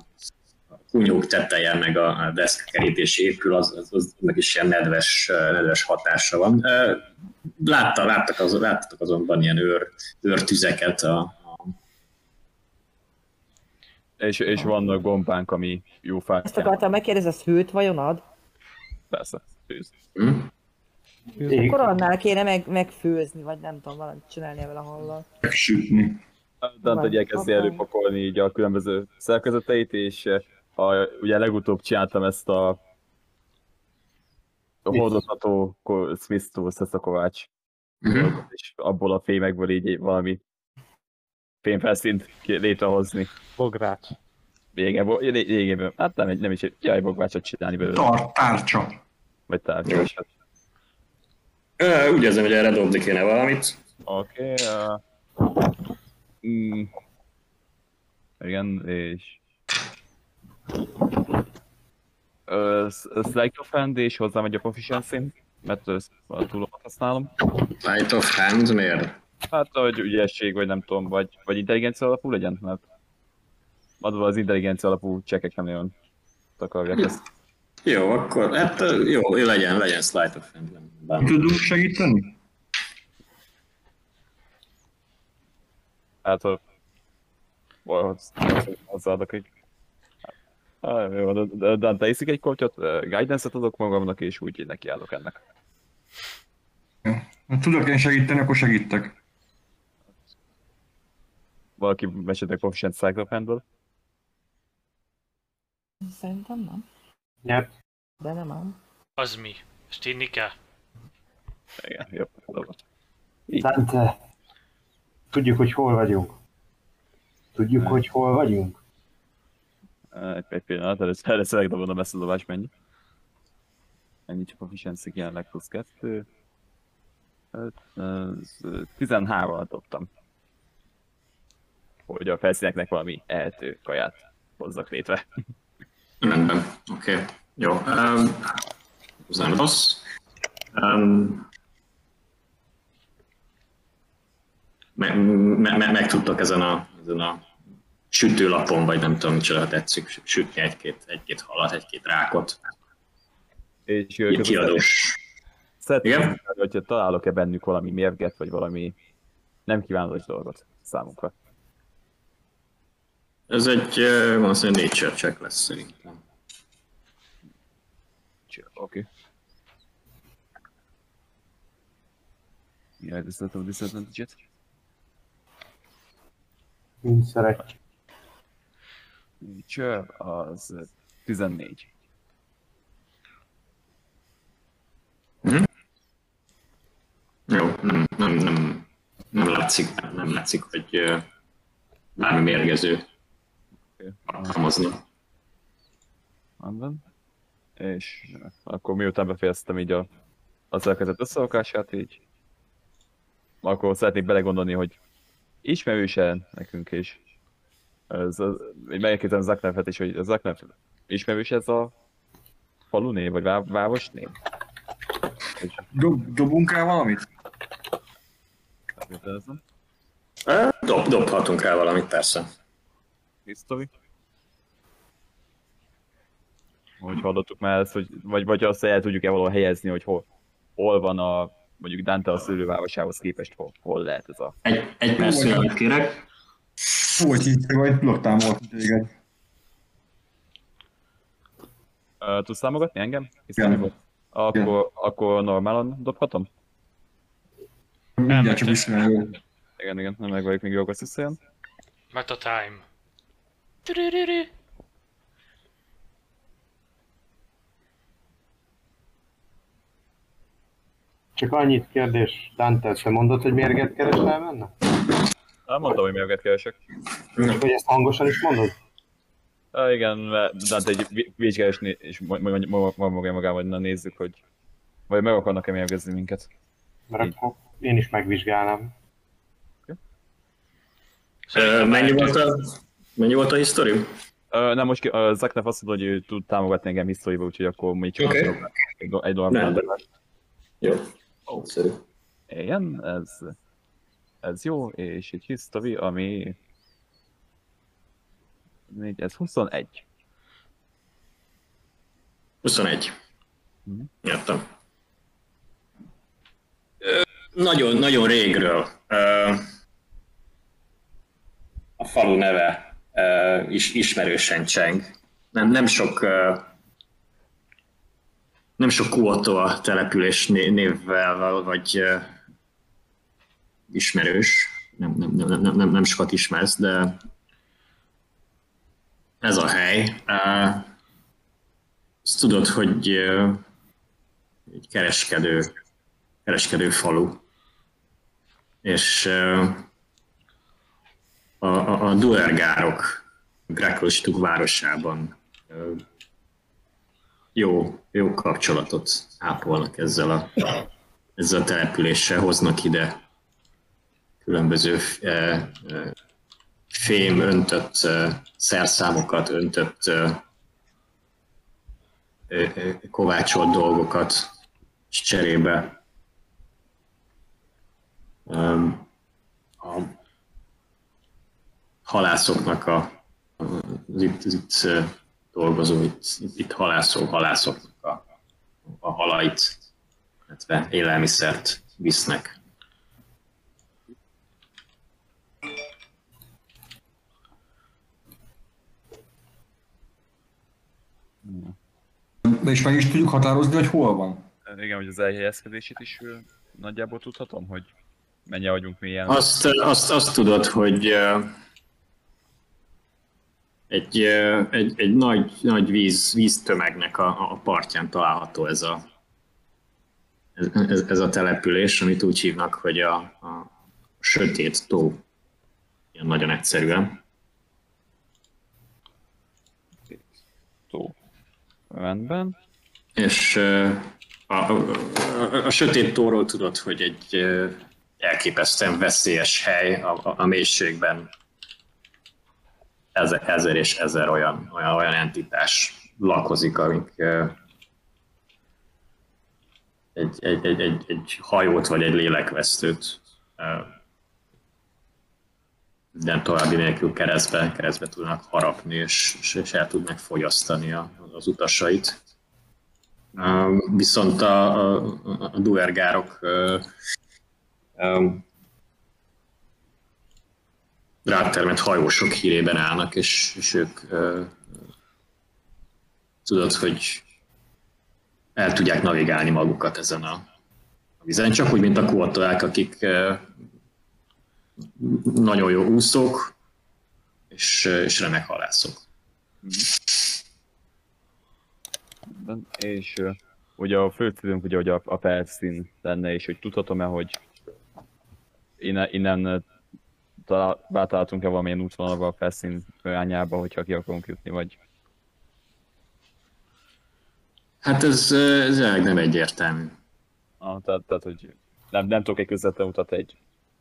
kunyók teteje, meg a, a deszkakerítés épül, az, az, az annak is ilyen nedves, eh, nedves hatása van. Eh, Látta, láttak az, láttatok azonban ilyen őr, őrtüzeket a, a És, és vannak gombánk, ami jó Ezt fát. akartam megkérdezni, ez hőt vajon ad? Persze, tűz. hm? Akkor annál kéne meg, megfőzni, vagy nem tudom, valamit csinálni a hallal. Megsütni. Dante Van. elkezdi Hoppá. előpakolni így a különböző szerkezeteit, és eh, a, ugye legutóbb csináltam ezt a, hordozható Swiss Tools, ezt a kovács. Mhm. És abból a fémekből így valami fémfelszínt létrehozni. Bogrács. Lényegében, lényegében, hát nem, nem is egy jaj, bogvácsot csinálni belőle, Tar, tárcsa. vagy tárgyas. Ö, Úgy érzem, hogy erre dobni kéne valamit. Oké, okay, uh, mm, igen, és Sleight of Hand és hozzám egy a proficiency mert a túlomat használom. Light of hand, miért? Hát, hogy ügyesség, vagy nem tudom, vagy, vagy intelligencia alapú legyen, mert adva az intelligencia alapú csekek nem nagyon takarják ezt. Jó, akkor, hát jó, legyen, legyen Sleight of hand. Tudunk segíteni? Hát, ha hozzáadok egy... Ah, jó, de- Dante iszik egy kortyot, guidance-et adok magamnak, és úgy nekiállok ennek. Ha tudok én segíteni, akkor segítek. Valaki mesétek Proficient Cycle of Handből? Szerintem nem. Nyert. De nem ám. Az mi? Ezt inni kell? Igen, jó. Dobro. Dante, tudjuk, hogy hol vagyunk. Tudjuk, hogy hol vagyunk. Egy, egy pillanat, először, először megdobom a messzadobás mennyi. Ennyi csak proficiency jelenleg plusz 2. 13-at dobtam. Hogy a felszíneknek valami ehető kaját hozzak létre. Rendben, oké. Okay. Jó. Um, ez nem rossz. Um, me, me, me, meg tudtok ezen a, ezen a sütőlapon, vagy nem tudom, micsoda tetszik, sü- sütni egy-két, egy-két halat, egy-két rákot. És kiadós. Szeretném, hogyha találok-e bennük valami mérget, vagy valami nem kívánatos dolgot számunkra. Ez egy, eh, valószínűleg nature check lesz szerintem. Oké. Okay. Jaj, disadvantage- disadvantage-et. Mind szeret. Nature az 14. Jó, nem, nem, nem, nem látszik, nem látszik, hogy eh, bármi mérgező alkalmazni. Rendben. És akkor miután befejeztem így a, az elkezdett összerakását, így akkor szeretnék belegondolni, hogy ismerősen nekünk is. Ez, az, így megkérdezem Zaknefet is, hogy Zaknef ismerős ez a falu név, vagy vá- város név? Dob, dobunk rá valamit? Dob, dobhatunk rá valamit, persze. History. Hogy hallottuk már ezt, hogy, vagy, vagy azt el tudjuk-e valahol helyezni, hogy hol, hol van a, mondjuk Dante a szülővárosához képest, hol, hol lehet ez a... Egy, egy perc kérek. Hú, hogy hittek, vagy tudok támogatni téged. Uh, tudsz támogatni engem? Igen. History-ból? Akkor, akkor normálon dobhatom? Mindjárt csak visszajön. Igen, igen, nem meg vagyok még jogos összejön. Meta time. Tüririri. Csak annyit kérdés, Dante, te mondod, hogy mérget keresel benne? Hát mondtam, hogy mérget keresek. Csak hogy ezt hangosan is mondod? Ah, igen, mert Dante egy vi- vizsgálás né- és mo- mo- mo- mo- maga magával, hogy na nézzük, hogy vagy meg akarnak-e mérgezni minket. Mert akkor én is megvizsgálnám. Mennyi volt a, mennyi volt a history? Uh, nem, most uh, Zaknef azt mondta, hogy ő tud támogatni engem historiba, úgyhogy akkor még csak okay. egy, egy adást. Jó. Egyszerű. Igen, ez, ez jó, és egy history, ami... Még ez 21. 21. Mhm. Értem. Nagyon, nagyon régről. A falu neve is ismerősen cseng. Nem, nem sok nem sok Kuotoa település né- névvel vagy ismerős. Nem, nem, nem, nem, nem, nem sokat ismersz, de ez a hely. Azt tudod, hogy egy kereskedő, kereskedő falu. És a, a, a duergárok Grekostuk városában jó, jó kapcsolatot ápolnak ezzel a, ezzel a településsel, hoznak ide különböző uh, uh, fém öntött uh, szerszámokat, öntött kovácsolt dolgokat, és cserébe a halászoknak a, az itt, az itt dolgozó, itt, itt halászó halászoknak a, a halait, illetve élelmiszert visznek. És meg is tudjuk határozni, hogy hol van. Igen, hogy az elhelyezkedését is nagyjából tudhatom, hogy mennyire vagyunk mélyen. Azt, azt, azt tudod, hogy egy, egy, egy nagy, nagy víz, víztömegnek a, a partján található ez a, ez, ez a település, amit úgy hívnak, hogy a, a sötét tó. Ilyen nagyon egyszerűen. Rendben. És a, a, a, a sötét tóról tudod, hogy egy elképesztően veszélyes hely a, a, a mélységben. Ezer, ezer és ezer olyan, olyan, olyan entitás lakozik, amik egy, egy, egy, egy, egy hajót vagy egy lélekvesztőt minden további nélkül keresztbe, keresztbe tudnak harapni, és, és, el tudnak fogyasztani a, az utasait. Viszont a, a, a duergárok rátermett hajósok hírében állnak, és, és ők tudod, hogy el tudják navigálni magukat ezen a, a vizen, csak úgy, mint a kótolák, akik nagyon jó úszók, és, és remek halászok. Rendben. És ugye a fő célunk ugye, hogy a, a felszín lenne, és hogy tudhatom-e, hogy innen, innen talál, betaláltunk-e valamilyen útvonalba a felszín irányába, hogyha ki akarunk jutni, vagy Hát ez, ez jelenleg nem egyértelmű. ah, tehát, tehát, hogy nem, nem tudok egy közvetlen utat egy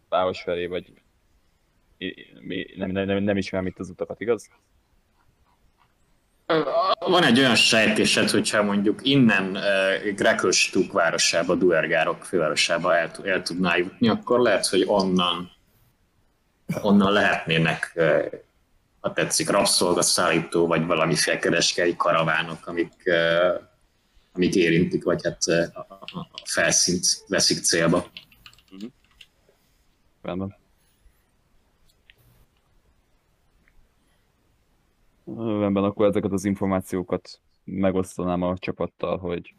város felé, vagy nem, nem, nem, nem ismerem itt az utakat, igaz? Van egy olyan sejtésed, hogyha mondjuk innen uh, Grekostuk városába, Duergárok fővárosába el, el tudnál jutni, akkor lehet, hogy onnan, onnan lehetnének, uh, ha tetszik, rabszolgaszállító, vagy valamiféle kereskedői karavánok, amik, uh, amik érintik, vagy hát a, felszínt veszik célba. Rendben. Rendben, akkor ezeket az információkat megosztanám a csapattal, hogy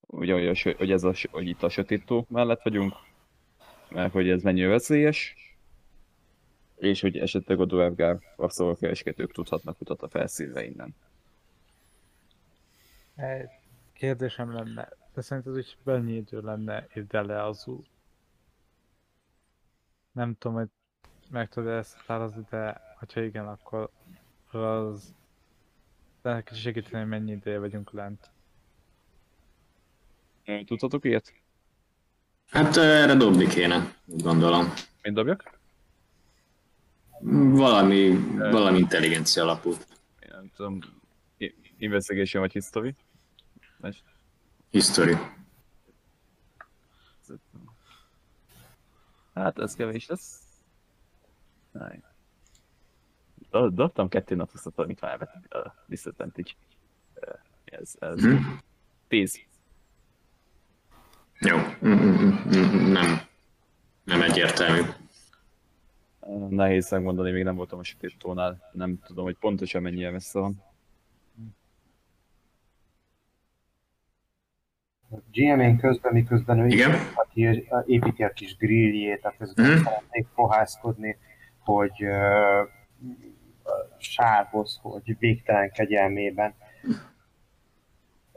ugye, hogy, a, hogy, ez a, hogy itt a sötét tó mellett vagyunk, mert hogy ez mennyire veszélyes, és hogy esetleg a Duergár rabszolgakereskedők tudhatnak utat a felszínre innen. Egy kérdésem lenne, de szerinted, hogy mennyi idő lenne ide le az út? Nem tudom, hogy meg tudod ezt határozni, de ha igen, akkor az... De kicsit segíteni, hogy mennyi ideje vagyunk lent. Ö, Tudhatok ilyet? Hát uh, erre dobni kéne, gondolom. Mint dobjak? Valami, valami intelligencia alapú. Én Nem tudom, investigation vagy history? Vagy- History. Hát ez kevés lesz. Aj. Do- Dobtam kettő naposztatot, amit már elvett a disadvantage. Ez, ez. Hm? Tíz. Jó, Mm, mm, mm, mm, nem, nem egyértelmű. Nehéz megmondani, még nem voltam a sötét tónál. Nem tudom, hogy pontosan mennyire messze van. GM-én közben, miközben ő Igen? aki építi a kis grilljét, a közben Mhm. szeretnék fohászkodni, hogy sárhoz, hogy végtelen kegyelmében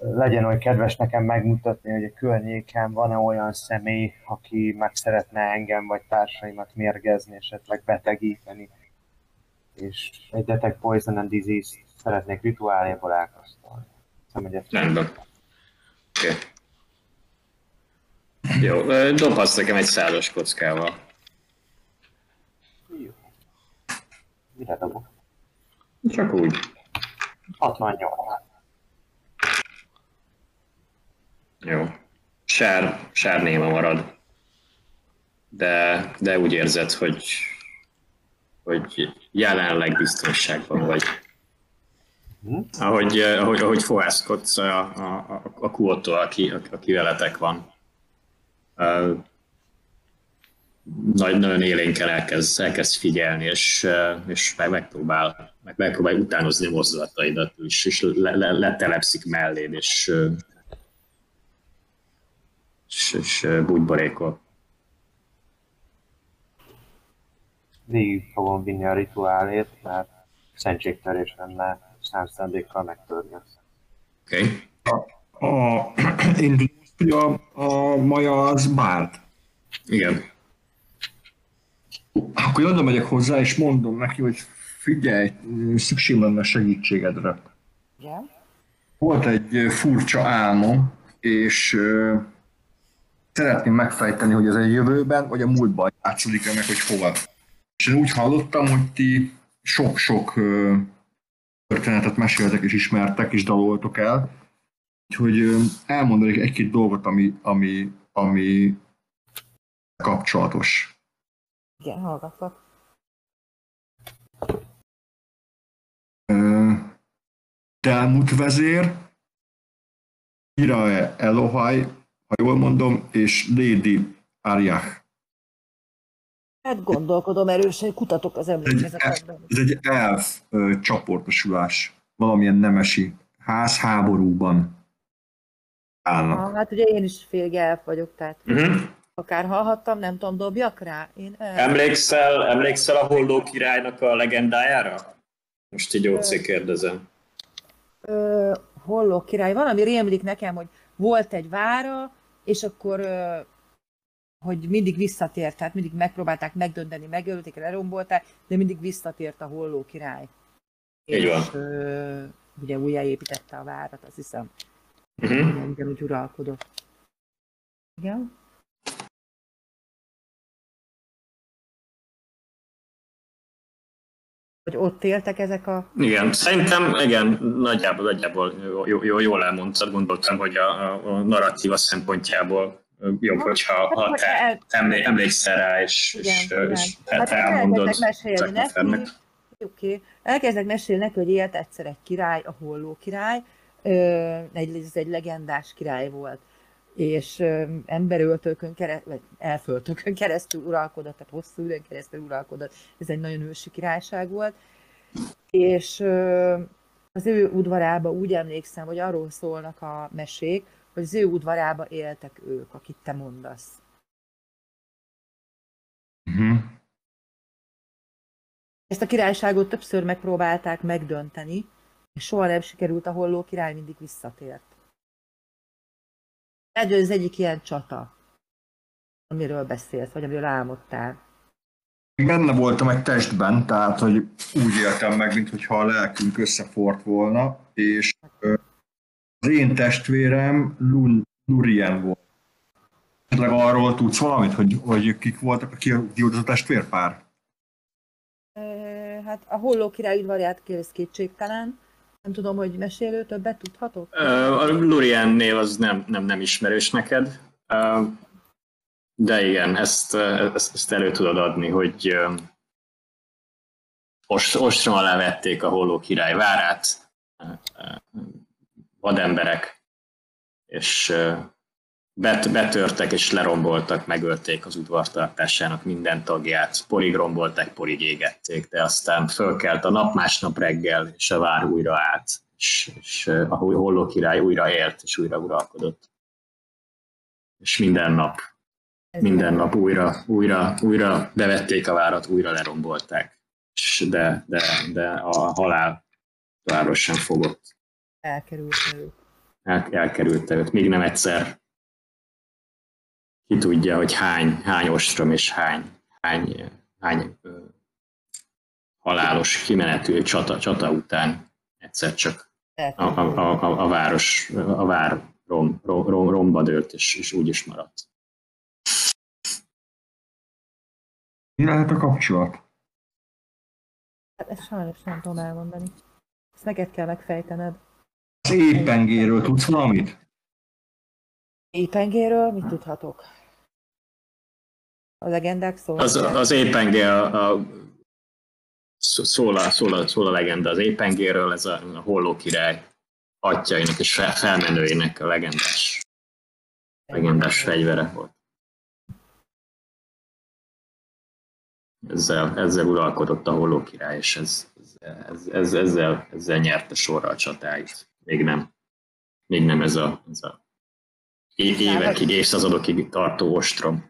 legyen olyan kedves nekem megmutatni, hogy a környéken van-e olyan személy, aki meg szeretne engem vagy társaimat mérgezni, esetleg betegíteni. És egy Detect Poison and Disease szeretnék rituáléból elkasztolni. Hiszem, ezt Rendben. Oké. Jó, ö, dobhatsz nekem egy százas kockával. Jó. Mire dobok? Csak úgy. 68. Jó. Sár, sár néma marad. De, de úgy érzed, hogy, hogy jelenleg biztonságban vagy. Ahogy, eh, ahogy, ahogy fohászkodsz a, a, a, a kuótól, aki, aki veletek van. Nagy, nagyon élénken elkezd, elkezd figyelni, és, eh, és meg, megpróbál, meg, megpróbál utánozni a mozdulataidat, és, és le, le, letelepszik melléd, és, eh, és, és eh, bugyborékol. Végig fogom vinni a rituálét, mert szentségtörés lenne számszándékkal megtörni azt. Oké? Okay? A, én hogy a, a maja az bárd. Igen. Akkor oda megyek hozzá, és mondom neki, hogy figyelj, szükség lenne segítségedre. Igen. Volt egy furcsa álmom, és ö, szeretném megfejteni, hogy ez a jövőben, vagy a múltban játszódik meg, hogy hova. És én úgy hallottam, hogy ti sok-sok ö, történetet meséltek és ismertek és daloltok el, úgyhogy ö, elmondanék egy-két dolgot, ami, ami, ami kapcsolatos. Igen, hallgatlak. Ö, Delmut vezér, Irae Elohai, ha jól mondom, és Lady Ariach. Hát gondolkodom erősen, kutatok az emlékezetekben. ez egy elf ö, csoportosulás, valamilyen nemesi ház háborúban állnak. Ah, hát ugye én is fél elf vagyok, tehát Uh-huh. Akár hallhattam, nem tudom, dobjak rá? Én el... Emlékszel, emlékszel a Holló királynak a legendájára? Most így OC kérdezem. Ö, Holló király, valami rémlik nekem, hogy volt egy vára, és akkor ö, hogy mindig visszatért, tehát mindig megpróbálták megdönteni, megölték, lerombolták, de mindig visszatért a Holló király. Így van. És ö, ugye újjáépítette a várat, azt hiszem. Uh-huh. Igen, úgy uralkodott. Igen? Hogy ott éltek ezek a... Igen, szerintem igen, nagyjából, nagyjából jó, jó, jól elmondtad, gondoltam, hogy a, a, narratíva szempontjából jobb, hogyha ha Hát, te el- emlé, emlékszel rá, és, Igen, és, igen. és Hát te akkor elmondod. Zaknofernek. Oké. Okay. Elkezdek mesélni neki, hogy élt egyszer egy király, a Holló király. Egy, ez egy legendás király volt. És emberöltőkön keresztül, vagy elföltőkön keresztül uralkodott, tehát hosszú időn keresztül uralkodott. Ez egy nagyon ősi királyság volt. És az ő udvarába úgy emlékszem, hogy arról szólnak a mesék, hogy az ő udvarába éltek ők, akit te mondasz. Uh-huh. Ezt Ezt a királyságot többször megpróbálták megdönteni, és soha nem sikerült, a holló király mindig visszatért. Ez az egyik ilyen csata, amiről beszélsz, vagy amiről álmodtál. Benne voltam egy testben, tehát hogy úgy éltem meg, mintha a lelkünk összefort volna, és az én testvérem Lun, Lurien volt. Esetleg arról tudsz valamit, hogy, hogy kik voltak, ki, ki volt az a testvérpár? Hát a holló király udvarját kész kétségtelen. Nem tudom, hogy mesélő többet tudhatok? Ö, A Lurien név az nem, nem, nem ismerős neked, de igen, ezt, ezt, elő tudod adni, hogy ö, ost- ostrom alá vették a Holló király várát, vademberek, és bet, betörtek és leromboltak, megölték az udvartartásának minden tagját, porig rombolták, porig égették, de aztán fölkelt a nap másnap reggel, és a vár újra állt, és, és ö, a Holló király újra élt, és újra uralkodott. És minden nap, minden nap újra, újra, újra bevették a várat, újra lerombolták. és de, de, de a halál továbbra sem fogott. Elkerült. El, elkerülte őt. Még nem egyszer ki tudja, hogy hány, hány ostrom és hány, hány, hány ö, halálos kimenetű csata, csata után egyszer csak a, a, a, a, a város, a vár rom, rom, rom, romba dőlt, és, és úgy is maradt. Mi lehet a kapcsolat? Hát ezt sajnos nem tudom elmondani. Ezt neked kell megfejtened. Az épengéről tudsz valamit? Épengéről mit tudhatok? A legendák szólnak. Az, az épenge a, a szól, a, szól, a, szól a legenda az épengéről, ez a, a holló király atyainak és fel, felmenőinek a legendás, legendás fegyvere volt. Ezzel, ezzel uralkodott a holló király, és ez, ez, ez, ezzel, ezzel nyerte sorra a csatáit. Még nem, még nem ez a, ez a évekig, évszázadokig tartó ostrom.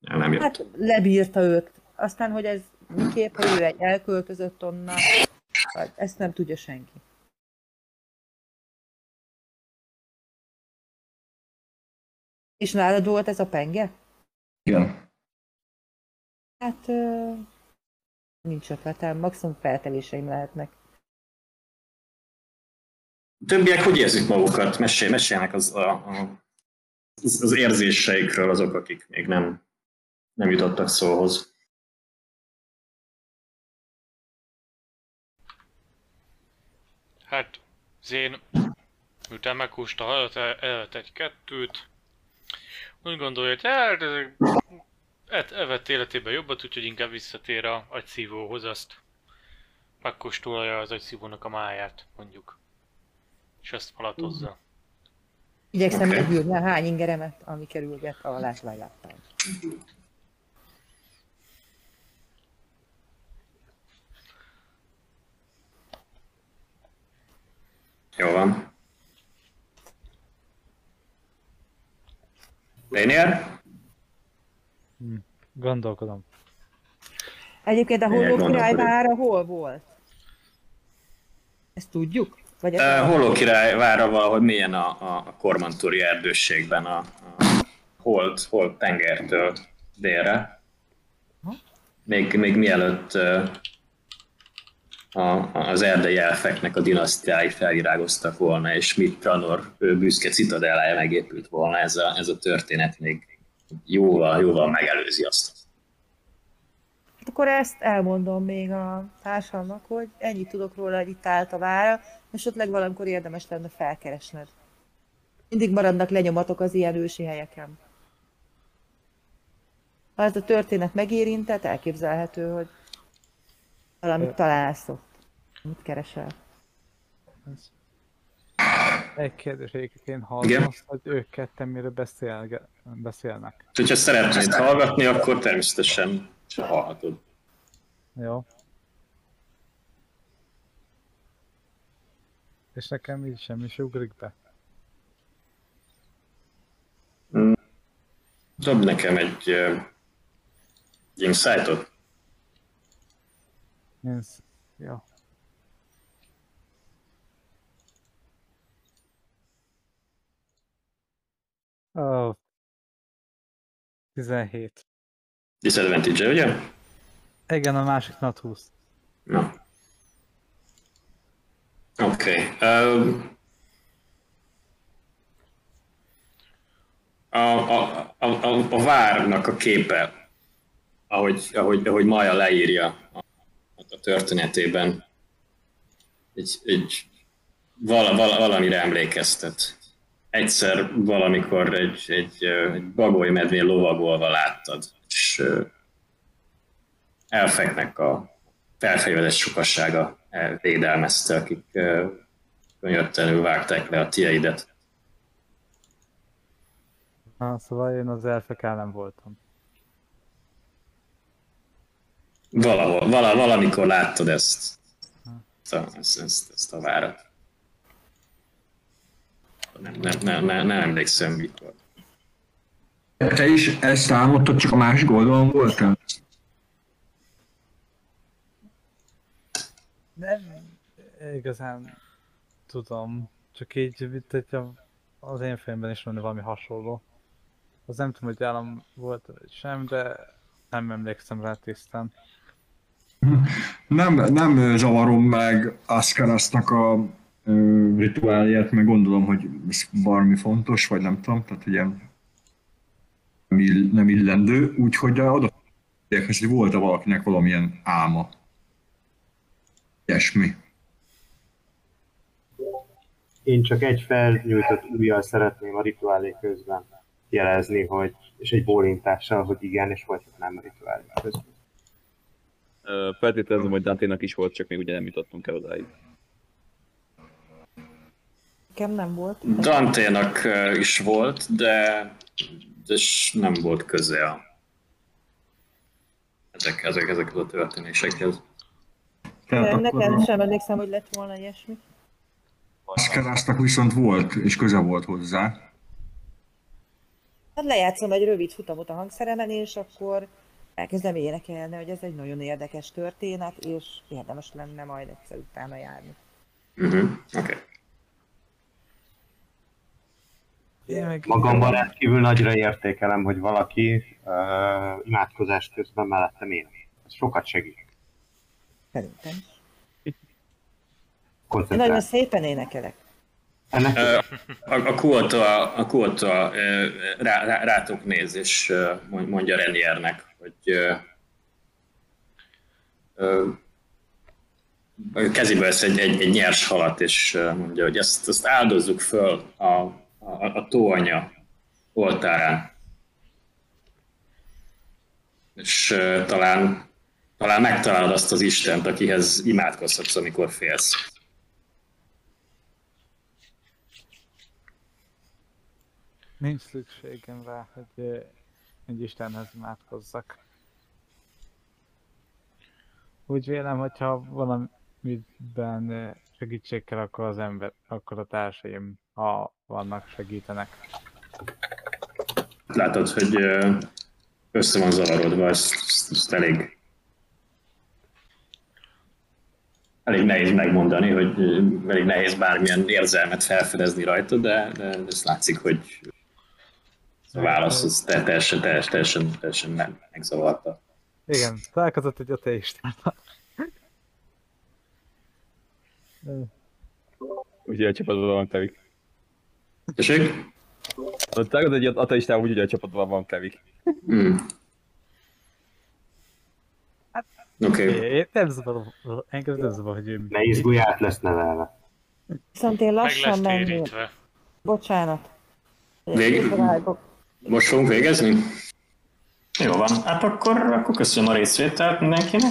El nem jött. Hát lebírta őt. Aztán, hogy ez miképp, hogy ő egy elköltözött onnan, vagy ezt nem tudja senki. És nálad volt ez a penge? Igen. Hát nincs ötletem, maximum felteléseim lehetnek. Többiek hogy érzik magukat? Mesélj, mesélnek az, a, a, az, az érzéseikről azok, akik még nem, nem jutottak szóhoz. Hát, az én, miután meghúzta halat, el- elett egy-kettőt, úgy gondolja, hogy hát, et, evett életében jobbat, úgyhogy inkább visszatér a agyszívóhoz, azt megkóstolja az agyszívónak a máját, mondjuk. És azt falatozza. Igyekszem Oké. okay. meggyűrni a hány ingeremet, ami kerülget a látványláttán. Jó van. Lénier? Gondolkodom. Egyébként a holló gondolkodik? királyvára hol volt? Ezt tudjuk? Vagy ez Uh, Holló király vára valahogy mélyen a, a, a Kormantúri erdőségben, a, a Hold, Hold tengertől délre. Még, még mielőtt uh, a, az erdei elfeknek a dinasztiái felvirágoztak volna, és mit Pranor ő büszke citadellája megépült volna, ez a, ez a történet még jóval, jóval megelőzi azt. Hát akkor ezt elmondom még a társamnak, hogy ennyit tudok róla, hogy itt állt a vára, esetleg valamikor érdemes lenne felkeresned. Mindig maradnak lenyomatok az ilyen ősi helyeken. Ha ez a történet megérintett, elképzelhető, hogy valamit találsz ott. Mit keresel? Egy kérdés, egyébként én Igen? hallom azt, hogy ők ketten miről beszélge, beszélnek. Hogyha szeretnéd hallgatni, akkor természetesen se hallhatod. Jó. És nekem így semmi se ugrik be. Dob nekem egy uh, insightot. Sz... Jó. Ó. 17. Disadvantage ugye? Igen, a másik nat 20. Na. Oké. Okay. Um, a, a, a, a, a várnak a képe, ahogy, ahogy, ahogy Maja leírja a, a történetében, egy, egy vala, vala, valamire emlékeztet. Egyszer valamikor egy, egy, egy bagoly medvén lovagolva láttad, és elfeknek a felfegyveres sokassága védelmezte, akik könyörtelenül vágták le a tieidet. Na, szóval én az elfek ellen voltam. Valahol, vala, valamikor láttad ezt, ezt, ezt, ezt, a várat. Nem, nem, nem, nem, nem emlékszem mikor. Te is ezt álmodtad, csak a másik oldalon voltál? Nem igazán tudom, csak így, hogyha az én filmben is lenne valami hasonló. Az nem tudom, hogy állam volt vagy sem, de nem emlékszem rá tisztán. Nem, nem zavarom meg Askarasnak a ö, meg gondolom, hogy ez valami fontos, vagy nem tudom, tehát ilyen nem, ill, nem illendő, úgyhogy oda hogy volt-e valakinek valamilyen álma. Ilyesmi. Én csak egy felnyújtott ujjal szeretném a rituálé közben jelezni, hogy, és egy bólintással, hogy igen, és nem a rituálé közben. Feltételezem, hogy Dante-nak is volt, csak még ugye nem jutottunk el odáig. Nekem nem volt. Dante-nak is volt, de, de nem volt köze a ezek, ezek, ezek a történésekhez. Tehát nekem a sem emlékszem, hogy lett volna ilyesmi. Askarasnak viszont volt, és köze volt hozzá. Hát lejátszom egy rövid futamot a hangszeremen, és akkor elkezdem énekelni, hogy ez egy nagyon érdekes történet, és érdemes lenne majd egyszer utána járni. Uh-huh. Oké. Okay. Én meg Magamban rendkívül nagyra értékelem, hogy valaki uh, imádkozás közben mellettem én. Ez sokat segít. Szerintem. Én nagyon szépen énekelek. Ennek A, a kulta, a kulta rá, rá, rátok néz, és mondja Reniernek, hogy kezébe vesz egy, egy, egy nyers halat, és mondja, hogy ezt, ezt áldozzuk föl a, a, a tóanya oltárán. És ö, talán, talán megtalálod azt az Istent, akihez imádkozhatsz, amikor félsz. nincs szükségem rá, hogy ö, egy Istenhez imádkozzak. Úgy vélem, hogyha valamiben ö, segítség kell, akkor az ember, akkor a társaim, ha vannak, segítenek. látod, hogy ö, össze van zavarodva, ezt, ezt, elég elég nehéz megmondani, hogy ö, elég nehéz bármilyen érzelmet felfedezni rajta, de, de ez látszik, hogy a válasz az te- teljesen, teljesen, teljesen, teljesen nem megzavarta. Igen, találkozott egy ateistával. Úgyhogy a csapatban van Kevik. Tessék? Ott találkozott egy ateistával, úgyhogy a csapatban van Kevik. Hmm. Oké. Okay. Nem zavar, engem nem zavar, hogy ő ne izgulj, át lesz nevelve. Viszont én Meg lassan térítve. Bocsánat. Vég-. Most fogunk végezni? Jó van, hát akkor, akkor köszönöm a részvételt mindenkinek.